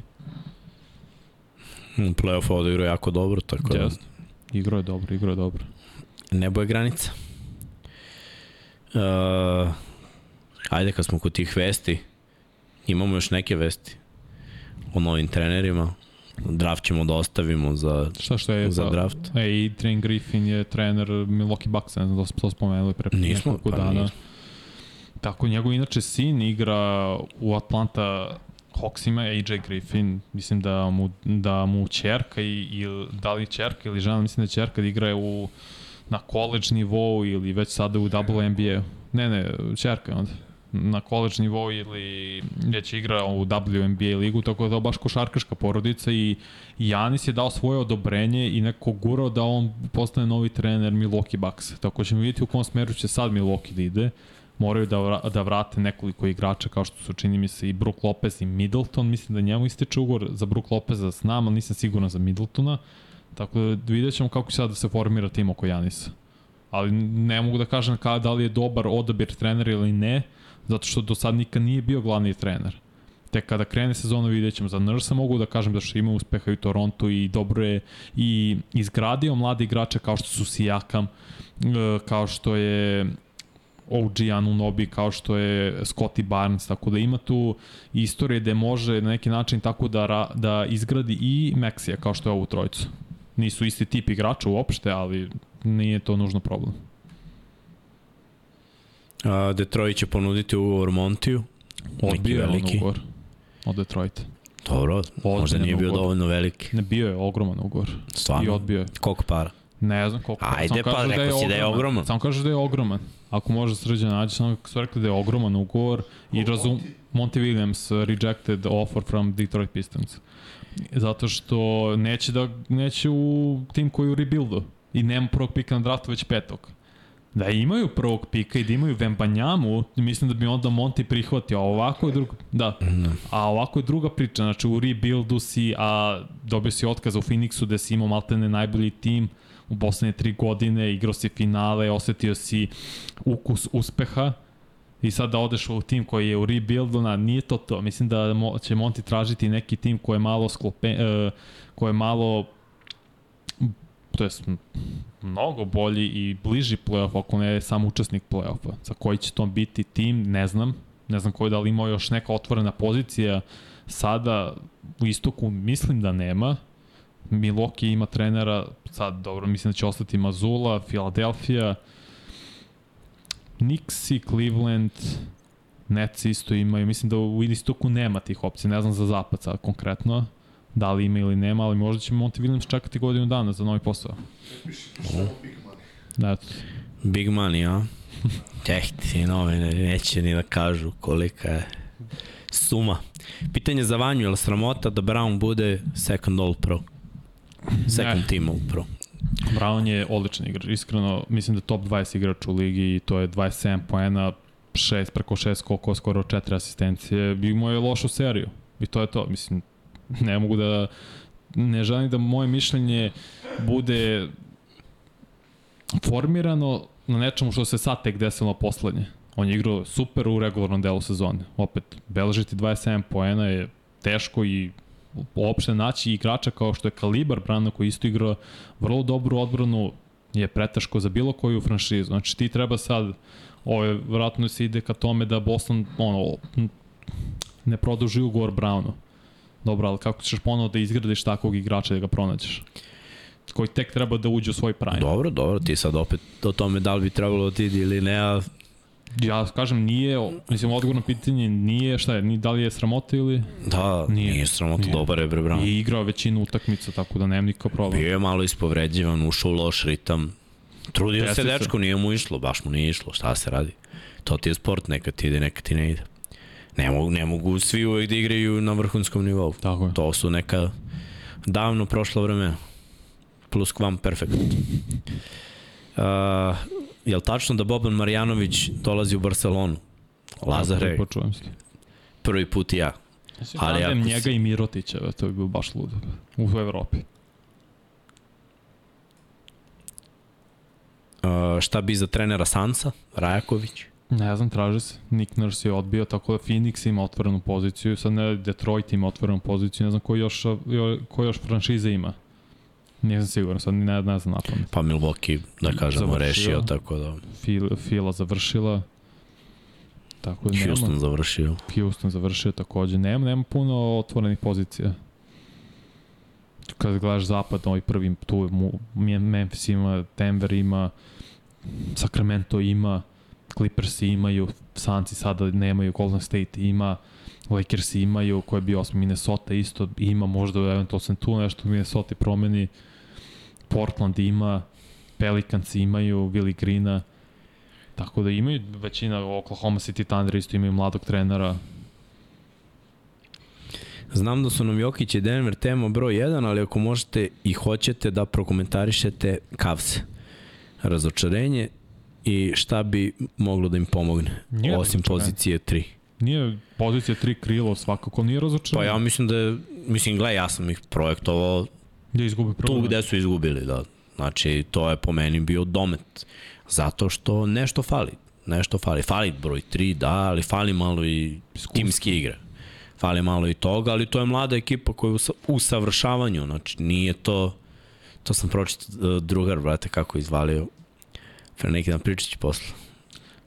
U play-offu odigrao jako dobro, tako da. Igro je dobro, igro je dobro. nebo je granica. Uh, ajde kad smo kod tih vesti, imamo još neke vesti o novim trenerima. Draft ćemo da ostavimo za, Šta što je za pa- draft. E, Adrian Griffin je trener Milwaukee Bucks, ne znam da smo to spomenuli pre Nismo, nekoliko pa dana. nismo. Tako, njegov inače sin igra u Atlanta Hawksima, AJ Griffin, mislim da mu, da mu čerka i, i da li čerka ili žena, mislim da čerka da igra u na college nivou ili već sada u WNBA. Ne, ne, čerka je onda na college nivou ili već igra u WNBA ligu, tako da je baš košarkaška porodica i Janis je dao svoje odobrenje i neko gurao da on postane novi trener Milwaukee Bucks. Tako ćemo vidjeti u kom smeru će sad Milwaukee da ide. Moraju da, vra, da vrate nekoliko igrača kao što su čini mi se i Brook Lopez i Middleton. Mislim da njemu ističe ugor za Brook Lopeza s nama, nisam siguran za Middletona. Tako da vidjet ćemo kako će sad da se formira tim oko Janisa. Ali ne mogu da kažem ka, da li je dobar odabir trenera ili ne, zato što do sad nikad nije bio glavni trener. Tek kada krene sezona vidjet ćemo. Za Nursa mogu da kažem da što ima uspeha i u Torontu i dobro je i izgradio mlade igrače kao što su Sijakam, e, kao što je OG Anunobi, kao što je Scotty Barnes, tako da ima tu istorije gde može na neki način tako da, da izgradi i Maxija kao što je ovu trojicu. Nisu isti tip igrača uopšte, ali nije to nužno problem. A, Detroit će ponuditi ugovor Montiju. Odbio je on veliki. ugovor od Detroita. Dobro, možda Ozbiljan nije bio ugovor. dovoljno veliki. Ne, bio je ogroman ugovor. I Stvarno. odbio je. Koliko para? Ne znam koliko. Ajde, pa, kažu rekao si da je ogroman. Samo kažu da je ogroman. Ako može srđan nađe, samo su rekli da je ogroman ugovor i razum... Monty Williams rejected offer from Detroit Pistons. Zato što neće da neće u tim koji je u rebuildu i nema prvog pika na draftu već petog. Da imaju prvog pika i da imaju Vembanjamu, mislim da bi onda Monty prihvatio, a ovako je druga, da, a ovako je druga priča, znači u rebuildu si, a dobio si otkaz u Phoenixu gde si imao maltene najbolji tim u poslednje tri godine, igrao si finale, osetio si ukus uspeha i sad da odeš u tim koji je u rebuildu, na, nije to to. Mislim da mo- će Monty tražiti neki tim koji je malo sklope, uh, koji je malo to jest mnogo bolji i bliži play-off, ako ne je sam učesnik play-offa. Za koji će to biti tim, ne znam. Ne znam koji da li ima još neka otvorena pozicija sada u istoku, mislim da nema. Milwaukee ima trenera, sad dobro, mislim da će ostati Mazula, Philadelphia, Knicks i Cleveland, Nets isto imaju, mislim da u istoku nema tih opcija, ne znam za zapad sad konkretno, da li ima ili nema, ali možda će Monty Williams čekati godinu dana za novi posao. Da. Big money, a? Eh, ti novine neće ni da kažu kolika je suma. Pitanje za Vanju, je li sramota da Brown bude second all pro? Second Ne. team all pro. Brown je odličan igrač, iskreno mislim da top 20 igrač u ligi i to je 27 poena, šest, preko šest, koliko skoro četiri asistencije, imao je lošu seriju. I to je to, mislim, ne mogu da, ne želim da moje mišljenje bude formirano na nečemu što se sad tek desilo poslednje. On je igrao super u regularnom delu sezone. Opet, beležiti 27 poena je teško i uopšte naći igrača kao što je Kalibar Brana koji isto igra vrlo dobru odbranu je preteško za bilo koju franšizu. Znači ti treba sad ovo je, vratno se ide ka tome da Boston ono, ne produži ugovor Brownu. Dobro, ali kako ćeš ponovo da izgradiš takvog igrača da ga pronađeš? Koji tek treba da uđe u svoj prime. Dobro, dobro, ti sad opet o tome da li bi trebalo da ti ili ne, a Ja kažem, nije, mislim, odgovor na pitanje nije, šta je, ni da li je sramota ili... da, Nije. nije, sramota, Nije. dobar je bre Brown. I igrao većinu utakmica, tako da nema nikakav problem. Bio je malo ispovređivan, ušao u loš ritam. Trudio Jeste se se. dečko, nije mu išlo, baš mu nije išlo, šta se radi. To ti je sport, nekad ti ide, nekad ti ne ide. Ne mogu, ne mogu svi uvek da igraju na vrhunskom nivou. Tako je. To su neka davno prošla vremena. Plus kvam perfekt. Uh, je li tačno da Boban Marjanović dolazi u Barcelonu? Lazare, Počujem se. prvi put ja. Ali Ali ako njega si- i Mirotića, to bi bilo baš ludo. U Evropi. Uh, šta bi za trenera Sansa? Rajaković? Ne znam, traži se. Nick Nurse je odbio, tako da Phoenix ima otvorenu poziciju, sad ne, Detroit ima otvorenu poziciju, ne znam ko još, jo, ko još franšize ima. Nisam siguran, sad ni ne, ne znam na pamet. Pa Milwaukee, da kažemo, Završio. rešio, tako da Fil, Fila završila. Tako da nema. Houston završio. Houston završio takođe. Nema, nema puno otvorenih pozicija. Kad gledaš zapad, ovaj prvi tu Memphis ima, Denver ima, Sacramento ima, Clippers imaju, Sanci sada nemaju, Golden State ima, Lakers imaju, ko je bio osmi, Minnesota isto ima, možda eventualno se tu nešto Minnesota promeni, Portland ima, Pelicans imaju, Willi Greena, Tako da imaju većina Oklahoma City Thunder isto imaju mladog trenera. Znam da su nam Jokić i Denver tema broj 1, ali ako možete i hoćete da prokomentarišete Cavs. Razočarenje i šta bi moglo da im pomogne, Nije osim pozicije 3. Nije pozicija tri krilo svakako, nije Pa razočaran. ja mislim da je, mislim, gledaj, ja sam ih projektovao Da izgubi tu problem. gde su izgubili, da. Znači, to je po meni bio domet. Zato što nešto fali. Nešto fali. Fali broj 3, da, ali fali malo i timske igre. Fali malo i toga, ali to je mlada ekipa koja je u sa- u savršavanju. Znači, nije to... To sam pročitao drugar, brate, kako izvalio. Pre neki dan pričat ću posle.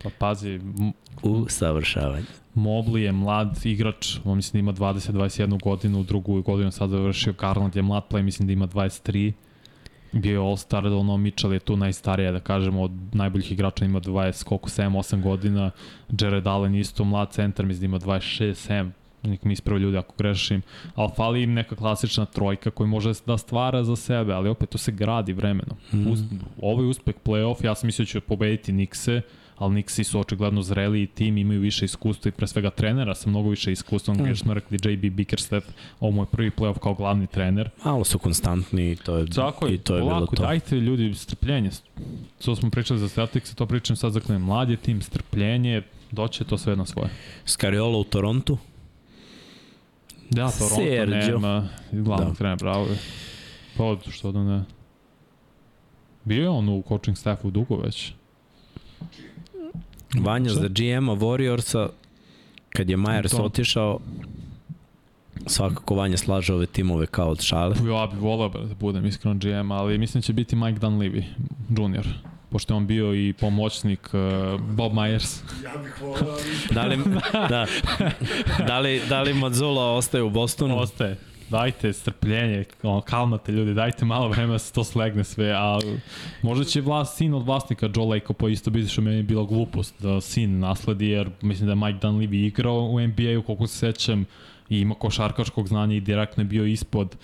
Pa pazi, M- U savršavanju. Mobley je mlad igrač, on mislim da ima 20-21 godinu, u drugu godinu sad završio, Garland je mlad play, mislim da ima 23. Bio je All-Star, ono Mitchell je tu najstarija, da kažemo, od najboljih igrača ima 20, koliko, 7-8 godina. Jared Allen isto mlad centar, mislim da ima 26-7, nek mi ispravo ljudi ako grešim, ali fali im neka klasična trojka koji može da stvara za sebe, ali opet to se gradi vremenom. Mm. Us, ovo je uspeh playoff, ja sam mislio da će pobediti Nikse, ali Nixi su očigledno zreliji tim, imaju više iskustva i pre svega trenera sa mnogo više iskustva. Mm. smo rekli JB Bickerstaff, ovo mu je prvi playoff kao glavni trener. Malo su konstantni i to je, Tako i to je bilo polako, to. dajte ljudi strpljenje. To smo pričali za Celtics, to pričam sad za Cleveland. Mlad je tim, strpljenje, doće to sve na svoje. Scariolo u Torontu. Da, Toronto Sergio. nema glavnog Da. trenera, bravo. Pa što da ne. Bio je on u coaching staffu dugo već. Vanja Šta? za GM-a Warriorsa, kad je Myers To. otišao, svakako Vanja slaže ove timove kao od šale. Ja bih volao da budem iskreno GM, ali mislim da će biti Mike Dunleavy Jr. Pošto je on bio i pomoćnik uh, Bob Myers. Ja bih volao. Da li, da, da li, da li Mazzula ostaje u Bostonu? Ostaje. Dajte strpljenje, ono, kalmate ljudi, dajte malo vremena da se to slegne sve, a možda će vlast, sin od vlasnika Joe Lacopa isto biti što meni je bila glupost da sin nasledi, jer mislim da je Mike Dunleavy igrao u NBA-u, koliko se sećam, i ima košarkaškog znanja i direktno je bio ispod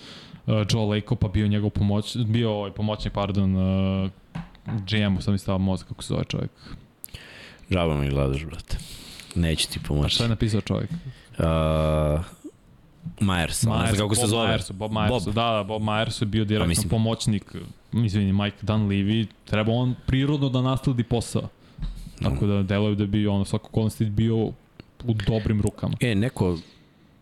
uh, Joe Lacopa, bio njegov pomoć, bio ovaj pomoćnik, pardon, uh, GM-u, sam mi stava mozak kako se zove čovjek. Žaba mi gledaš, brate. Neće ti A pomoći. šta je napisao čovjek? Uh, Myers, Myers, ne znam kako se Bob zove. Myersu, Bob Myersu, Bob. da, da, Bob Myersu je bio direktno mislim- pomoćnik, izvini, Mike Dunleavy, treba on prirodno da nasledi posao. Tako da deluje da bi ono svako State bio u dobrim rukama. E, neko,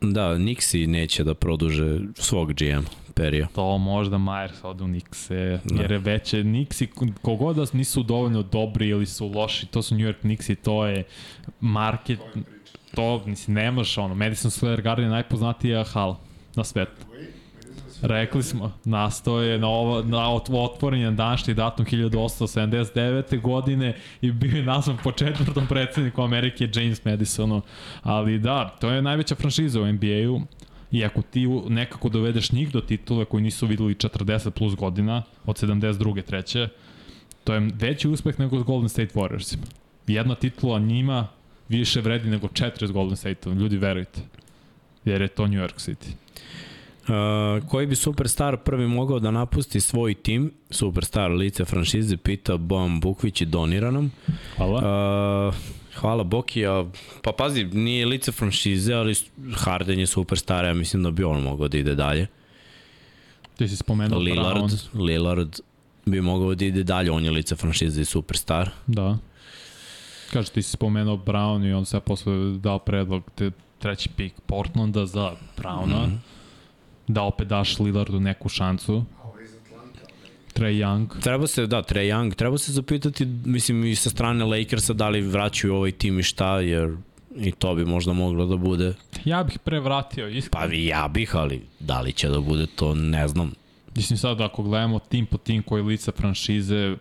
da, Nixi neće da produže svog GM perija. To možda Myers ode u Knickse, Da. jer je veće Knicksi, kogod da nisu dovoljno dobri ili su loši, to su New York Knicksi, to je market, To je mislim, nemaš ono, Madison Square Garden je najpoznatija hala na svetu. Rekli smo, nastao je na, ovo, na ot- otvoren je današnji datum 1879. godine i bio je nazvan po četvrtom predsedniku Amerike James Madisonu. Ali da, to je najveća franšiza u NBA-u i ako ti nekako dovedeš njih do titule koji nisu videli 40 plus godina od 72. treće, to je veći uspeh nego Golden State Warriorsima. Jedna titula njima više vredi nego četiri s Golden State-om, ljudi verujte. Jer je to New York City. Uh, koji bi superstar prvi mogao da napusti svoj tim, superstar lice franšize, pita Bojan Bukvić i donira nam. Hvala. Uh, hvala Boki, a, pa pazi, nije lice franšize, ali Harden je superstar, ja mislim da bi on mogao da ide dalje. Ti si spomenuo Lillard, Brown. Lillard bi mogao da ide dalje, on je lice franšize i superstar. Da. Kaže, ti si spomenuo Brown i on se posle dao predlog te treći pik Portlanda za Browna. Mm -hmm. Da opet daš Lillardu neku šancu. A ovo je iz Atlanta. ovaj. Trae Young. Treba se, da, Trae Young, treba se zapitati, mislim, i sa strane Lakersa da li vraćaju ovaj tim i šta, jer i to bi možda moglo da bude. Ja bih pre vratio, iskreno. Pa ja bih, ali da li će da bude to, ne znam. Mislim sad ako gledamo tim po tim koji lica franšize,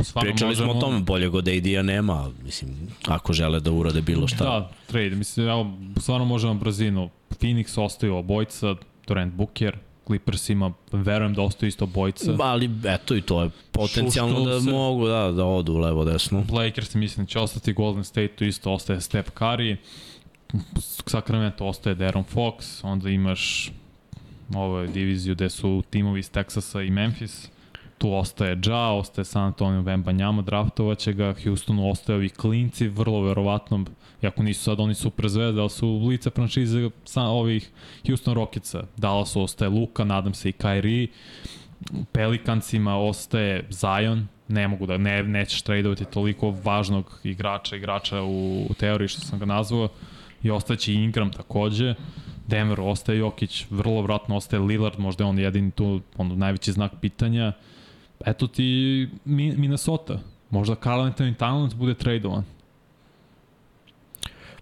stvarno Pričali možemo... smo o tome, bolje god AD-a nema, mislim, ako žele da urade bilo šta. Da, trade. Mislim, evo, stvarno možemo brzinu. Phoenix ostaju obojca, Durant Booker, Clippers ima, verujem da ostaju isto obojca. Ali eto i to je potencijalno da se. mogu da, da odu levo desno. Lakers mislim da će ostati Golden State, isto ostaje Steph Curry, Sacramento ostaje Deron Fox, onda imaš ovu diviziju gde su timovi iz Texasa i Memphis, tu ostaje Ja, ostaje San Antonio Vembanjama, draftovaće ga, Houstonu ostaje ovi klinci, vrlo verovatno, iako nisu sad oni super zvezde, ali su lice franšize sa ovih Houston Rocketsa, Dallasu ostaje Luka, nadam se i Kyrie, Pelikancima ostaje Zion, ne mogu da, ne, nećeš tradovati toliko važnog igrača, igrača u, u teoriji što sam ga nazvao, i ostaće Ingram takođe, Denver ostaje Jokić, vrlo vratno ostaje Lillard, možda je on jedini tu ono, najveći znak pitanja. Eto ti Mi- Minnesota, možda Carl Anthony Towns bude tradovan.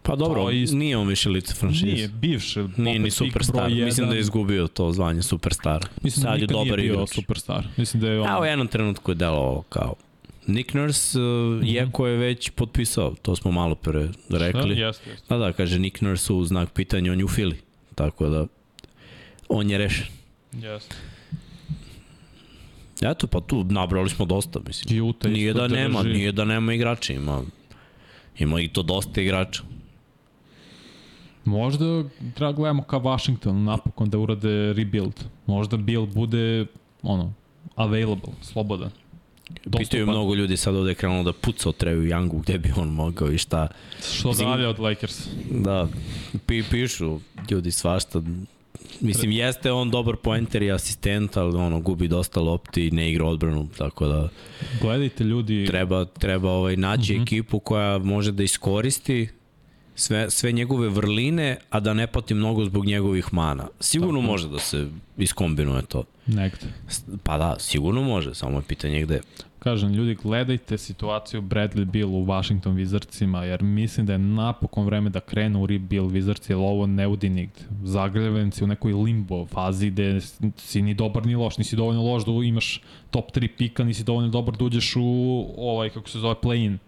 Pa dobro, To je isto. nije on više lice franšize. Nije, bivši. Nije ni superstar. Mislim da je izgubio to zvanje superstar. Mislim da Sad je nikad dobar nije bio igrač. superstar. Mislim da je on... A u jednom trenutku je delovao kao Nick Nurse, uh, Mhm. iako je već potpisao, to smo malo pre rekli. Da, jeste, jeste. Da, da, kaže Nick Nurse u znak pitanja, on je u Fili. Tako da, on je rešen. Jeste. Eto, pa tu nabrali smo dosta, mislim. Utah Nije da nema, drži. nije da nema igrača, ima, ima i to dosta igrača. Možda treba gledamo ka Washingtonu napokon da urade rebuild. Možda Bill bude ono, available, slobodan. Pitaju mnogo ljudi sad ovde je krenulo da puca o Treju Youngu, gde bi on mogao i šta. Što Mislim- dalje od Lakers. Da, pi, pišu ljudi svašta. Mislim, jeste on dobar poenter i asistent, ali ono, gubi dosta lopti i ne igra odbranu, tako da Gledajte ljudi, treba, treba ovaj, naći Mhm. ekipu koja može da iskoristi sve, sve njegove vrline, a da ne pati mnogo zbog njegovih mana. Sigurno Tako. može da se iskombinuje to. negde. S- Pa da, sigurno može, samo je pitanje gde. Kažem, ljudi, gledajte situaciju Bradley Bill u Washington Wizardsima, jer mislim da je napokon vreme da krenu u rebuild Wizards, jer ovo ne udi nigde. Zagreven si u nekoj limbo fazi gde si ni dobar ni loš, nisi dovoljno loš da imaš top 3 pika, nisi dovoljno dobar da uđeš u ovaj, kako se zove, play-in.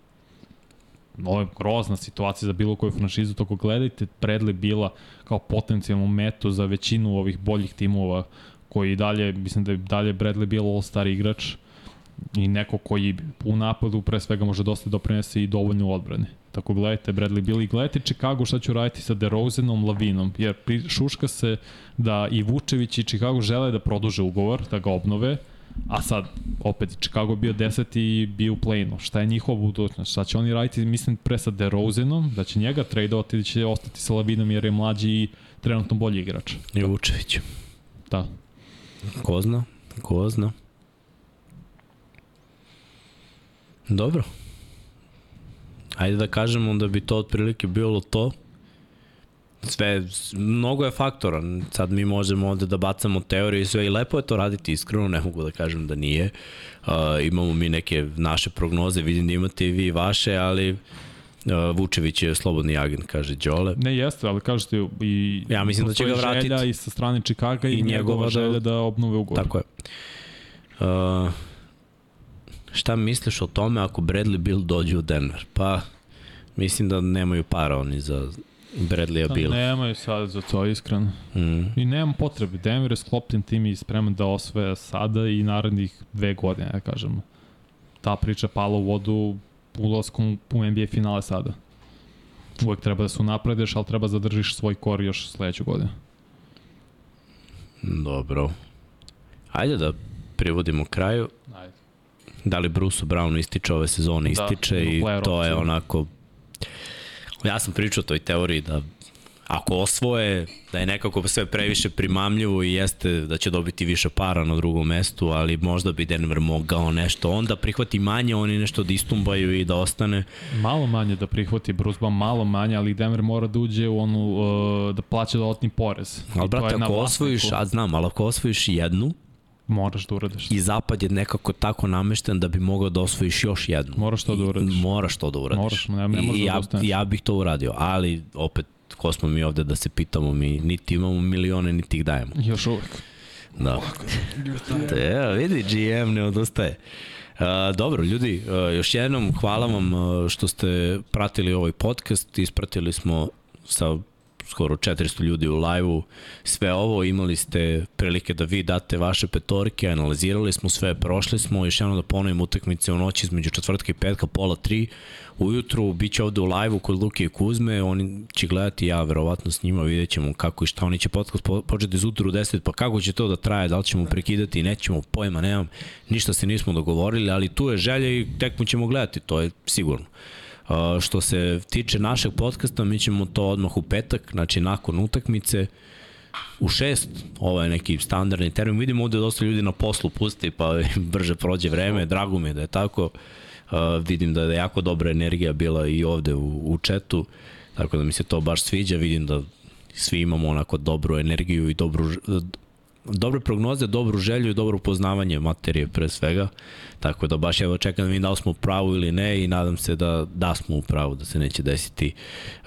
Ovo je grozna situacija za bilo koju franšizu, toko gledajte Bradley Billa kao potencijalnu metu za većinu ovih boljih timova koji dalje, mislim da je dalje Bradley Bill all-star igrač i neko koji u napadu pre svega može dosta doprinese i dovoljno u odbrane. Tako gledajte Bradley Bill i gledajte Chicago šta će uraditi sa DeRozanom, Lavinom, jer šuška se da i Vučević i Chicago žele da produže ugovor, da ga obnove, a sad, opet, Chicago bio 10 i bio u play-inu. Šta je njihova budućnost? Šta će oni raditi, mislim, pre sa DeRozanom, da će njega tradeovati, da će ostati sa Lavinom jer je mlađi i trenutno bolji igrač. I Vučević. Da. Ko zna? Ko zna? Dobro. ajde da kažemo da bi to otprilike bilo to. Sve, mnogo je faktora. Sad mi možemo ovde da bacamo teorije i sve i lepo je to raditi iskreno, ne mogu da kažem da nije. Uh, imamo mi neke naše prognoze, vidim da imate i vi vaše, ali uh, Vučević je slobodni agent, kaže Đole. Ne jeste, ali kažete i Ja mislim da će ga vratiti. i sa strane Čikaga i, I njegova njegova da- želja da obnove ugovor. Tako je. Uh, šta misliš o tome ako Bradley Bill dođe u Denver? Pa, mislim da nemaju para oni za Bradleya Da, Billa. nemaju sad za to, iskreno. Mm. I nema potrebe. Denver je sklopljen tim i spreman da osvoja sada i narednih dve godine, ja kažem. Ta priča pala u vodu ulaskom u NBA finale sada. Uvek treba da se unapredeš, ali treba zadržiš svoj kor još sledeću godinu. Dobro. Ajde da privodimo kraju. Ajde. Da li Bruce Brownu ističe ove sezone? Da, Ističe i player to je opcija. onako... Ja sam pričao o toj teoriji da ako osvoje, da je nekako sve previše primamljivo i jeste da će dobiti više para na drugom mestu, ali možda bi Denver mogao nešto. Onda prihvati manje, oni nešto da istumbaju i da ostane. Malo manje da prihvati Bruce Brown, malo manje, ali Denver mora da uđe u onu, uh, da plaća dodatni porez. I Ali, brate, ako osvojiš, a znam, ali ako osvojiš jednu, Moraš da uradiš. i zapad je nekako tako namešten da bi mogao da osvojiš još jednu. Moraš to da I uradiš. Moraš to da uradiš. Moraš, ne- ne možeš I da ja, odustaneš. ja bih to uradio, ali opet, ko smo mi ovde da se pitamo, mi niti imamo milione, niti ih dajemo. Još uvek. Da. Te, vidi, GM ne odustaje. Uh, dobro, ljudi, uh, još jednom hvala vam uh, što ste pratili ovaj podcast, ispratili smo sa skoro 400 ljudi u live-u. Sve ovo, imali ste prilike da vi date vaše petorke, analizirali smo sve, prošli smo, još jednom da ponovim utakmice u noći između četvrtka i petka, pola tri, ujutru, bit će ovde u live-u kod Luke i Kuzme, oni će gledati ja verovatno s njima, vidjet ćemo kako i šta, oni će podcast po, početi izutru u 10, pa kako će to da traje, da li ćemo prekidati, nećemo, pojma nemam, ništa se nismo dogovorili, ali tu je želja i tekmu ćemo gledati, to je sigurno. Što se tiče našeg podcasta, mi ćemo to odmah u petak, znači nakon utakmice, u šest, ovo je neki standardni termin, vidimo ovde dosta ljudi na poslu pusti, pa brže prođe vreme, drago mi je da je tako, vidim da je jako dobra energija bila i ovde u, u četu, tako da mi se to baš sviđa, vidim da svi imamo onako dobru energiju i dobru, dobre prognoze, dobru želju i dobro poznavanje materije pre svega. Tako da baš evo čekam da vidim da li smo u pravu ili ne i nadam se da da smo u pravu, da se neće desiti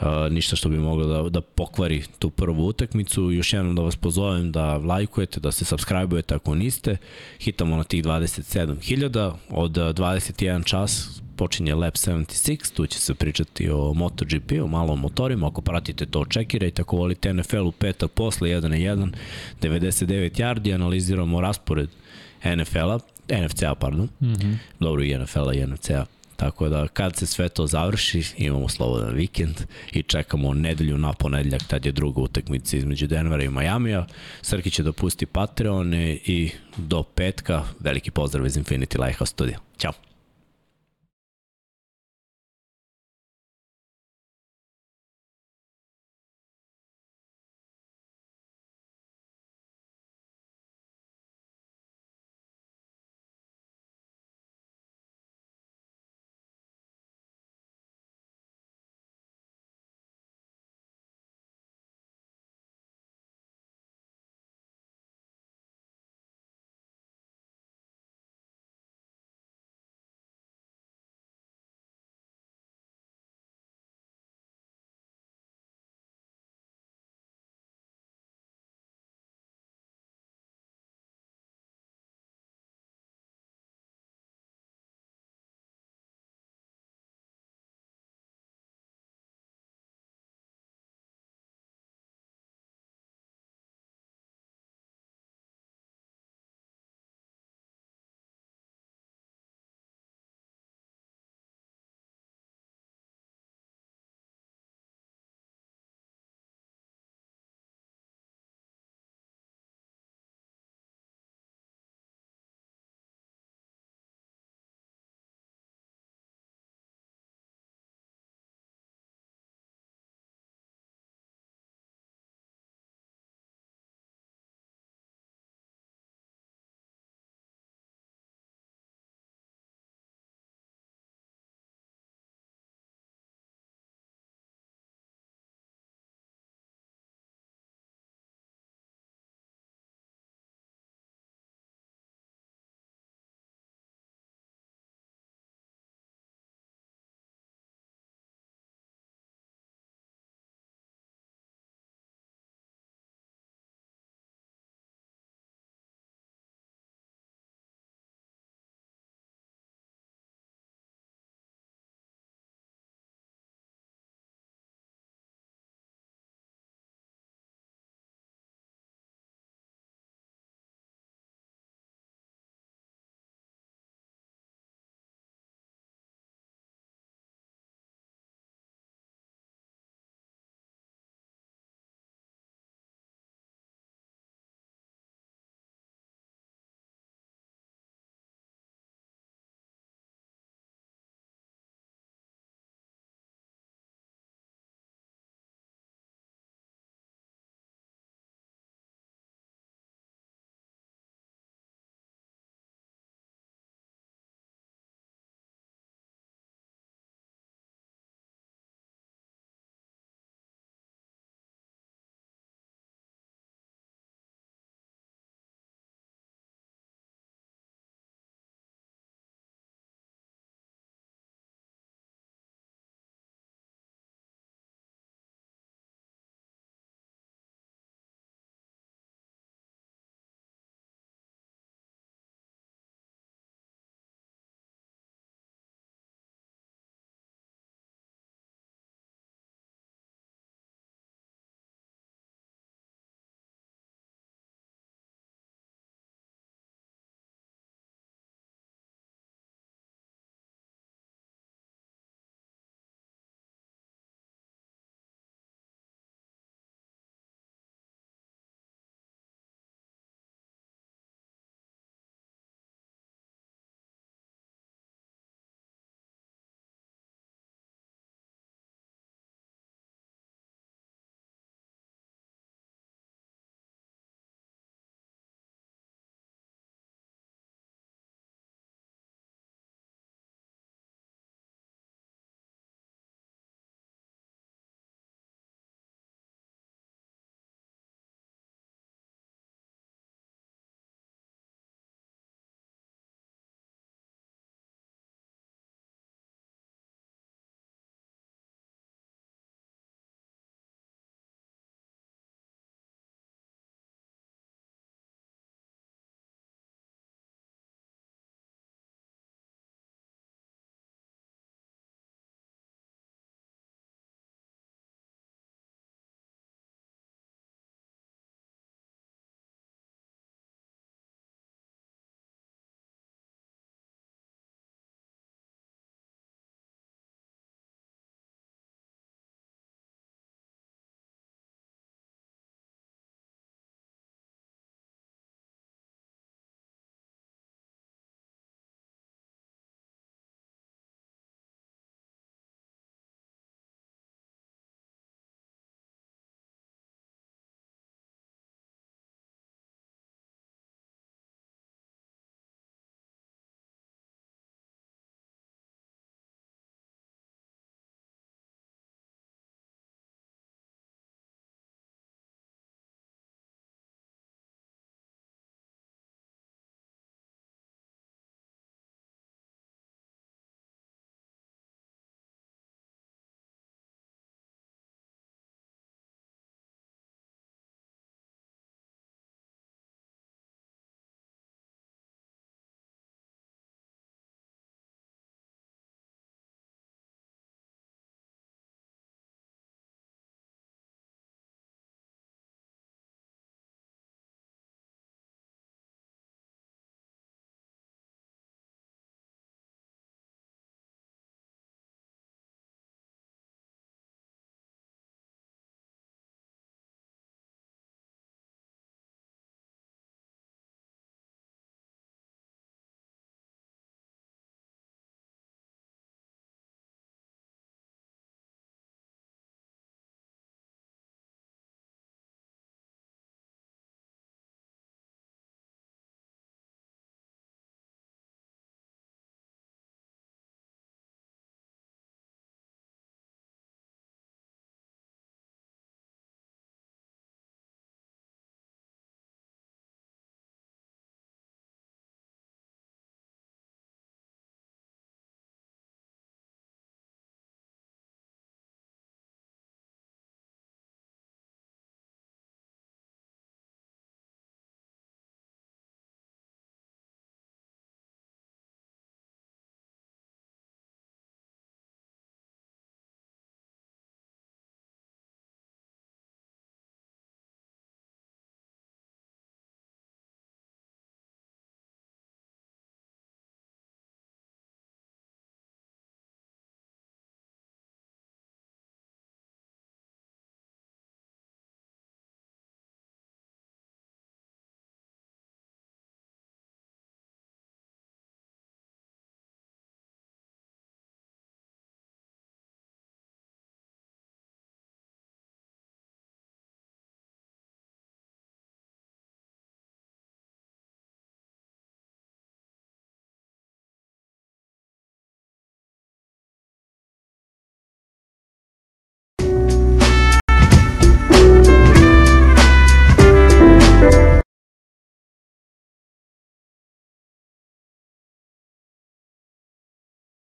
uh, ništa što bi moglo da, da pokvari tu prvu utakmicu. Još jednom da vas pozovem da lajkujete, da se subscribe-ujete ako niste. Hitamo na tih 27.000 od uh, 21 čas počinje Lab 76, tu će se pričati o MotoGP, o malo o motorima, ako pratite to čekirajte, ako volite NFL u petak posle 1 na 1, 99 yardi, analiziramo raspored NFL-a, NFC-a, pardon, mm -hmm. dobro i NFL-a i NFC-a, Tako da kad se sve to završi, imamo slobodan vikend i čekamo nedelju na ponedeljak, tad je druga utakmica između Denvera i Majamija. Srki će da pusti Patreone i do petka veliki pozdrav iz Infinity Lighthouse Studio. Ćao!